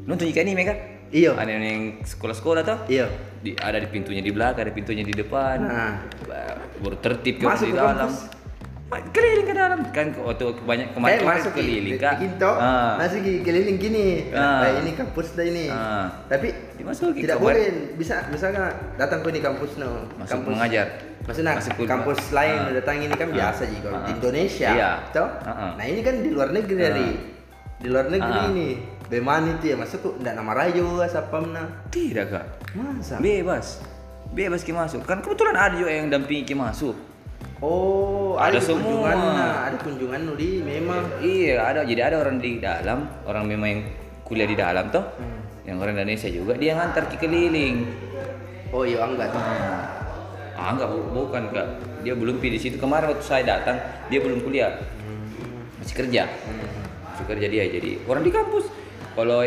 [SPEAKER 2] nonton ikan anime kan?
[SPEAKER 1] Iya.
[SPEAKER 2] Ada yang sekolah-sekolah tuh.
[SPEAKER 1] Iya.
[SPEAKER 2] Di, ada di pintunya di belakang, ada pintunya di depan.
[SPEAKER 1] Nah.
[SPEAKER 2] Ba- Baru tertib ke di dalam.
[SPEAKER 1] kampus.
[SPEAKER 2] Ma- Keliling ke dalam kan waktu banyak kemarin kemarin
[SPEAKER 1] masuk
[SPEAKER 2] keliling
[SPEAKER 1] ke
[SPEAKER 2] kak.
[SPEAKER 1] Ginto,
[SPEAKER 2] Ah.
[SPEAKER 1] masuk ke keliling gini.
[SPEAKER 2] Ah.
[SPEAKER 1] Nah, ini kampus dah ini.
[SPEAKER 2] Ah.
[SPEAKER 1] Tapi
[SPEAKER 2] Dimasukin
[SPEAKER 1] tidak
[SPEAKER 2] ke
[SPEAKER 1] boleh bisa misalnya datang ke ini kampus no.
[SPEAKER 2] Masuk
[SPEAKER 1] kampus
[SPEAKER 2] mengajar.
[SPEAKER 1] Maksudnya
[SPEAKER 2] Masuk kuliah.
[SPEAKER 1] kampus lain
[SPEAKER 2] Ah.
[SPEAKER 1] datang ini kan
[SPEAKER 2] Ah.
[SPEAKER 1] biasa juga
[SPEAKER 2] Ah.
[SPEAKER 1] di Indonesia.
[SPEAKER 2] Iya.
[SPEAKER 1] Toh?
[SPEAKER 2] Ah, ah.
[SPEAKER 1] Nah, ini kan di luar negeri dari di luar negeri
[SPEAKER 2] Ah.
[SPEAKER 1] ini. Bagaimana itu ya masuk kok enggak nama rajo sapamna.
[SPEAKER 2] Tidak kak.
[SPEAKER 1] Masa?
[SPEAKER 2] Bebas. Bebas ki masuk. Kan kebetulan ada juga yang dampingi ki masuk.
[SPEAKER 1] Oh,
[SPEAKER 2] Ada
[SPEAKER 1] ada,
[SPEAKER 2] semua.
[SPEAKER 1] kunjungan, nah, ada kunjungan di memang.
[SPEAKER 2] Iya ada, jadi ada orang di dalam, orang memang yang kuliah di dalam toh, yang orang Indonesia juga dia ngantar ke keliling.
[SPEAKER 1] Oh iya enggak.
[SPEAKER 2] Ah enggak, bu- bukan kak, dia belum pilih di situ. Kemarin waktu saya datang dia belum kuliah, masih kerja, masih kerja dia jadi orang di kampus. Kalau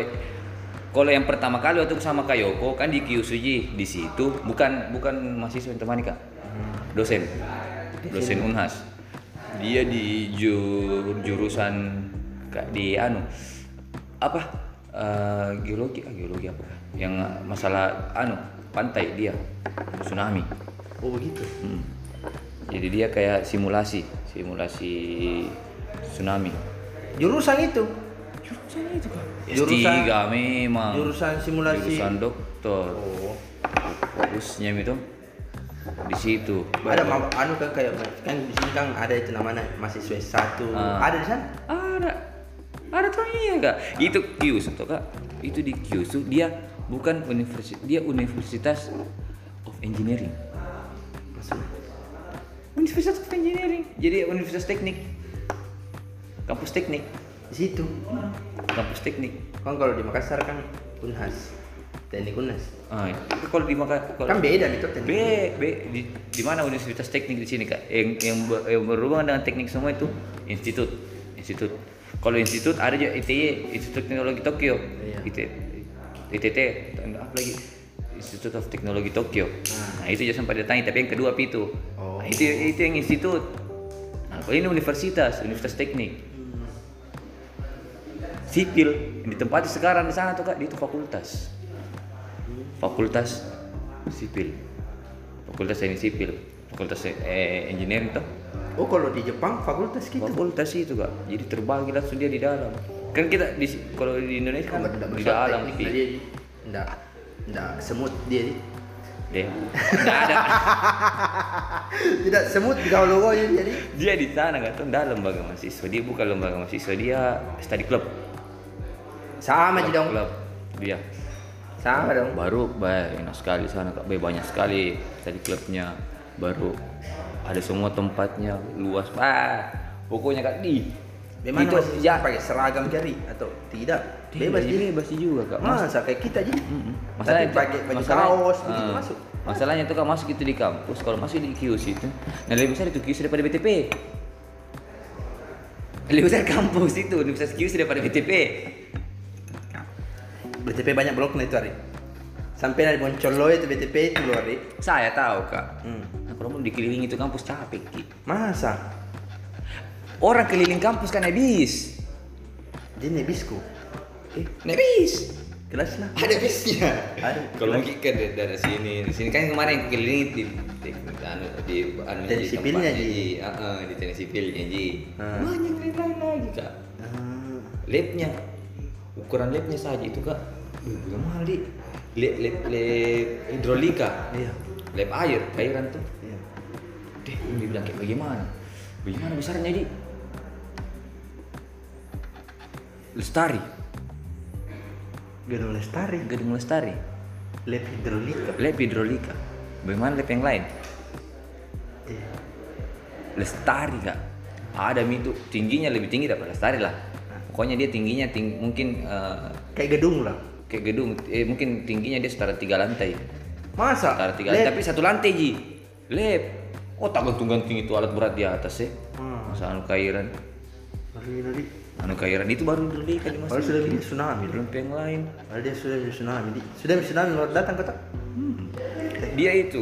[SPEAKER 2] kalau yang pertama kali waktu sama Kayoko kan di Kyusuji di situ. Bukan bukan mahasiswa yang temani kak, dosen, dosen Unhas. Dia di ju- jurusan kak di anu apa eh, geologi ah geologi apa yang masalah anu pantai dia tsunami.
[SPEAKER 1] Oh begitu.
[SPEAKER 2] Hmm. Jadi dia kayak simulasi, simulasi tsunami.
[SPEAKER 1] Jurusan itu.
[SPEAKER 2] Jurusan itu kan?
[SPEAKER 1] Jurusan-
[SPEAKER 2] S3 memang.
[SPEAKER 1] Jurusan simulasi.
[SPEAKER 2] Jurusan dokter.
[SPEAKER 1] Oh.
[SPEAKER 2] Fokusnya itu di situ.
[SPEAKER 1] Ada ma- anu kan kayak kan di sini kan ada itu namanya mahasiswa satu.
[SPEAKER 2] Ah.
[SPEAKER 1] Ada di sana?
[SPEAKER 2] Ada. Ada tuh iya kak. Itu Kyushu tuh kak. Itu di Kyushu dia bukan universitas, dia Universitas of Engineering.
[SPEAKER 1] Maksudnya.
[SPEAKER 2] Universitas of Engineering. Jadi Universitas Teknik. Kampus teknik.
[SPEAKER 1] Di situ.
[SPEAKER 2] Kampus teknik.
[SPEAKER 1] Kan kalau di Makassar kan Unhas. Teknik Unhas.
[SPEAKER 2] Ah, itu kalau di Makassar
[SPEAKER 1] Kan beda itu teknik.
[SPEAKER 2] B, B di, di mana universitas teknik di sini kak? Yang yang, ber- yang berhubungan dengan teknik semua itu institut, institut. Kalau institut ada juga ITY, Institut Teknologi Tokyo,
[SPEAKER 1] Iya.
[SPEAKER 2] IT, ITT, apa lagi? Institute of Teknologi Tokyo. Nah itu juga sempat datang, tapi yang kedua itu?
[SPEAKER 1] Oh.
[SPEAKER 2] Nah, itu itu yang institut. Nah, kalau ini universitas, universitas teknik. Sipil yang ditempati sekarang di sana tuh kak, dia itu fakultas. Fakultas sipil. Fakultas teknik sipil. Fakultas eh, engineering tuh.
[SPEAKER 1] Oh kalau di Jepang fakultas gitu.
[SPEAKER 2] Fakultas itu kak. Jadi terbagi langsung dia di dalam. Kan kita di kalau di Indonesia kan
[SPEAKER 1] Enggak
[SPEAKER 2] di dalam Pi.
[SPEAKER 1] Enggak. Enggak semut dia. Di.
[SPEAKER 2] Deh. Nggak ada.
[SPEAKER 1] Tidak semut kalau logonya jadi.
[SPEAKER 2] Dia di sana kan tuh dalam lembaga mahasiswa. Dia bukan lembaga mahasiswa, dia study club.
[SPEAKER 1] Sama aja dong.
[SPEAKER 2] Club. Dia.
[SPEAKER 1] Sama dong.
[SPEAKER 2] Baru baik enak sekali sana kak. Baik, banyak sekali study clubnya. Baru ada semua tempatnya luas. Ah, pokoknya kak di
[SPEAKER 1] Memang
[SPEAKER 2] itu
[SPEAKER 1] masih
[SPEAKER 2] ya
[SPEAKER 1] pakai seragam jadi atau tidak?
[SPEAKER 2] bebas jadi bebas juga kak. Mas,
[SPEAKER 1] Masa kayak kita jadi.
[SPEAKER 2] Mm-mm.
[SPEAKER 1] Tapi pakai baju kaos begitu
[SPEAKER 2] ah,
[SPEAKER 1] masuk.
[SPEAKER 2] Masalahnya tuh kan masuk itu di kampus, kalau masuk di QC itu, nah lebih besar itu QC daripada BTP. Lebih besar kampus itu, Universitas QC daripada BTP.
[SPEAKER 1] BTP banyak bloknya itu hari. Sampai dari Boncolo itu BTP itu loh hari.
[SPEAKER 2] Saya tahu kak.
[SPEAKER 1] Hmm.
[SPEAKER 2] Nah, kalau mau dikelilingi itu kampus capek Ki.
[SPEAKER 1] Masa?
[SPEAKER 2] Orang keliling kampus kan habis.
[SPEAKER 1] Jadi nebisku.
[SPEAKER 2] Eh, habis.
[SPEAKER 1] Kelas lah.
[SPEAKER 2] Ada bisnya.
[SPEAKER 1] Ada.
[SPEAKER 2] Kalau mungkin kan dari, dari sini, di sini kan kemarin keliling di di anu di anu
[SPEAKER 1] Teknik sipilnya.
[SPEAKER 2] Ah, ah, di teknik sipilnya ji.
[SPEAKER 1] Ah.
[SPEAKER 2] Banyak lain-lain lagi kak. Labnya, ukuran labnya saja itu kak. Udah mahal di. Lab, lab, lab hidrolika,
[SPEAKER 1] iya.
[SPEAKER 2] lab air, airan tuh.
[SPEAKER 1] Iya.
[SPEAKER 2] Deh, dia bilang kayak bagaimana? Bagaimana besarnya di? Lestari,
[SPEAKER 1] Gedung Lestari.
[SPEAKER 2] gedung Lestari.
[SPEAKER 1] Lab hidrolika.
[SPEAKER 2] Lab hidrolika. Bagaimana lab yang lain?
[SPEAKER 1] Iya.
[SPEAKER 2] Lestari kak. Ada itu tingginya lebih tinggi daripada lestari lah. Pokoknya dia tingginya ting mungkin eh,
[SPEAKER 1] Kayak gedung lah.
[SPEAKER 2] Kayak gedung, eh, mungkin tingginya dia setara tiga lantai.
[SPEAKER 1] Masa?
[SPEAKER 2] Setara tiga lantai, tapi satu lantai ji. Lab. Oh tak gantung-gantung itu alat berat di atas ya.
[SPEAKER 1] Hmm.
[SPEAKER 2] Masa anu kairan.
[SPEAKER 1] Ngeri.
[SPEAKER 2] Anu kairan itu baru hidrolika di
[SPEAKER 1] Kalau sudah bisa tsunami.
[SPEAKER 2] Belum yang lain.
[SPEAKER 1] Kalau dia sudah bisa tsunami. Di. Sudah bisa tsunami kalau datang kota.
[SPEAKER 2] Dia itu.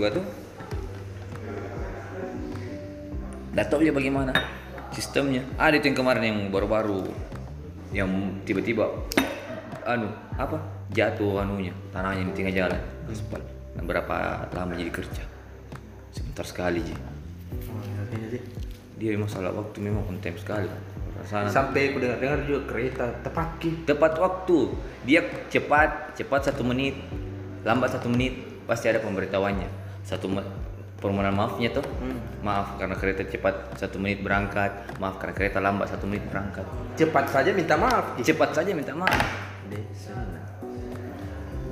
[SPEAKER 2] Nggak tahu ya bagaimana sistemnya. Ada itu yang kemarin yang baru-baru yang tiba-tiba anu apa jatuh anunya tanahnya di tengah jalan aspal. Nah, berapa lama jadi kerja? Sebentar sekali ji.
[SPEAKER 1] Ngeri.
[SPEAKER 2] Dia masalah waktu memang on time sekali. Sana.
[SPEAKER 1] Sampai aku dengar-dengar juga kereta tepat ki.
[SPEAKER 2] tepat waktu dia cepat cepat satu menit lambat satu menit pasti ada pemberitahuannya satu permohonan maafnya tuh maaf karena kereta cepat satu menit berangkat maaf karena kereta lambat satu menit berangkat
[SPEAKER 1] Cepat saja minta maaf. Ki.
[SPEAKER 2] cepat saja minta maaf
[SPEAKER 1] Desa.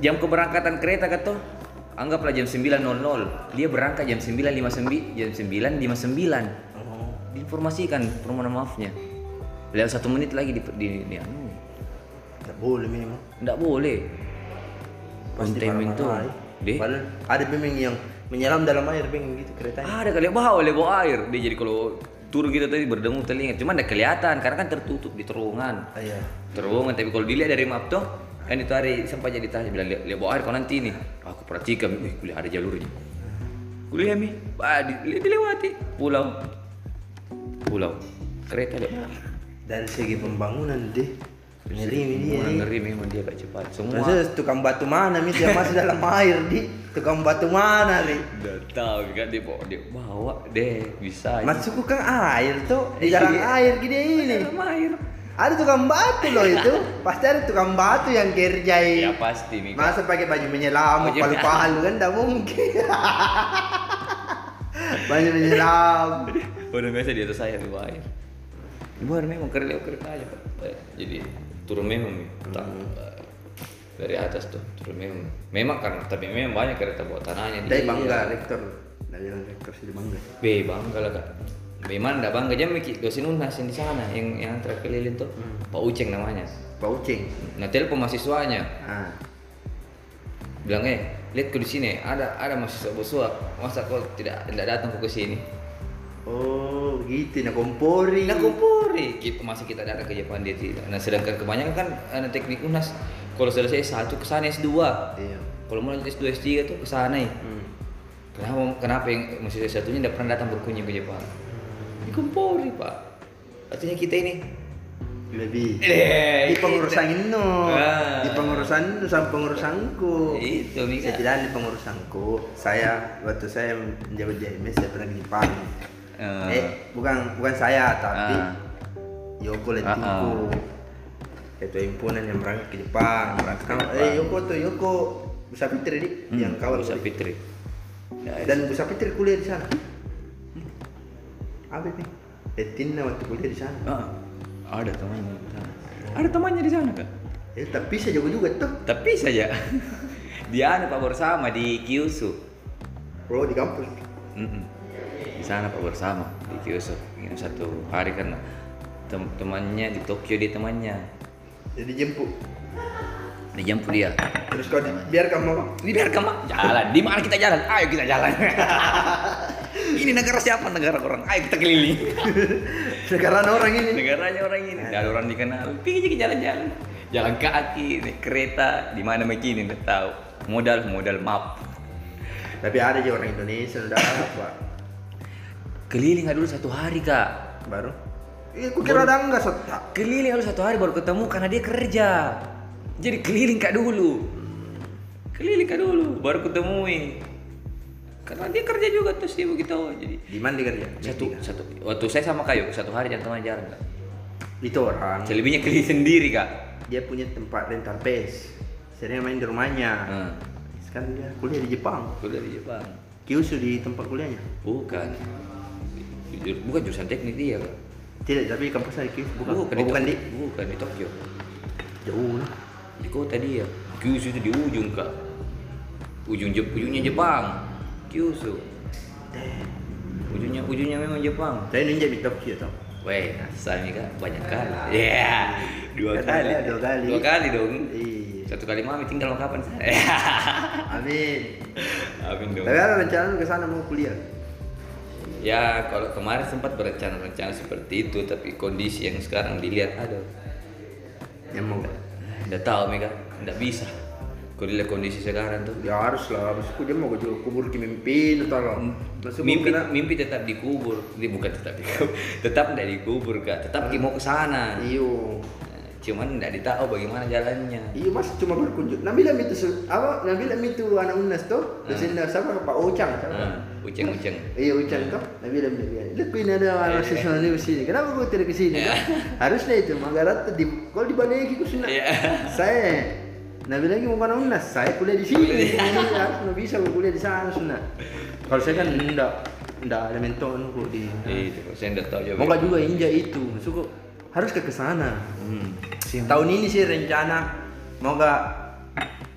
[SPEAKER 2] Jam keberangkatan kereta kata anggaplah jam 9.00 dia berangkat jam 9.59 jam 9.59
[SPEAKER 1] Oh.
[SPEAKER 2] diinformasikan permohonan maafnya lewat satu menit lagi di, di, di anu
[SPEAKER 1] Tidak boleh memang.
[SPEAKER 2] nggak boleh
[SPEAKER 1] Pasti
[SPEAKER 2] timing tuh
[SPEAKER 1] eh.
[SPEAKER 2] deh
[SPEAKER 1] Padahal ada memang yang menyelam dalam air beng gitu keretanya.
[SPEAKER 2] ada kali bawa oleh bawa air dia jadi kalau turun gitu tadi berdengung telinga cuma ada kelihatan karena kan tertutup di terowongan
[SPEAKER 1] Ah, iya.
[SPEAKER 2] terowongan tapi kalau dilihat dari map tuh kan itu hari sempat jadi tanya bilang lihat, lihat bawa air kau nanti nih. Aku perhatikan wih kuliah ada jalurnya. Kuliah mi? Ah, di, di- dilewati. Pulau. Pulau. Kereta lewat
[SPEAKER 1] Dari segi pembangunan deh. Ngeri ini dia.
[SPEAKER 2] Ngeri memang dia gak cepat. Semua
[SPEAKER 1] Masa tukang batu mana mit yang masih dalam air di tukang batu mana nih?
[SPEAKER 2] udah tahu kan dia bawa dia bawa deh. Bisa
[SPEAKER 1] Masuk kan air tuh di dalam air gini ini.
[SPEAKER 2] dalam air
[SPEAKER 1] Ada tukang batu loh itu. Pasti ada tukang batu yang kerjai.
[SPEAKER 2] ya pasti Mika
[SPEAKER 1] Masa pakai baju menyelam,
[SPEAKER 2] Baju-
[SPEAKER 1] palu-palu kan tidak mungkin. baju menyelam.
[SPEAKER 2] udah biasa di atas saya di bawah air di bawah memang kereta kereta aja. Eh, jadi turun memang. Tak, eh, dari atas tuh turun memang memang kan tapi memang banyak kereta bawa tanahnya
[SPEAKER 1] Dari
[SPEAKER 2] dia.
[SPEAKER 1] bangga rektor. Dari rektor sih bangga.
[SPEAKER 2] Be bangga lah kak Memang enggak bangga aja Miki dosen unas yang di sana yang yang antara keliling tuh Pak Uceng namanya
[SPEAKER 1] Pak Uceng.
[SPEAKER 2] nah telepon mahasiswanya
[SPEAKER 1] Ah.
[SPEAKER 2] bilang eh lihat ke di sini ada ada mahasiswa bersuap masa kau tidak tidak datang ke sini
[SPEAKER 1] Oh, gitu. Nah, kompori.
[SPEAKER 2] Nah kumpuri kita masih kita datang ke Jepang dia tidak. Nah sedangkan kebanyakan kan anak teknik unas kalau selesai satu ke sana S2
[SPEAKER 1] Iya.
[SPEAKER 2] kalau mau lanjut S2 S3 tuh ke sana ya.
[SPEAKER 1] Hmm.
[SPEAKER 2] Kenapa kenapa yang mahasiswa satunya tidak pernah datang berkunjung ke Jepang? Di kumpuri pak. Artinya kita ini
[SPEAKER 1] Lebih.
[SPEAKER 2] Eh,
[SPEAKER 1] di pengurusan ini
[SPEAKER 2] Ah.
[SPEAKER 1] di pengurusan itu sama pengurusanku
[SPEAKER 2] itu
[SPEAKER 1] saya
[SPEAKER 2] Mika.
[SPEAKER 1] tidak di pengurusanku saya waktu saya menjabat JMS saya pernah di Jepang
[SPEAKER 2] Eh,
[SPEAKER 1] eh bukan bukan saya tapi
[SPEAKER 2] Ah.
[SPEAKER 1] Yoko
[SPEAKER 2] Ah,
[SPEAKER 1] Letiku ketua himpunan yang berangkat ke Jepang berangkat sama eh Yoko tuh Yoko Busa Fitri
[SPEAKER 2] hmm,
[SPEAKER 1] yang kawan
[SPEAKER 2] bisa
[SPEAKER 1] kuliah.
[SPEAKER 2] Fitri. Ya,
[SPEAKER 1] dan Busa Fitri kuliah di sana apa nih Etina waktu kuliah di sana
[SPEAKER 2] ah, ada temannya di sana. Ada temannya di sana kak.
[SPEAKER 1] eh tapi saya jago juga tuh
[SPEAKER 2] Tapi saja dia ada pak bersama di Kyushu.
[SPEAKER 1] bro di kampus
[SPEAKER 2] Mm-mm. Di sana pak bersama di Kyushu. Ini satu hari kan tem- temannya di Tokyo dia temannya.
[SPEAKER 1] jadi jemput
[SPEAKER 2] Dijemput dia.
[SPEAKER 1] terus kau di- biar kamu apa
[SPEAKER 2] Ini biar kamu jalan. Di mana kita jalan? Ayo kita jalan. ini negara siapa? Negara orang. Ayo kita keliling.
[SPEAKER 1] sekarang orang ini
[SPEAKER 2] Negaranya orang ini. Ada orang dikenal. Pergi ke jalan-jalan. Jalan kaki, naik kereta, di mana begini nggak tahu. Modal modal map.
[SPEAKER 1] tapi ada aja orang Indonesia udah apa
[SPEAKER 2] Keliling dulu satu hari kak.
[SPEAKER 1] baru Iya, kira ada enggak sotak.
[SPEAKER 2] Keliling dulu satu hari baru ketemu karena dia kerja. Jadi keliling kak dulu. Keliling kak dulu baru ketemui. Karena dia kerja juga terus dia begitu jadi
[SPEAKER 1] Di mana dia kerja?
[SPEAKER 2] satu
[SPEAKER 1] Meksika.
[SPEAKER 2] satu waktu saya sama kayu satu hari jangan teman jalan kak.
[SPEAKER 1] Itu orang.
[SPEAKER 2] Selebihnya keliling sendiri kak.
[SPEAKER 1] Dia punya tempat rental PS. Sering main di rumahnya.
[SPEAKER 2] Hmm.
[SPEAKER 1] Sekarang dia kuliah di Jepang.
[SPEAKER 2] Kuliah di Jepang.
[SPEAKER 1] Kyushu di tempat kuliahnya.
[SPEAKER 2] Bukan. Bukan jurusan teknik dia kak.
[SPEAKER 1] Tidak, tapi kampusnya di Kyushu. Bukan.
[SPEAKER 2] bukan,
[SPEAKER 1] oh, bukan di.
[SPEAKER 2] Bukan di Tokyo.
[SPEAKER 1] Jauh lah.
[SPEAKER 2] Di kota dia. Kyushu itu di ujung kak. Ujung Jep, ujungnya Jepang. Kyushu. Ujungnya ujungnya memang Jepang.
[SPEAKER 1] Saya ninja di Tokyo tau.
[SPEAKER 2] Weh, asal nih kak banyak kali. Iya, dua
[SPEAKER 1] Kata
[SPEAKER 2] kali.
[SPEAKER 1] dua kali.
[SPEAKER 2] Dua kali dong.
[SPEAKER 1] Iya.
[SPEAKER 2] Satu kali mami tinggal mau kapan?
[SPEAKER 1] Amin.
[SPEAKER 2] Amin dong.
[SPEAKER 1] Tapi ada rencana ke sana mau kuliah.
[SPEAKER 2] Ya kalau kemarin sempat berencana-rencana seperti itu, tapi kondisi yang sekarang dilihat ada.
[SPEAKER 1] Yang mau.
[SPEAKER 2] Udah tahu Mega, nggak bisa. Kalau dilihat kondisi sekarang tuh.
[SPEAKER 1] Ya harus lah. Maksudku dia mau juga kubur ke mimpi atau apa. Maksudku
[SPEAKER 2] Mimpi,
[SPEAKER 1] kena-
[SPEAKER 2] mimpi tetap dikubur, ini bukan tetap dikubur, tetap tidak dikubur kak, tetap mau ke sana.
[SPEAKER 1] Iyo.
[SPEAKER 2] Cuman tidak ditahu bagaimana jalannya.
[SPEAKER 1] Iya mas cuma berkunjung. Nabila itu su- apa? Nabila itu anak unas tuh. Dosen siapa? Pak siapa?
[SPEAKER 2] Hmm, uceng-uceng.
[SPEAKER 1] Iya Ucang tuh. Nabila bilang, lihat ini ada anak siswa di sini. Kenapa kau tidak ke sini? kan? Harusnya itu. Magarat di kalau di Banegi ku sunat.
[SPEAKER 2] Iya.
[SPEAKER 1] Saya Nabila lagi mau ke unas. Saya kuliah di sini. Ini harus nggak bisa gua kuliah di sana sunat. Kalau saya kan enggak enggak ada mentor kok di.
[SPEAKER 2] Eh, Itu, saya tidak tahu juga.
[SPEAKER 1] Mau juga injak itu. Maksudku harus ke ke sana.
[SPEAKER 2] Hmm.
[SPEAKER 1] Tahun ini sih rencana mau gak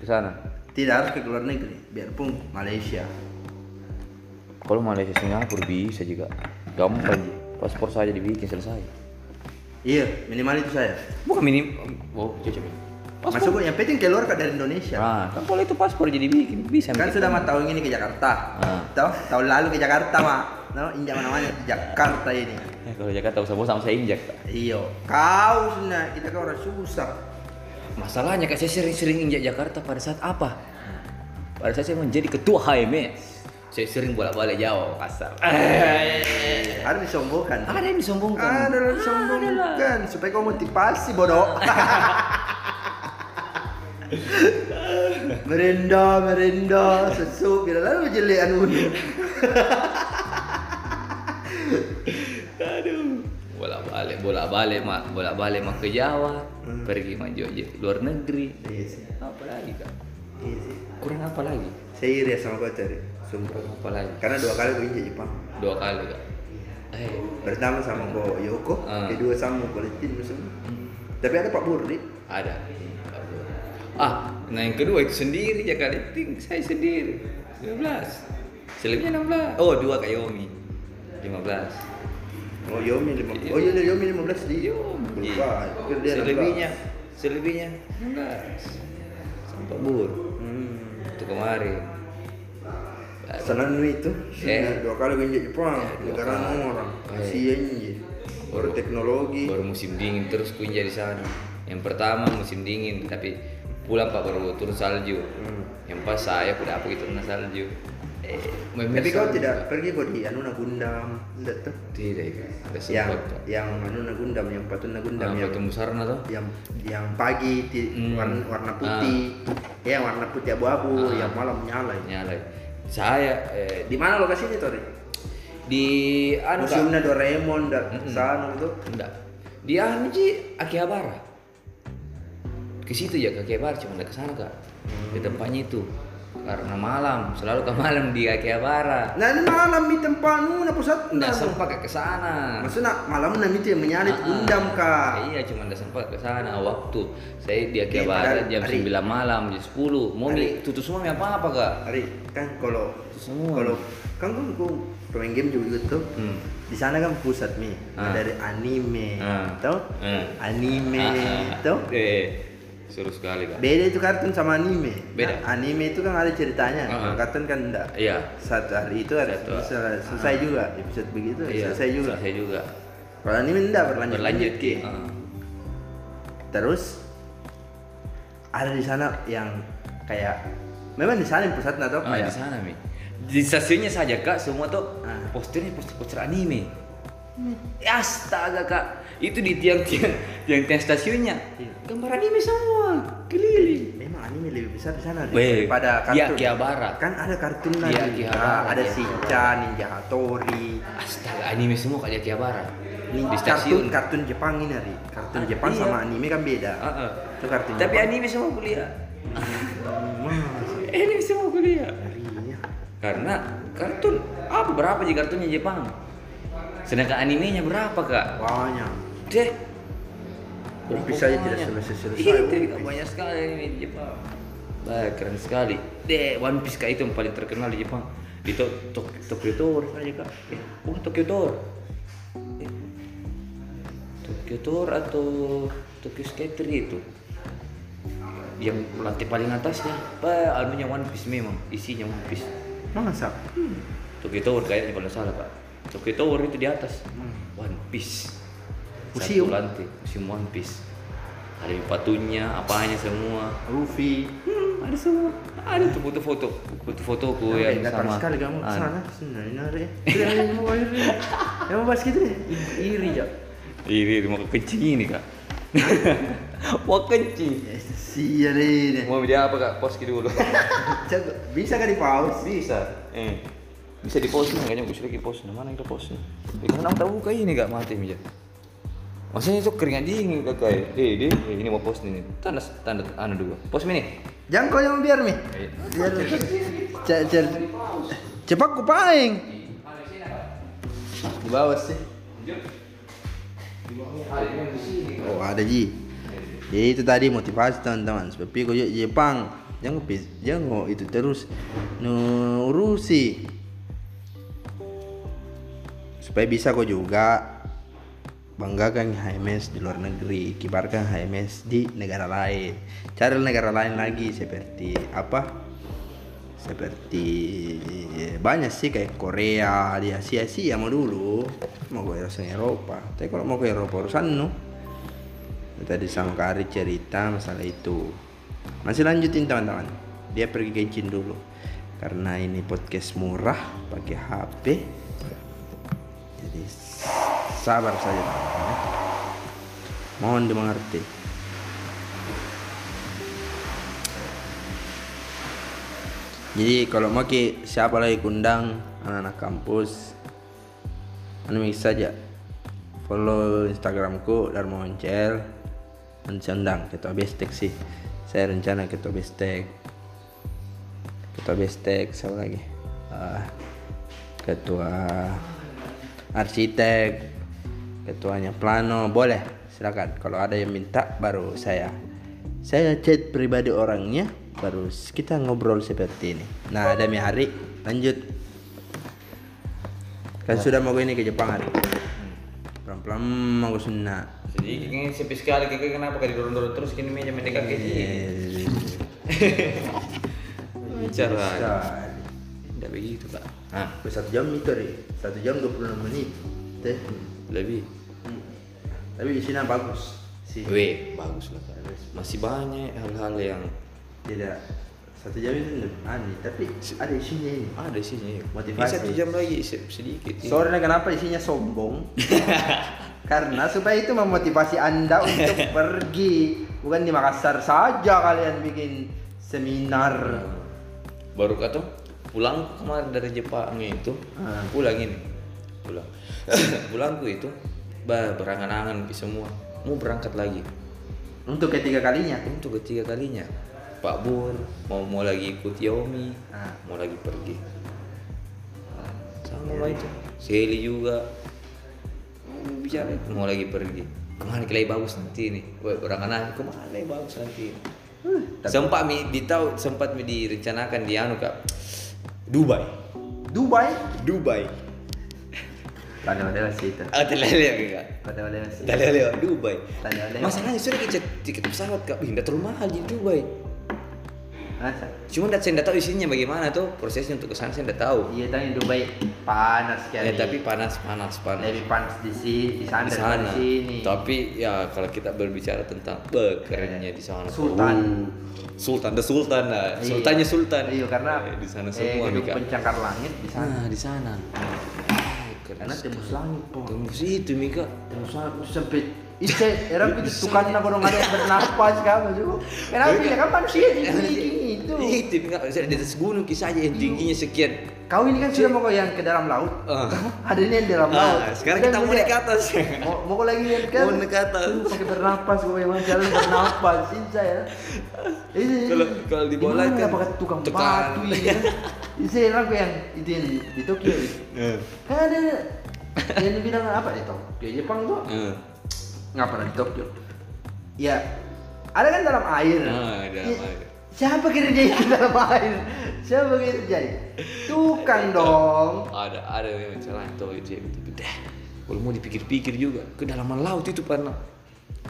[SPEAKER 2] Ke sana.
[SPEAKER 1] Tidak harus ke luar negeri, biarpun Malaysia.
[SPEAKER 2] Kalau Malaysia Singapura bisa juga. Gampang ji. Paspor saja dibikin selesai.
[SPEAKER 1] Iya, minimal itu saya.
[SPEAKER 2] Bukan minim. Oh, cocok. Paspor.
[SPEAKER 1] Masuk yang penting keluar ke dari Indonesia.
[SPEAKER 2] Nah, kan kalau itu paspor jadi bikin bisa.
[SPEAKER 1] Kan sudah mah tahun ini ke Jakarta.
[SPEAKER 2] Ah.
[SPEAKER 1] Tahu? Tahun lalu ke Jakarta mah. No, injak mana-mana Jakarta ini.
[SPEAKER 2] Eh, kalau Jakarta usah sama saya injak.
[SPEAKER 1] Iyo, kau sudah kita kan orang susah.
[SPEAKER 2] Masalahnya kak saya sering-sering injak Jakarta pada saat apa? Pada saat saya menjadi ketua HMS. Saya sering bolak-balik Jawa kasar. Eh.
[SPEAKER 1] Harus disombongkan.
[SPEAKER 2] Ada yang disombongkan.
[SPEAKER 1] Ada yang disombongkan supaya kau motivasi bodoh. merenda, merenda, susu, bila lalu jelek anu.
[SPEAKER 2] Bolak-balik, bolak-balik mak, bolak-balik mak ke Jawa, pergi mak Jogja, luar negeri.
[SPEAKER 1] Iya sih.
[SPEAKER 2] Apa lagi kak?
[SPEAKER 1] Iya sih.
[SPEAKER 2] Kurang apa lagi?
[SPEAKER 1] Saya iri sama kau cari, sumpah.
[SPEAKER 2] Kurang apa lagi?
[SPEAKER 1] Karena dua kali gue injak Jepang.
[SPEAKER 2] Dua kali kak. Eh,
[SPEAKER 1] Pertama sama kau Yoko,
[SPEAKER 2] Ah.
[SPEAKER 1] kedua sama kau Letin semua. Tapi ada Pak Burdi.
[SPEAKER 2] ada. Ah, nah yang kedua itu sendiri ya kali ting, saya sendiri. 15. Selebihnya 16. Oh, dua Kak Yomi. 15.
[SPEAKER 1] Oh Yomi lima. Oh iya Yomi lima belas di.
[SPEAKER 2] Yomi.
[SPEAKER 1] Dia
[SPEAKER 2] Selebihnya, selebihnya 16. Sampai bur.
[SPEAKER 1] Hmm.
[SPEAKER 2] Itu kemarin.
[SPEAKER 1] Senang itu.
[SPEAKER 2] Eh.
[SPEAKER 1] Dua kali gue Jepang.
[SPEAKER 2] Eh,
[SPEAKER 1] Negara
[SPEAKER 2] kali.
[SPEAKER 1] orang.
[SPEAKER 2] Eh.
[SPEAKER 1] Kasian je. Baru teknologi.
[SPEAKER 2] Baru musim dingin terus kunja di sana. Yang pertama musim dingin, tapi pulang pak baru turun salju.
[SPEAKER 1] Hmm.
[SPEAKER 2] Yang pas saya udah apa gitu turun salju. Eh,
[SPEAKER 1] Tapi kau tidak pergi kau di Anuna Gundam, tidak tuh?
[SPEAKER 2] Tidak, ada
[SPEAKER 1] Yang yang Anuna Gundam, yang Patuna Gundam,
[SPEAKER 2] Ah,
[SPEAKER 1] yang
[SPEAKER 2] Batu Musarna tuh.
[SPEAKER 1] yang yang pagi ti-
[SPEAKER 2] Hmm.
[SPEAKER 1] warna, warna putih, ya warna putih abu-abu,
[SPEAKER 2] Ah.
[SPEAKER 1] yang malam nyala.
[SPEAKER 2] Nyala. Saya eh,
[SPEAKER 1] Di mana lokasinya Tori?
[SPEAKER 2] di anu.
[SPEAKER 1] Museumnya Doraemon dan
[SPEAKER 2] Mm-mm.
[SPEAKER 1] sana gitu.
[SPEAKER 2] Enggak. Di anu Akihabara. Ke situ ya ke Akihabara, cuma ke sana Kak. Ke tempatnya itu. Karena malam, selalu ke malam di Akihabara.
[SPEAKER 1] Nah ini malam di tempat Nuna pusat.
[SPEAKER 2] Enggak
[SPEAKER 1] Nah,
[SPEAKER 2] sempat ke sana.
[SPEAKER 1] Maksudnya malam nanti itu yang menyalit
[SPEAKER 2] Ah, ah.
[SPEAKER 1] Gundam kak.
[SPEAKER 2] Iya, cuma enggak sempat ke sana waktu. Saya di Akihabara
[SPEAKER 1] padahal
[SPEAKER 2] jam
[SPEAKER 1] hari-
[SPEAKER 2] 9 malam, jam 10. Mau
[SPEAKER 1] Hari-
[SPEAKER 2] tutup semua apa apa Kak?
[SPEAKER 1] Ari kan kalau
[SPEAKER 2] Semua.
[SPEAKER 1] kalau kan kan gua pemain game juga gitu.
[SPEAKER 2] Hmm.
[SPEAKER 1] Di sana kan pusat mi
[SPEAKER 2] Ah.
[SPEAKER 1] dari anime,
[SPEAKER 2] Ah.
[SPEAKER 1] tau?
[SPEAKER 2] Ah.
[SPEAKER 1] Anime,
[SPEAKER 2] Ah, ah.
[SPEAKER 1] tau?
[SPEAKER 2] Eh, seru sekali Kak.
[SPEAKER 1] Beda itu kartun sama anime.
[SPEAKER 2] Beda.
[SPEAKER 1] Nah, anime itu kan ada ceritanya.
[SPEAKER 2] Ah.
[SPEAKER 1] Kalau kartun kan enggak.
[SPEAKER 2] Iya.
[SPEAKER 1] Satu hari itu ada
[SPEAKER 2] Satu-
[SPEAKER 1] selesai, selesai
[SPEAKER 2] Ah.
[SPEAKER 1] juga episode begitu
[SPEAKER 2] Iya,
[SPEAKER 1] selesai juga.
[SPEAKER 2] Selesai juga.
[SPEAKER 1] Kalau anime enggak berlanjut.
[SPEAKER 2] Berlanjut
[SPEAKER 1] Ki.
[SPEAKER 2] Ah.
[SPEAKER 1] Terus ada di sana yang kayak memang di sana yang pusatnya tuh
[SPEAKER 2] Ah,
[SPEAKER 1] kayak
[SPEAKER 2] di sana mi. Di stasiunnya saja kak, semua tuh
[SPEAKER 1] Ah.
[SPEAKER 2] posternya poster poster anime. Ya astaga kak, itu di tiang-tiang tiang-tiang stasiunnya
[SPEAKER 1] Iya.
[SPEAKER 2] gambar anime semua keliling.
[SPEAKER 1] memang anime lebih besar di sana
[SPEAKER 2] Weh,
[SPEAKER 1] daripada kartun.
[SPEAKER 2] Akihabara.
[SPEAKER 1] Kan ada kartun
[SPEAKER 2] Iya,
[SPEAKER 1] lagi.
[SPEAKER 2] Akihabara,
[SPEAKER 1] Ah, ada
[SPEAKER 2] iya.
[SPEAKER 1] Shinchan, Ninja Hattori.
[SPEAKER 2] Astaga anime semua kak di Akihabara.
[SPEAKER 1] Ini
[SPEAKER 2] di
[SPEAKER 1] kartun
[SPEAKER 2] stasiun.
[SPEAKER 1] kartun Jepang ini Ri. Kartun
[SPEAKER 2] Ah,
[SPEAKER 1] Jepang
[SPEAKER 2] iya.
[SPEAKER 1] sama anime kan beda.
[SPEAKER 2] Ah, ah.
[SPEAKER 1] Itu kartun
[SPEAKER 2] Tapi
[SPEAKER 1] Jepang.
[SPEAKER 2] anime semua kuliah. Anime semua kuliah.
[SPEAKER 1] Iya.
[SPEAKER 2] Karena kartun apa berapa sih kartunnya Jepang? Sedangkan animenya berapa kak?
[SPEAKER 1] Banyak.
[SPEAKER 2] Deh.
[SPEAKER 1] One Piece saja tidak
[SPEAKER 2] Iya,
[SPEAKER 1] One
[SPEAKER 2] tidak
[SPEAKER 1] Piece.
[SPEAKER 2] banyak sekali ini di Jepang. Baik, keren sekali. Deh, One Piece kak itu yang paling terkenal di Jepang. Di to to Tokyo Tower saja kak. Eh, bukan Tokyo Tower. Eh, Tokyo Tower atau Tokyo Skater itu? Yang lantai paling atasnya, pak, anunya One Piece memang, isinya One Piece.
[SPEAKER 1] Masa?
[SPEAKER 2] Tokyo Tower kayaknya kalau salah pak. Tokyo Tower itu di atas.
[SPEAKER 1] Hmm.
[SPEAKER 2] One Piece.
[SPEAKER 1] Museum?
[SPEAKER 2] Satu lantai, museum One Piece. Ada patunya, apanya semua.
[SPEAKER 1] Luffy.
[SPEAKER 2] Hmm, ada semua. Ada tuh foto-foto, foto-fotoku yang
[SPEAKER 1] Datar
[SPEAKER 2] sama.
[SPEAKER 1] sekali kamu ke
[SPEAKER 2] Anu.
[SPEAKER 1] sana. Sebenarnya mau iri. Yang mau bahas gitu deh. Iri ya.
[SPEAKER 2] Iri, mau kencing ini kak. mau kencing.
[SPEAKER 1] Sia deh.
[SPEAKER 2] Mau dia apa kak? Poski dulu.
[SPEAKER 1] Jago. Bisa kan di pause?
[SPEAKER 2] Bisa. Eh. Bisa di pause kayaknya gue sudah di pause. Mana yang ke pause? Eh, kamu tahu buka ini kak mati aja. Maksudnya itu keringat dingin kakak ya. Eh, deh, eh, ini mau post ini. Tanda tanda anu dulu. Post ini.
[SPEAKER 1] Jangan kau yang biar mi. Biar. Cer cer. Cepat ku paling. Di bawah sih. Oh ada ji. Jadi itu tadi motivasi teman-teman. Sebab kau Jepang jangan pis- jangan itu terus nurusi supaya bisa kok juga banggakan HMS di luar negeri kibarkan HMS di negara lain. Cari negara lain lagi seperti apa? Seperti banyak sih kayak Korea di Asia Asia mau dulu. Mau ke urusan Eropa. Tapi kalau mau ke Eropa urusan no tadi sama Kari cerita masalah itu. Masih lanjutin teman-teman. Dia pergi ke Jin dulu. Karena ini podcast murah pakai HP jadi sabar saja. Mohon dimengerti. Jadi kalau mau ke siapa lagi kundang anak-anak kampus anu saja. Follow instagramku Dharma Oncel. Undang ketua bestek sih. Saya rencana ketua bestek. Ketua bestek siapa lagi? Ah, ketua arsitek ketuanya plano boleh silakan. Kalau ada yang minta baru saya. Saya chat pribadi orangnya baru kita ngobrol seperti ini. Nah ada hari lanjut. Kan sudah mau ini ke Jepang hari. Pelan-pelan mau ke Sunda.
[SPEAKER 2] Jadi kayaknya sepi sekali. Kayak kenapa kayak dorong-dorong terus? Kini meja mendekat kayak gini. Bicara. Tidak begitu kak. Ah,
[SPEAKER 1] satu jam itu hari. Satu jam 26 menit. Teh
[SPEAKER 2] lebih.
[SPEAKER 1] tapi isinya bagus sih
[SPEAKER 2] Weh, bagus lah. Masih banyak hal-hal yang
[SPEAKER 1] tidak satu jam itu aneh tapi ada isinya ini
[SPEAKER 2] ada sih
[SPEAKER 1] Motivasi.
[SPEAKER 2] Bisa satu jam lagi se- sedikit.
[SPEAKER 1] Soalnya kenapa isinya sombong? Karena supaya itu memotivasi anda untuk pergi bukan di Makassar saja kalian bikin seminar.
[SPEAKER 2] Baru kata pulang kemarin dari Jepang itu,
[SPEAKER 1] Ah.
[SPEAKER 2] pulang ini, pulang. Pulangku itu, bah berangan-angan semua. Mau berangkat lagi.
[SPEAKER 1] Untuk ketiga kalinya.
[SPEAKER 2] Untuk ketiga kalinya, Pak Bur mau mau lagi ikut Yomi,
[SPEAKER 1] Ah.
[SPEAKER 2] mau lagi pergi. Sama lah itu. Seli juga mau bicara mau lagi pergi. Ke mana kelai bagus nanti nih? Woi, berangan-angan ke mana kelai bagus nanti? sempat mi ditau sempat mi direncanakan di anu kak Dubai
[SPEAKER 1] Dubai.
[SPEAKER 2] Dubai
[SPEAKER 1] Sih itu.
[SPEAKER 2] tidak
[SPEAKER 1] Tanya ada sih.
[SPEAKER 2] tidak lihat Dubai
[SPEAKER 1] Tanya-tanya.
[SPEAKER 2] masalahnya sudah kita tiket pesawat kak Ih, terlalu mahal di Dubai
[SPEAKER 1] Masa?
[SPEAKER 2] cuma saya nggak tahu isinya bagaimana tuh prosesnya untuk ke sana saya nggak tahu
[SPEAKER 1] Iya tanya Dubai panas sekali.
[SPEAKER 2] ya tapi panas panas panas
[SPEAKER 1] lebih panas di sini di sana
[SPEAKER 2] di sana
[SPEAKER 1] di sini.
[SPEAKER 2] tapi ya kalau kita berbicara tentang bekerennya di sana
[SPEAKER 1] Sultan.
[SPEAKER 2] Uh, Sultan the Sultan lah
[SPEAKER 1] Iya.
[SPEAKER 2] Sultannya Sultan
[SPEAKER 1] Iya karena
[SPEAKER 2] Eh, di sana
[SPEAKER 1] eh,
[SPEAKER 2] semua kak
[SPEAKER 1] pencakar langit di sana.
[SPEAKER 2] Nah, di sana.
[SPEAKER 1] Karena tembus langit po.
[SPEAKER 2] Tembus itu Mika.
[SPEAKER 1] Tembus langit sampai Ise, era itu tukan na kurang ada bernapas juga. Kenapa ya kan manusia tinggi itu.
[SPEAKER 2] Itu Mika, saya di atas gunung kisah aja yang tingginya sekian.
[SPEAKER 1] Kau ini kan sudah mau yang ke dalam laut.
[SPEAKER 2] Ah.
[SPEAKER 1] Ada ini yang di dalam laut.
[SPEAKER 2] Ah, sekarang
[SPEAKER 1] Dan
[SPEAKER 2] kita mau naik ke atas.
[SPEAKER 1] Mau, mau lagi yang kan?
[SPEAKER 2] Mau naik ke atas.
[SPEAKER 1] Pakai bernapas, kau memang jalan bernapas, ya. Ini
[SPEAKER 2] Kalau- kalau di bola kan
[SPEAKER 1] pakai tukang batu ini kan? Ise aku yang itu yang di, Tokyo. Kan ada yang bilang apa di Tokyo Jepang tuh
[SPEAKER 2] Eh,
[SPEAKER 1] nggak pernah di Tokyo ya ada kan dalam air
[SPEAKER 2] Ah, dalam
[SPEAKER 1] Ya,
[SPEAKER 2] air.
[SPEAKER 1] Siapa kerja itu dalam air siapa kerja tukang dong
[SPEAKER 2] Ada ada yang salah itu itu itu. Dah. Kalau mau dipikir-pikir juga, kedalaman laut itu pernah.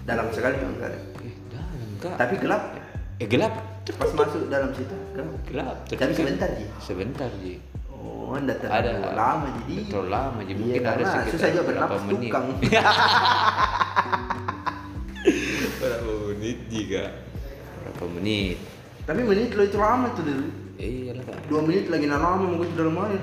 [SPEAKER 1] dalam sekali kan enggak ada.
[SPEAKER 2] Eh, dalam kak.
[SPEAKER 1] tapi gelap
[SPEAKER 2] eh gelap.
[SPEAKER 1] pas masuk dalam situ gelap
[SPEAKER 2] Gelap.
[SPEAKER 1] tapi sebentar ji
[SPEAKER 2] Sebentar ji.
[SPEAKER 1] oh anda terlalu
[SPEAKER 2] Ada
[SPEAKER 1] lama jadi
[SPEAKER 2] Terlalu lama jadi
[SPEAKER 1] Iya,
[SPEAKER 2] mungkin ada
[SPEAKER 1] karena
[SPEAKER 2] sekitar
[SPEAKER 1] susah juga
[SPEAKER 2] berapa menit.
[SPEAKER 1] tukang
[SPEAKER 2] Berapa menit juga? Berapa menit?
[SPEAKER 1] Tapi menit lo itu lama tuh dulu
[SPEAKER 2] Eh, iyalah kak.
[SPEAKER 1] dua menit lagi nggak lama mau dalam air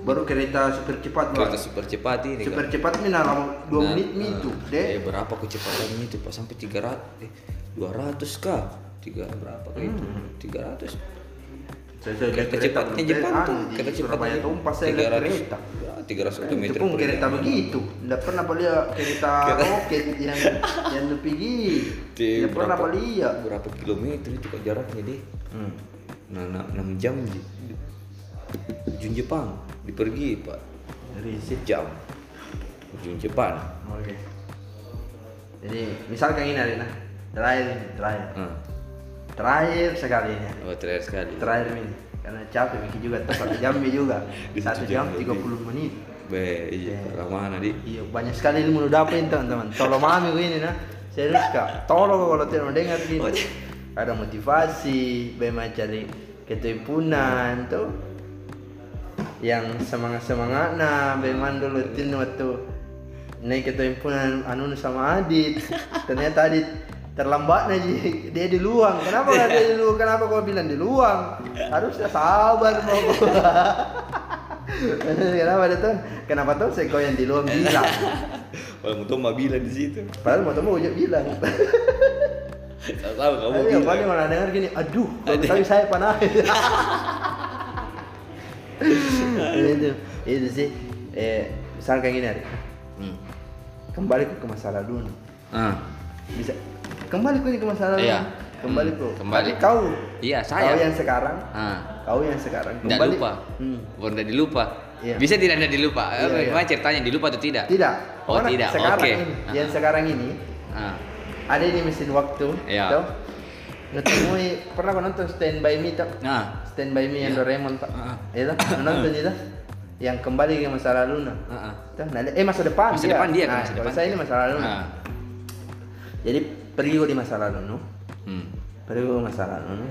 [SPEAKER 1] baru kereta super cepat
[SPEAKER 2] Kereta
[SPEAKER 1] Bang.
[SPEAKER 2] super cepat ini
[SPEAKER 1] super cepat ini lama. Dua
[SPEAKER 2] Nah,
[SPEAKER 1] menit
[SPEAKER 2] nah,
[SPEAKER 1] itu
[SPEAKER 2] Eh,
[SPEAKER 1] deh
[SPEAKER 2] berapa kecepatannya itu pak? Sampai 300 eh 200 kah? Tiga berapa kayak itu? 300
[SPEAKER 1] saya saya lihat
[SPEAKER 2] kereta cepatnya Jepang tuh.
[SPEAKER 1] Di
[SPEAKER 2] kereta cepatnya
[SPEAKER 1] tumpah saya lihat kereta.
[SPEAKER 2] 300 km
[SPEAKER 1] itu pun kereta begitu. Tidak pernah lihat kereta roket yang yang lebih
[SPEAKER 2] Di
[SPEAKER 1] tidak pernah lihat.
[SPEAKER 2] berapa kilometer itu kak jaraknya deh
[SPEAKER 1] hmm.
[SPEAKER 2] nah, nah, 6 jam ujung Jepang. Dipergi pak.
[SPEAKER 1] Dari situ
[SPEAKER 2] jam. Ujung Jepang.
[SPEAKER 1] Oke. Jadi misalkan ini Arina. Terakhir terakhir
[SPEAKER 2] nah,
[SPEAKER 1] terakhir sekali. Ini
[SPEAKER 2] Oh terakhir sekali.
[SPEAKER 1] terakhir ini. Karena capek bikin juga satu jam juga. Satu jam
[SPEAKER 2] jam
[SPEAKER 1] 30 menit.
[SPEAKER 2] Be, iya, lama di.
[SPEAKER 1] iya banyak sekali ilmu udah dapetin teman-teman. Tolong mami gue ini nah. Serius kak. Tolong kalau tidak mau dengar gini.
[SPEAKER 2] Oh,
[SPEAKER 1] ada motivasi bagaimana cari ketimpunan tuh. Yang semangat semangat nah bagaimana dulu tin waktu naik ketimpunan anu sama Adit. Ternyata Adit terlambat aja dia di luang kenapa nggak dia di luang kenapa kau bilang di luang harusnya sabar mau kenapa dia tuh kenapa tuh saya kau yang di luang bilang
[SPEAKER 2] Kalau mau mah bilang di situ.
[SPEAKER 1] padahal mau mau bilang
[SPEAKER 2] Tahu kamu bilang.
[SPEAKER 1] paling malah dengar gini, aduh, tapi saya panah. itu, itu sih. Eh, misalkan gini hari,
[SPEAKER 2] Hmm.
[SPEAKER 1] kembali ke masalah dulu.
[SPEAKER 2] Ah.
[SPEAKER 1] Bisa kembali ke masalah dulu.
[SPEAKER 2] Iya.
[SPEAKER 1] Kembali
[SPEAKER 2] Hmm,
[SPEAKER 1] ke.
[SPEAKER 2] kembali.
[SPEAKER 1] Tapi kau,
[SPEAKER 2] Iya,
[SPEAKER 1] kau
[SPEAKER 2] saya.
[SPEAKER 1] yang sekarang,
[SPEAKER 2] Ah.
[SPEAKER 1] kau yang sekarang.
[SPEAKER 2] Tidak
[SPEAKER 1] Kembali.
[SPEAKER 2] lupa.
[SPEAKER 1] Hmm.
[SPEAKER 2] Bukan tidak dilupa.
[SPEAKER 1] Iya.
[SPEAKER 2] Bisa tidak tidak dilupa.
[SPEAKER 1] Iya,
[SPEAKER 2] Eh,
[SPEAKER 1] iya.
[SPEAKER 2] Ceritanya dilupa atau tidak?
[SPEAKER 1] Tidak.
[SPEAKER 2] Oh,
[SPEAKER 1] Pokoknya
[SPEAKER 2] tidak.
[SPEAKER 1] Sekarang
[SPEAKER 2] Oke.
[SPEAKER 1] ini, yang sekarang ini
[SPEAKER 2] Ah.
[SPEAKER 1] ada di mesin waktu.
[SPEAKER 2] Iya.
[SPEAKER 1] Tuh. Ngetemui pernah kau nonton Stand By Me tuh?
[SPEAKER 2] Nah.
[SPEAKER 1] Stand by Me yang
[SPEAKER 2] Iya.
[SPEAKER 1] Doraemon pak.
[SPEAKER 2] Ah.
[SPEAKER 1] Itu nonton itu. Yang kembali ke masa lalu nah.
[SPEAKER 2] Ah, ah.
[SPEAKER 1] Tuh, nah, eh masa depan
[SPEAKER 2] Masa depan dia
[SPEAKER 1] Nah,
[SPEAKER 2] masa
[SPEAKER 1] kalau
[SPEAKER 2] depan
[SPEAKER 1] saya
[SPEAKER 2] dia.
[SPEAKER 1] ini masa lalu. nah.
[SPEAKER 2] Ah.
[SPEAKER 1] Jadi pergi gua di masa lalu no.
[SPEAKER 2] Hmm.
[SPEAKER 1] Di masa lalu no.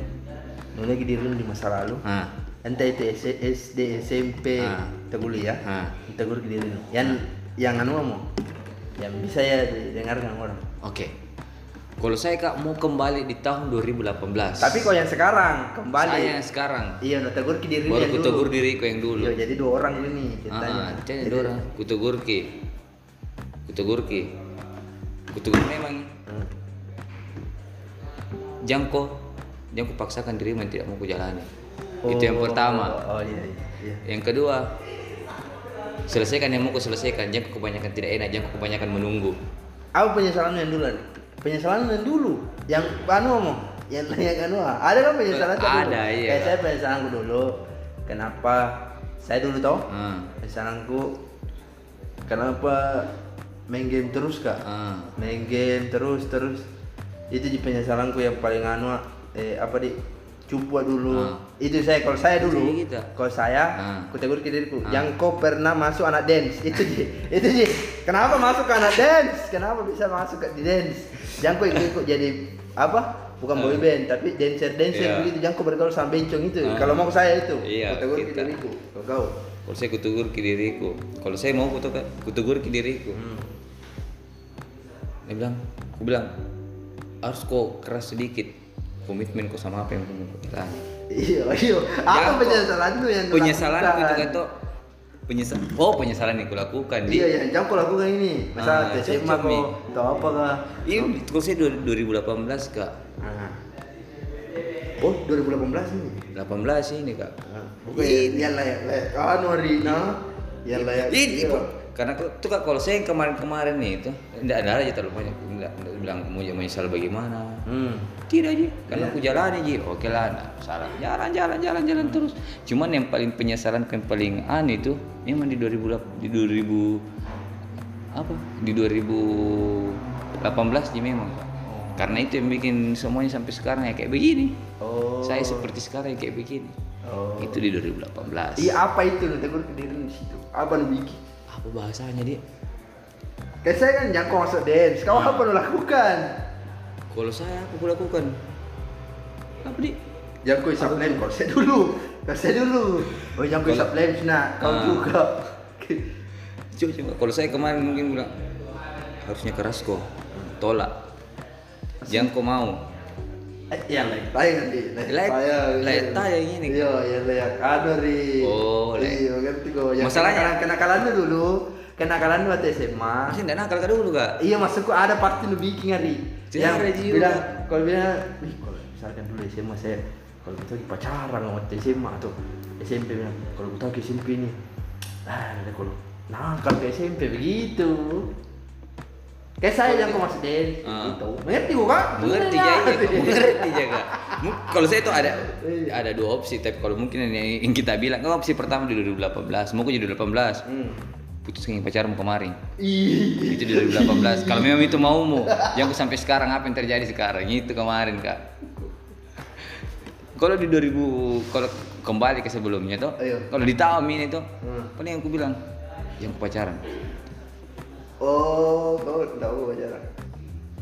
[SPEAKER 1] Nu lagi di di masa lalu.
[SPEAKER 2] Ah.
[SPEAKER 1] Entah itu S- SD, SMP,
[SPEAKER 2] Ah.
[SPEAKER 1] kuliah.
[SPEAKER 2] Ah.
[SPEAKER 1] Gua di. Yang yang anu mau. Yang bisa ya didengarkan orang.
[SPEAKER 2] Oke. Kalau saya kak mau kembali di tahun 2018.
[SPEAKER 1] Tapi kau yang sekarang kembali.
[SPEAKER 2] Saya yang sekarang.
[SPEAKER 1] Iya, nu tegur ke diri
[SPEAKER 2] Baru
[SPEAKER 1] yang
[SPEAKER 2] kutegur
[SPEAKER 1] dulu.
[SPEAKER 2] diriku yang dulu.
[SPEAKER 1] Iya, jadi dua orang ini
[SPEAKER 2] Ah,
[SPEAKER 1] ceritanya.
[SPEAKER 2] ah, jadi
[SPEAKER 1] Jadi-
[SPEAKER 2] orang kutegurki. Kutegurki. Kutegur memang
[SPEAKER 1] Hmm.
[SPEAKER 2] jangko jangko paksakan dirimu yang tidak mau kujalani. Itu yang
[SPEAKER 1] Oh,
[SPEAKER 2] pertama.
[SPEAKER 1] Oh iya iya. iya.
[SPEAKER 2] Yang kedua, selesaikan yang mau kau selesaikan. Jangan kau kebanyakan tidak enak, jangan kau kebanyakan menunggu.
[SPEAKER 1] Apa penyesalan yang dulu? Penyesalan yang dulu. Yang anu ngomong, yang anu ah. ada kan penyesalan dulu?
[SPEAKER 2] Ada, iya.
[SPEAKER 1] Kayak saya penyesalanku dulu. Kenapa saya dulu tau?
[SPEAKER 2] Ah,
[SPEAKER 1] Penyesalanku kenapa main game terus kak?
[SPEAKER 2] ah,
[SPEAKER 1] Main game terus terus. Itu di penyesalanku yang paling anu eh apa di cupu dulu.
[SPEAKER 2] Ah.
[SPEAKER 1] Itu saya kalau saya dulu.
[SPEAKER 2] Kita.
[SPEAKER 1] Kalau saya,
[SPEAKER 2] Ah.
[SPEAKER 1] ku tegur ke diriku,
[SPEAKER 2] Ah.
[SPEAKER 1] yang kau pernah masuk anak dance. Itu sih. Itu sih. Kenapa masuk ke anak dance? Kenapa bisa masuk ke di dance? Jangan kau ikut jadi apa? Bukan
[SPEAKER 2] Ah.
[SPEAKER 1] boy band, tapi dancer dancer
[SPEAKER 2] Iya.
[SPEAKER 1] begitu. Jangan kau bergaul sama bencong itu.
[SPEAKER 2] Ah.
[SPEAKER 1] Kalau mau saya itu,
[SPEAKER 2] Iya,
[SPEAKER 1] ku tegur ke diriku. Kau kau.
[SPEAKER 2] kalau saya kutegur ke diriku. Kalau saya mau kutegur, kutegur ke diriku.
[SPEAKER 1] Hmm.
[SPEAKER 2] Dia bilang, aku bilang harus kok keras sedikit komitmen kok sama apa yang kamu lakukan.
[SPEAKER 1] Iya, iya. Apa
[SPEAKER 2] kok-
[SPEAKER 1] penyesalan tuh yang
[SPEAKER 2] penyesalan itu
[SPEAKER 1] lakukan?
[SPEAKER 2] kata penyesal oh penyesalan yang kulakukan
[SPEAKER 1] Iya, iya. Jangan kau lakukan ini. Masalah
[SPEAKER 2] Ah, Mi.
[SPEAKER 1] kau atau apa kah?
[SPEAKER 2] Iya, kalau saya 2018 kak,
[SPEAKER 1] Ah. Oh, 2018 ini.
[SPEAKER 2] 18 ini kak.
[SPEAKER 1] Bukan yang layak layak. Anu Rina, yang layak.
[SPEAKER 2] Ini
[SPEAKER 1] iya.
[SPEAKER 2] kok karena tuh kak kalau saya yang kemarin-kemarin nih itu tidak ada aja terlalu banyak tidak, bilang mau menyesal bagaimana.
[SPEAKER 1] Hmm.
[SPEAKER 2] Tidak ji, karena
[SPEAKER 1] Iya.
[SPEAKER 2] aku jalani ji. Oke lah, nah, salah. Jalan, jalan, jalan, jalan terus. Cuman yang paling penyesalan yang paling aneh itu memang di 2000 di 2000 apa? Di 2018 ji memang. Kak. Karena itu yang bikin semuanya sampai sekarang ya kayak begini.
[SPEAKER 1] Oh.
[SPEAKER 2] Saya seperti sekarang ya kayak begini.
[SPEAKER 1] Oh.
[SPEAKER 2] Itu di 2018.
[SPEAKER 1] Iya apa itu tegur ke diri di situ? Apa bikin?
[SPEAKER 2] Apa bahasanya dia?
[SPEAKER 1] Kayak saya kan jangkau masuk dance. Kau apa lu lakukan?
[SPEAKER 2] Kalau saya apa aku lakukan? Apa di?
[SPEAKER 1] Jangkau isap lem kalau saya dulu. Kalau saya dulu. Oh jangkau isap lem nah kau
[SPEAKER 2] Ah.
[SPEAKER 1] juga.
[SPEAKER 2] Coba, coba. Kalau saya kemarin mungkin bilang harusnya keras kok, tolak. Jangan kau mau.
[SPEAKER 1] Eh, yang layak tayang nanti.
[SPEAKER 2] Layak- layak tayang ini.
[SPEAKER 1] Iya, yang layak anu ri.
[SPEAKER 2] Oh, layak-
[SPEAKER 1] Iya, ngerti kok. Yang
[SPEAKER 2] Masalahnya-
[SPEAKER 1] kenakalan kenakalan lu dulu. Kenakalan waktu SMA.
[SPEAKER 2] Masih enggak nakal kak dulu kak?
[SPEAKER 1] Iya maksudku ada party lu bikin hari yang bilang kalau bilang nih kalau misalkan dulu SMA saya kalau kita lagi pacaran sama SMA atau SMP bilang kalau kita ke SMP nih ah kalau nakal ke SMP begitu kayak saya yang kau masuk dance
[SPEAKER 2] Ah.
[SPEAKER 1] gitu mengerti gua kan
[SPEAKER 2] Mengerti
[SPEAKER 1] Iya.
[SPEAKER 2] ya, mengerti kak. Mu- Kalau saya itu ada
[SPEAKER 1] Iya.
[SPEAKER 2] ada dua opsi, tapi kalau mungkin yang, kita bilang, oh, opsi pertama di 2018, mau jadi 2018,
[SPEAKER 1] hmm.
[SPEAKER 2] putus dengan pacarmu kemarin.
[SPEAKER 1] Ih.
[SPEAKER 2] Itu di 2018. kalau memang itu maumu, yang sampai sekarang apa yang terjadi sekarang? Itu kemarin kak. kalau di 2000 kalau kembali ke sebelumnya tuh
[SPEAKER 1] Ayo.
[SPEAKER 2] kalau di tahun ini tuh
[SPEAKER 1] Hmm.
[SPEAKER 2] paling yang aku bilang yang pacaran
[SPEAKER 1] Oh, kau tahu pacaran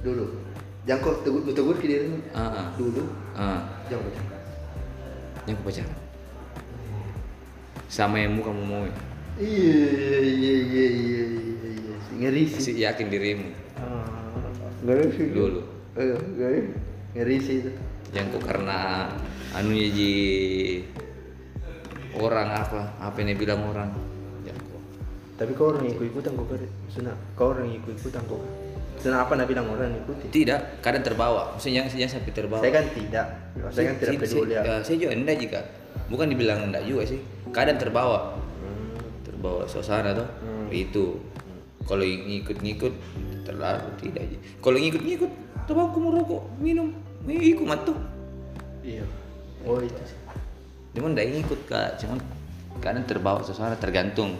[SPEAKER 1] dulu. Jangan kau tegur tegur ke dirimu.
[SPEAKER 2] Ah, ah.
[SPEAKER 1] Dulu,
[SPEAKER 2] Ah,
[SPEAKER 1] jangan pacaran.
[SPEAKER 2] yang aku pacaran sama yang muka mau
[SPEAKER 1] Iya, iya, iya, iya, iya, iya. Ngeri sih.
[SPEAKER 2] masih yakin dirimu
[SPEAKER 1] Ah, ngeri sih.
[SPEAKER 2] Dulu.
[SPEAKER 1] Eh, ngeri. Ngeri sih itu.
[SPEAKER 2] yang kok karena anunya ji orang apa apa yang bilang orang
[SPEAKER 1] Tapi kau orang ikut ikutan kau. Maksudnya kau orang ikut ikutan kau. Maksudnya apa nak bilang orang ikuti?
[SPEAKER 2] tidak kadang terbawa maksudnya jangan, jangan sampai terbawa
[SPEAKER 1] Saya kan tidak. Saya kan tidak
[SPEAKER 2] Si-
[SPEAKER 1] peduli.
[SPEAKER 2] si-
[SPEAKER 1] ya.
[SPEAKER 2] ya, saya juga enggak juga bukan dibilang enggak juga sih kadang terbawa
[SPEAKER 1] Hmm.
[SPEAKER 2] terbawa suasana tuh
[SPEAKER 1] Hmm.
[SPEAKER 2] itu kalau ngikut-ngikut terlalu tidak Ji. kalau ngikut-ngikut coba aku mau rokok minum ikut matu
[SPEAKER 1] Iya. Oh itu sih.
[SPEAKER 2] cuman enggak ngikut kak cuman kadang terbawa suasana tergantung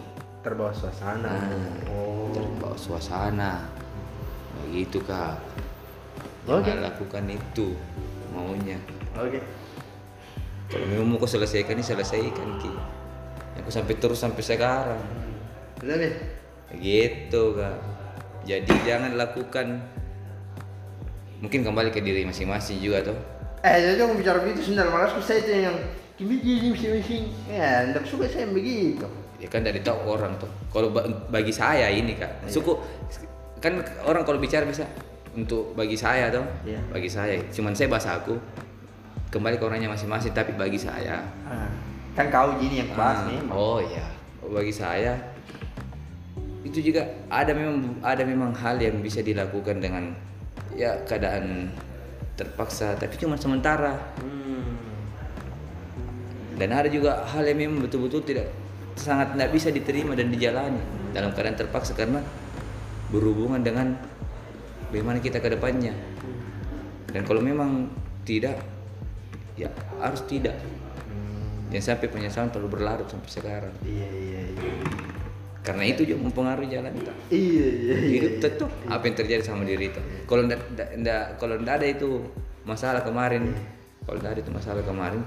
[SPEAKER 1] Terbawa suasana.
[SPEAKER 2] Ah.
[SPEAKER 1] Oh.
[SPEAKER 2] terbawa suasana begitu kak
[SPEAKER 1] Oke.
[SPEAKER 2] jangan lakukan itu maunya
[SPEAKER 1] Oke.
[SPEAKER 2] kalau memang mau kau selesaikan ini selesaikan ki aku sampai terus sampai sekarang
[SPEAKER 1] Udah nih.
[SPEAKER 2] gitu kak jadi jangan lakukan mungkin kembali ke diri masing-masing juga tuh
[SPEAKER 1] Eh, jadi aku bicara begitu sebentar. Malas saya itu yang kimi jadi masing-masing. Ya, tidak suka saya begitu.
[SPEAKER 2] Ya kan dari tahu orang tuh. Kalau ba- bagi saya ini kak. Suku kan orang kalau bicara bisa untuk bagi saya tuh
[SPEAKER 1] Iya.
[SPEAKER 2] bagi saya. Cuman saya bahasa aku kembali ke orangnya masing-masing tapi bagi saya.
[SPEAKER 1] Ah, kan kau gini yang bahas
[SPEAKER 2] Ah,
[SPEAKER 1] nih.
[SPEAKER 2] Oh iya, bagi saya itu juga ada memang ada memang hal yang bisa dilakukan dengan ya keadaan terpaksa tapi cuma sementara.
[SPEAKER 1] Hmm.
[SPEAKER 2] dan ada juga hal yang memang betul-betul tidak sangat tidak bisa diterima dan dijalani. Dalam keadaan terpaksa karena berhubungan dengan bagaimana kita ke depannya. Dan kalau memang tidak ya harus tidak. Jangan sampai penyesalan terlalu berlarut sampai sekarang.
[SPEAKER 1] Iya, iya, iya.
[SPEAKER 2] karena itu juga mempengaruhi jalan kita.
[SPEAKER 1] Iya, iya, iya.
[SPEAKER 2] hidup tentu apa yang terjadi sama diri itu kalau ndak kalau ndak ada itu masalah kemarin kalau ada itu masalah kemarin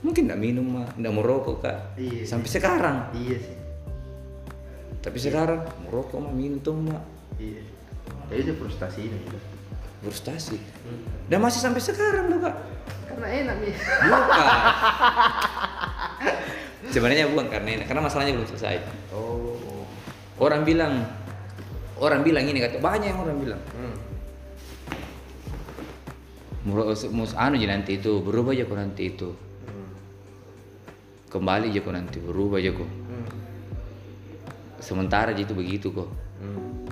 [SPEAKER 2] mungkin ndak minum mah ndak mau rokok kak
[SPEAKER 1] Iya.
[SPEAKER 2] sampai sekarang
[SPEAKER 1] Iya sih.
[SPEAKER 2] tapi sekarang mau rokok mah minum tuh mah
[SPEAKER 1] Iya. Jadi itu frustasi ini. gitu.
[SPEAKER 2] frustasi dan masih sampai sekarang tuh kak
[SPEAKER 1] Karena enak nih.
[SPEAKER 2] bukan sebenarnya bukan karena ini karena masalahnya belum selesai
[SPEAKER 1] Oh.
[SPEAKER 2] orang bilang orang bilang ini kata banyak yang orang bilang
[SPEAKER 1] Hmm.
[SPEAKER 2] Mus anu aja nanti itu berubah kok nanti itu
[SPEAKER 1] Hmm.
[SPEAKER 2] kembali kok nanti berubah kok
[SPEAKER 1] Hmm.
[SPEAKER 2] sementara aja itu begitu kok
[SPEAKER 1] Hmm.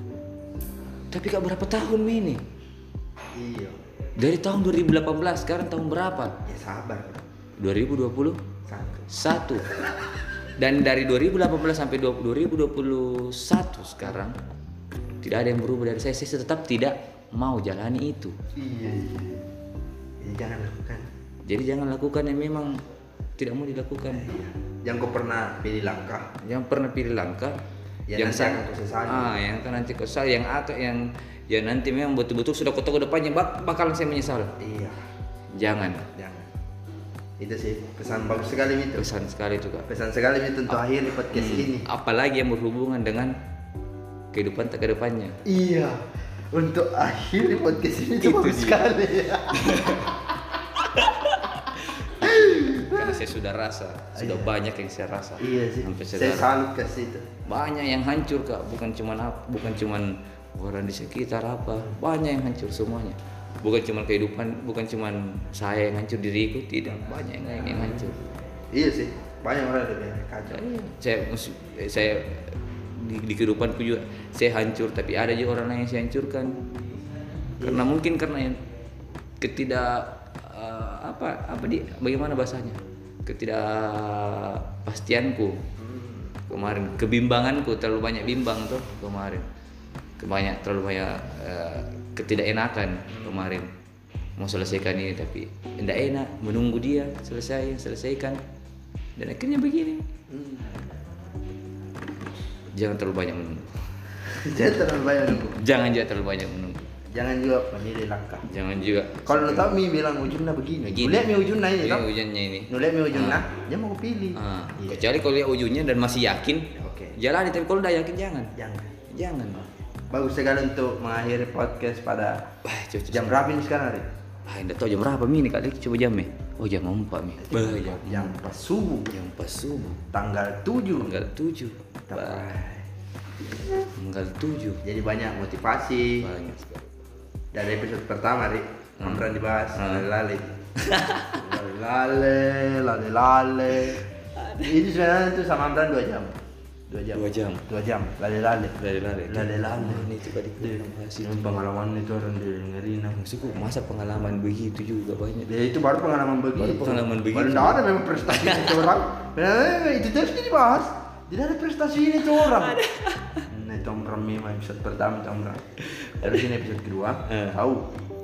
[SPEAKER 2] tapi kak berapa tahun ini
[SPEAKER 1] Iya.
[SPEAKER 2] dari tahun 2018 sekarang tahun berapa
[SPEAKER 1] Ya sabar.
[SPEAKER 2] 2021
[SPEAKER 1] Satu.
[SPEAKER 2] dan dari 2018 sampai 20 2021 sekarang tidak ada yang berubah dari saya saya tetap tidak mau jalani itu
[SPEAKER 1] Iya, iya. Jadi jangan lakukan.
[SPEAKER 2] jadi jangan lakukan yang memang tidak mau dilakukan
[SPEAKER 1] Iya. Yang kau pernah pilih langkah.
[SPEAKER 2] yang pernah pilih langkah
[SPEAKER 1] Ya, nanti
[SPEAKER 2] sang-
[SPEAKER 1] akan kau sesali.
[SPEAKER 2] ah yang akan nanti kau sesali yang atau yang ya nanti memang betul-betul sudah kau tahu ke depannya bak bakalan saya menyesal
[SPEAKER 1] Iya.
[SPEAKER 2] jangan
[SPEAKER 1] Jangan. Itu sih pesan bagus sekali itu.
[SPEAKER 2] pesan sekali itu kak
[SPEAKER 1] Pesan sekali itu untuk akhir podcast
[SPEAKER 2] Hmm,
[SPEAKER 1] ini.
[SPEAKER 2] apalagi yang berhubungan dengan kehidupan tak ke depannya
[SPEAKER 1] Iya. Untuk akhir podcast ini itu
[SPEAKER 2] Itu
[SPEAKER 1] sekali.
[SPEAKER 2] karena saya sudah rasa sudah banyak yang saya rasa
[SPEAKER 1] iya sih.
[SPEAKER 2] sampai
[SPEAKER 1] Saya
[SPEAKER 2] sekarang
[SPEAKER 1] salut ke situ.
[SPEAKER 2] banyak yang hancur kak bukan cuman bukan cuman orang di sekitar apa banyak yang hancur semuanya bukan cuman kehidupan bukan cuman saya yang hancur diriku tidak banyak yang yang hancur
[SPEAKER 1] Iya sih. Banyak orang lebih kacau.
[SPEAKER 2] Iya, saya eh, saya di, di kehidupanku juga. Saya hancur tapi ada juga orang lain yang saya hancurkan. Karena mungkin karena yang ketidak eh, apa apa di bagaimana bahasanya? Ketidakpastianku. Kemarin kebimbanganku terlalu banyak bimbang tuh kemarin. Kebanyak terlalu banyak eh, ketidakenakan kemarin. Mau selesaikan ini tapi tidak enak. Menunggu dia selesai selesaikan. Dan akhirnya begini. Jangan terlalu banyak menunggu
[SPEAKER 1] Jangan terlalu banyak nunggu.
[SPEAKER 2] jangan juga terlalu banyak menunggu
[SPEAKER 1] jangan juga menilai langkah
[SPEAKER 2] Jangan juga.
[SPEAKER 1] kalau lu tahu mi bilang ujungnya begini,
[SPEAKER 2] Begini.
[SPEAKER 1] lihat mi ujungnya ini
[SPEAKER 2] ini
[SPEAKER 1] toh
[SPEAKER 2] hujannya ini.
[SPEAKER 1] lu lihat mi ujungnya dia mau pilih
[SPEAKER 2] Ah,
[SPEAKER 1] Iya.
[SPEAKER 2] Kecuali kalau lihat ujungnya dan masih yakin,
[SPEAKER 1] Oke.
[SPEAKER 2] jalani. Tapi kalau udah yakin jangan.
[SPEAKER 1] jangan
[SPEAKER 2] Jangan.
[SPEAKER 1] bagus sekali untuk mengakhiri podcast pada
[SPEAKER 2] Wah,
[SPEAKER 1] jam berapa ini sekarang hari
[SPEAKER 2] Ah, enggak tahu jam berapa mi nih kali coba jamnya. Oh jam 4 mi. Bah, jam,
[SPEAKER 1] jam pas subuh.
[SPEAKER 2] Jam pas subuh.
[SPEAKER 1] tanggal 7
[SPEAKER 2] Tanggal 7. Bah, tanggal 7.
[SPEAKER 1] jadi banyak motivasi.
[SPEAKER 2] Banyak
[SPEAKER 1] dari episode pertama Rik Amran dibahas
[SPEAKER 2] Hmm.
[SPEAKER 1] lale lale lale lale ini sebenarnya itu sama Amran dua jam dua jam.
[SPEAKER 2] Dua jam.
[SPEAKER 1] dua jam. Lale lale
[SPEAKER 2] Lari-lari.
[SPEAKER 1] lale lale
[SPEAKER 2] Ini itu tadi kita bahas itu.
[SPEAKER 1] ini pengalaman itu orang dengerin
[SPEAKER 2] Maksudku masa pengalaman begitu juga banyak.
[SPEAKER 1] ya itu baru pengalaman begitu.
[SPEAKER 2] Baru pengalaman begitu.
[SPEAKER 1] baru nggak ada memang prestasi itu orang. Eh, itu terus dibahas tidak ada prestasi ini tuh orang. Nah itu Amran memang episode pertama itu Amran terus ini episode kedua.
[SPEAKER 2] Eh.
[SPEAKER 1] tahu?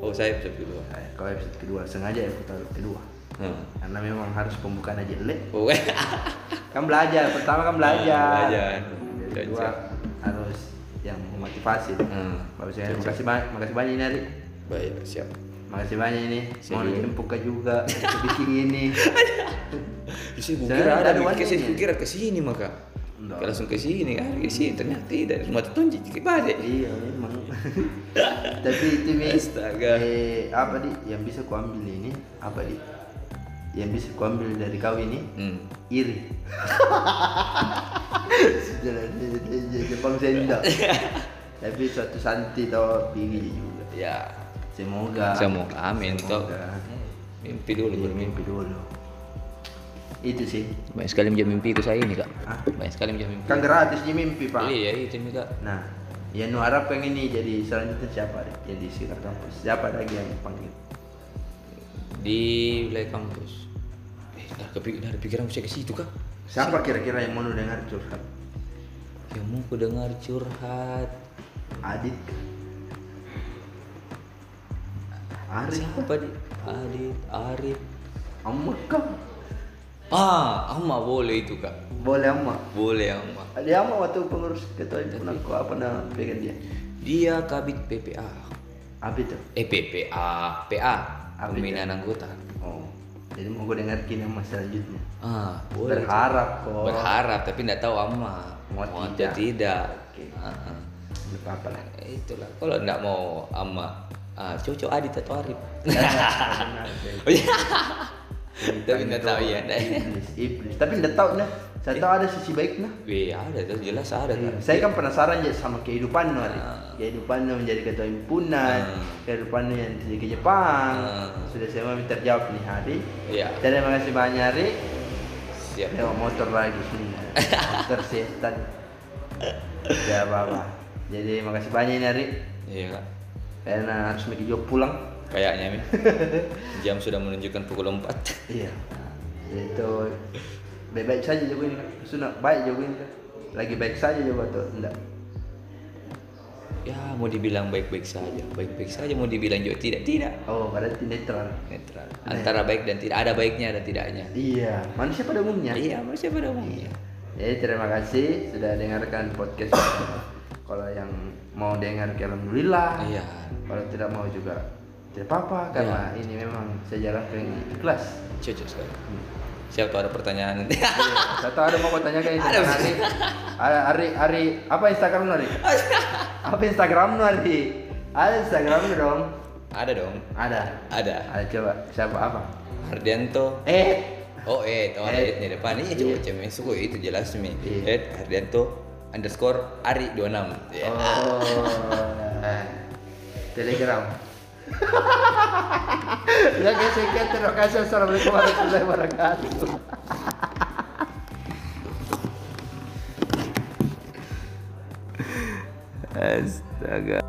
[SPEAKER 2] Oh saya episode kedua.
[SPEAKER 1] Eh, kalau episode kedua sengaja ya putar kedua
[SPEAKER 2] Hmm.
[SPEAKER 1] karena memang harus pembukaan aja jelek kan belajar pertama kan belajar.
[SPEAKER 2] Ah, belajar.
[SPEAKER 1] Kedua harus yang memotivasi.
[SPEAKER 2] Hmm.
[SPEAKER 1] bagus ya makasih banyak makasih banyak ini Ari.
[SPEAKER 2] Baik siap.
[SPEAKER 1] makasih banyak ini.
[SPEAKER 2] Siap.
[SPEAKER 1] Mau ke juga bikin ini.
[SPEAKER 2] Saya kira
[SPEAKER 1] ada
[SPEAKER 2] mikir saya kira ke sini maka. Kayak langsung ke sini kan ke sini ternyata tidak. Semua tunjuk ke balik.
[SPEAKER 1] iya memang. Tapi itu
[SPEAKER 2] Astaga.
[SPEAKER 1] eh, apa di? Yang bisa kuambil ini apa di yang bisa kuambil dari kau ini
[SPEAKER 2] Hmm.
[SPEAKER 1] iri jalan Jepang senda tapi suatu santi tau tinggi juga
[SPEAKER 2] Ya.
[SPEAKER 1] semoga
[SPEAKER 2] Semoga amin toh. Mimpi dulu
[SPEAKER 1] Iya,
[SPEAKER 2] bermimpi.
[SPEAKER 1] mimpi dulu itu sih
[SPEAKER 2] Banyak sekali menjadi mimpi itu saya ini kak.
[SPEAKER 1] Hah?
[SPEAKER 2] Banyak sekali menjadi mimpi.
[SPEAKER 1] kan gratis di mimpi pak
[SPEAKER 2] Iya itu nih kak.
[SPEAKER 1] nah yang nu harapkan ini jadi selanjutnya siapa jadi sekitar kampus siapa lagi yang panggil
[SPEAKER 2] Di wilayah kampus. Eh, dari, kepik dari pikiran saya ke situ kak.
[SPEAKER 1] siapa kira-kira yang mau dengar curhat
[SPEAKER 2] Yang mau ku dengar curhat.
[SPEAKER 1] Adit Arif
[SPEAKER 2] Siapa di? Adit, Arif.
[SPEAKER 1] Amma kah
[SPEAKER 2] Ah, Amma boleh itu kak.
[SPEAKER 1] boleh Amma
[SPEAKER 2] Boleh Amma.
[SPEAKER 1] dia Amma waktu pengurus ketua himpunan kok apa nama pegang dia
[SPEAKER 2] Dia kabit PPA.
[SPEAKER 1] apa itu
[SPEAKER 2] Eh PPA, PA. Pembinaan anggota.
[SPEAKER 1] oh jadi mau gue dengar kini Amma selanjutnya
[SPEAKER 2] Ah, boleh.
[SPEAKER 1] berharap kok
[SPEAKER 2] Berharap tapi tidak tahu Amma.
[SPEAKER 1] Mau
[SPEAKER 2] Mau
[SPEAKER 1] tidak.
[SPEAKER 2] tidak.
[SPEAKER 1] Oke.
[SPEAKER 2] Ah.
[SPEAKER 1] Nggak apa lah
[SPEAKER 2] Itulah. Kalau tidak mau Amma, ah, cocok Adit atau Arif. Oh iya. Tapi tidak tahu ya.
[SPEAKER 1] iblis iblis tapi tidak tahu nah saya tahu ada sisi baiknya
[SPEAKER 2] Iya ada, tuh jelas ada kan.
[SPEAKER 1] saya kan penasaran ya sama kehidupan Ari.
[SPEAKER 2] Ah.
[SPEAKER 1] kehidupan menjadi ketua himpunan
[SPEAKER 2] Ah.
[SPEAKER 1] kehidupan yang jadi ke Jepang
[SPEAKER 2] Ah.
[SPEAKER 1] sudah semua terjawab nih hari
[SPEAKER 2] Iya.
[SPEAKER 1] terima kasih banyak Ari
[SPEAKER 2] Siap.
[SPEAKER 1] lewat motor lagi sini motor setan ya apa apa jadi makasih banyak ini Ari
[SPEAKER 2] Iya kak.
[SPEAKER 1] karena harus pergi juga pulang
[SPEAKER 2] Kayaknya Mi. Jam sudah menunjukkan pukul 4.
[SPEAKER 1] iya itu baik-baik saja juga ini kan sudah baik juga ini kan lagi baik saja juga tuh enggak
[SPEAKER 2] Ya mau dibilang baik-baik saja, baik-baik saja mau dibilang juga tidak, tidak.
[SPEAKER 1] oh berarti netral
[SPEAKER 2] Netral. Antara baik dan tidak ada baiknya dan tidaknya.
[SPEAKER 1] iya manusia pada umumnya
[SPEAKER 2] Iya, manusia pada umumnya.
[SPEAKER 1] Jadi terima kasih sudah dengarkan podcast. Kalau yang mau dengar alhamdulillah.
[SPEAKER 2] Iya.
[SPEAKER 1] Kalau tidak mau juga tidak apa-apa karena ini memang saya jalankan ikhlas.
[SPEAKER 2] Cocok sekali. Siapa tahu ada pertanyaan nanti.
[SPEAKER 1] Iya, Saya tahu ada mau kau tanyakan ini
[SPEAKER 2] Ada,
[SPEAKER 1] Hari, hari, hari, hari, apa Instagram lu, Hari? apa Instagram lu, Hari? Ada Instagram dong?
[SPEAKER 2] ada dong.
[SPEAKER 1] Ada.
[SPEAKER 2] Ada.
[SPEAKER 1] Ada coba. Siapa apa?
[SPEAKER 2] Hardianto.
[SPEAKER 1] Eh,
[SPEAKER 2] Oh eh, oh ada
[SPEAKER 1] Eh.
[SPEAKER 2] di depan ini coba cemeng suku itu jelas mi.
[SPEAKER 1] Iya.
[SPEAKER 2] Eh Hardianto underscore Ari 26 Ya.
[SPEAKER 1] Oh, Telegram. Ya guys, sekian terima kasih. Assalamualaikum warahmatullahi wabarakatuh.
[SPEAKER 2] Astaga.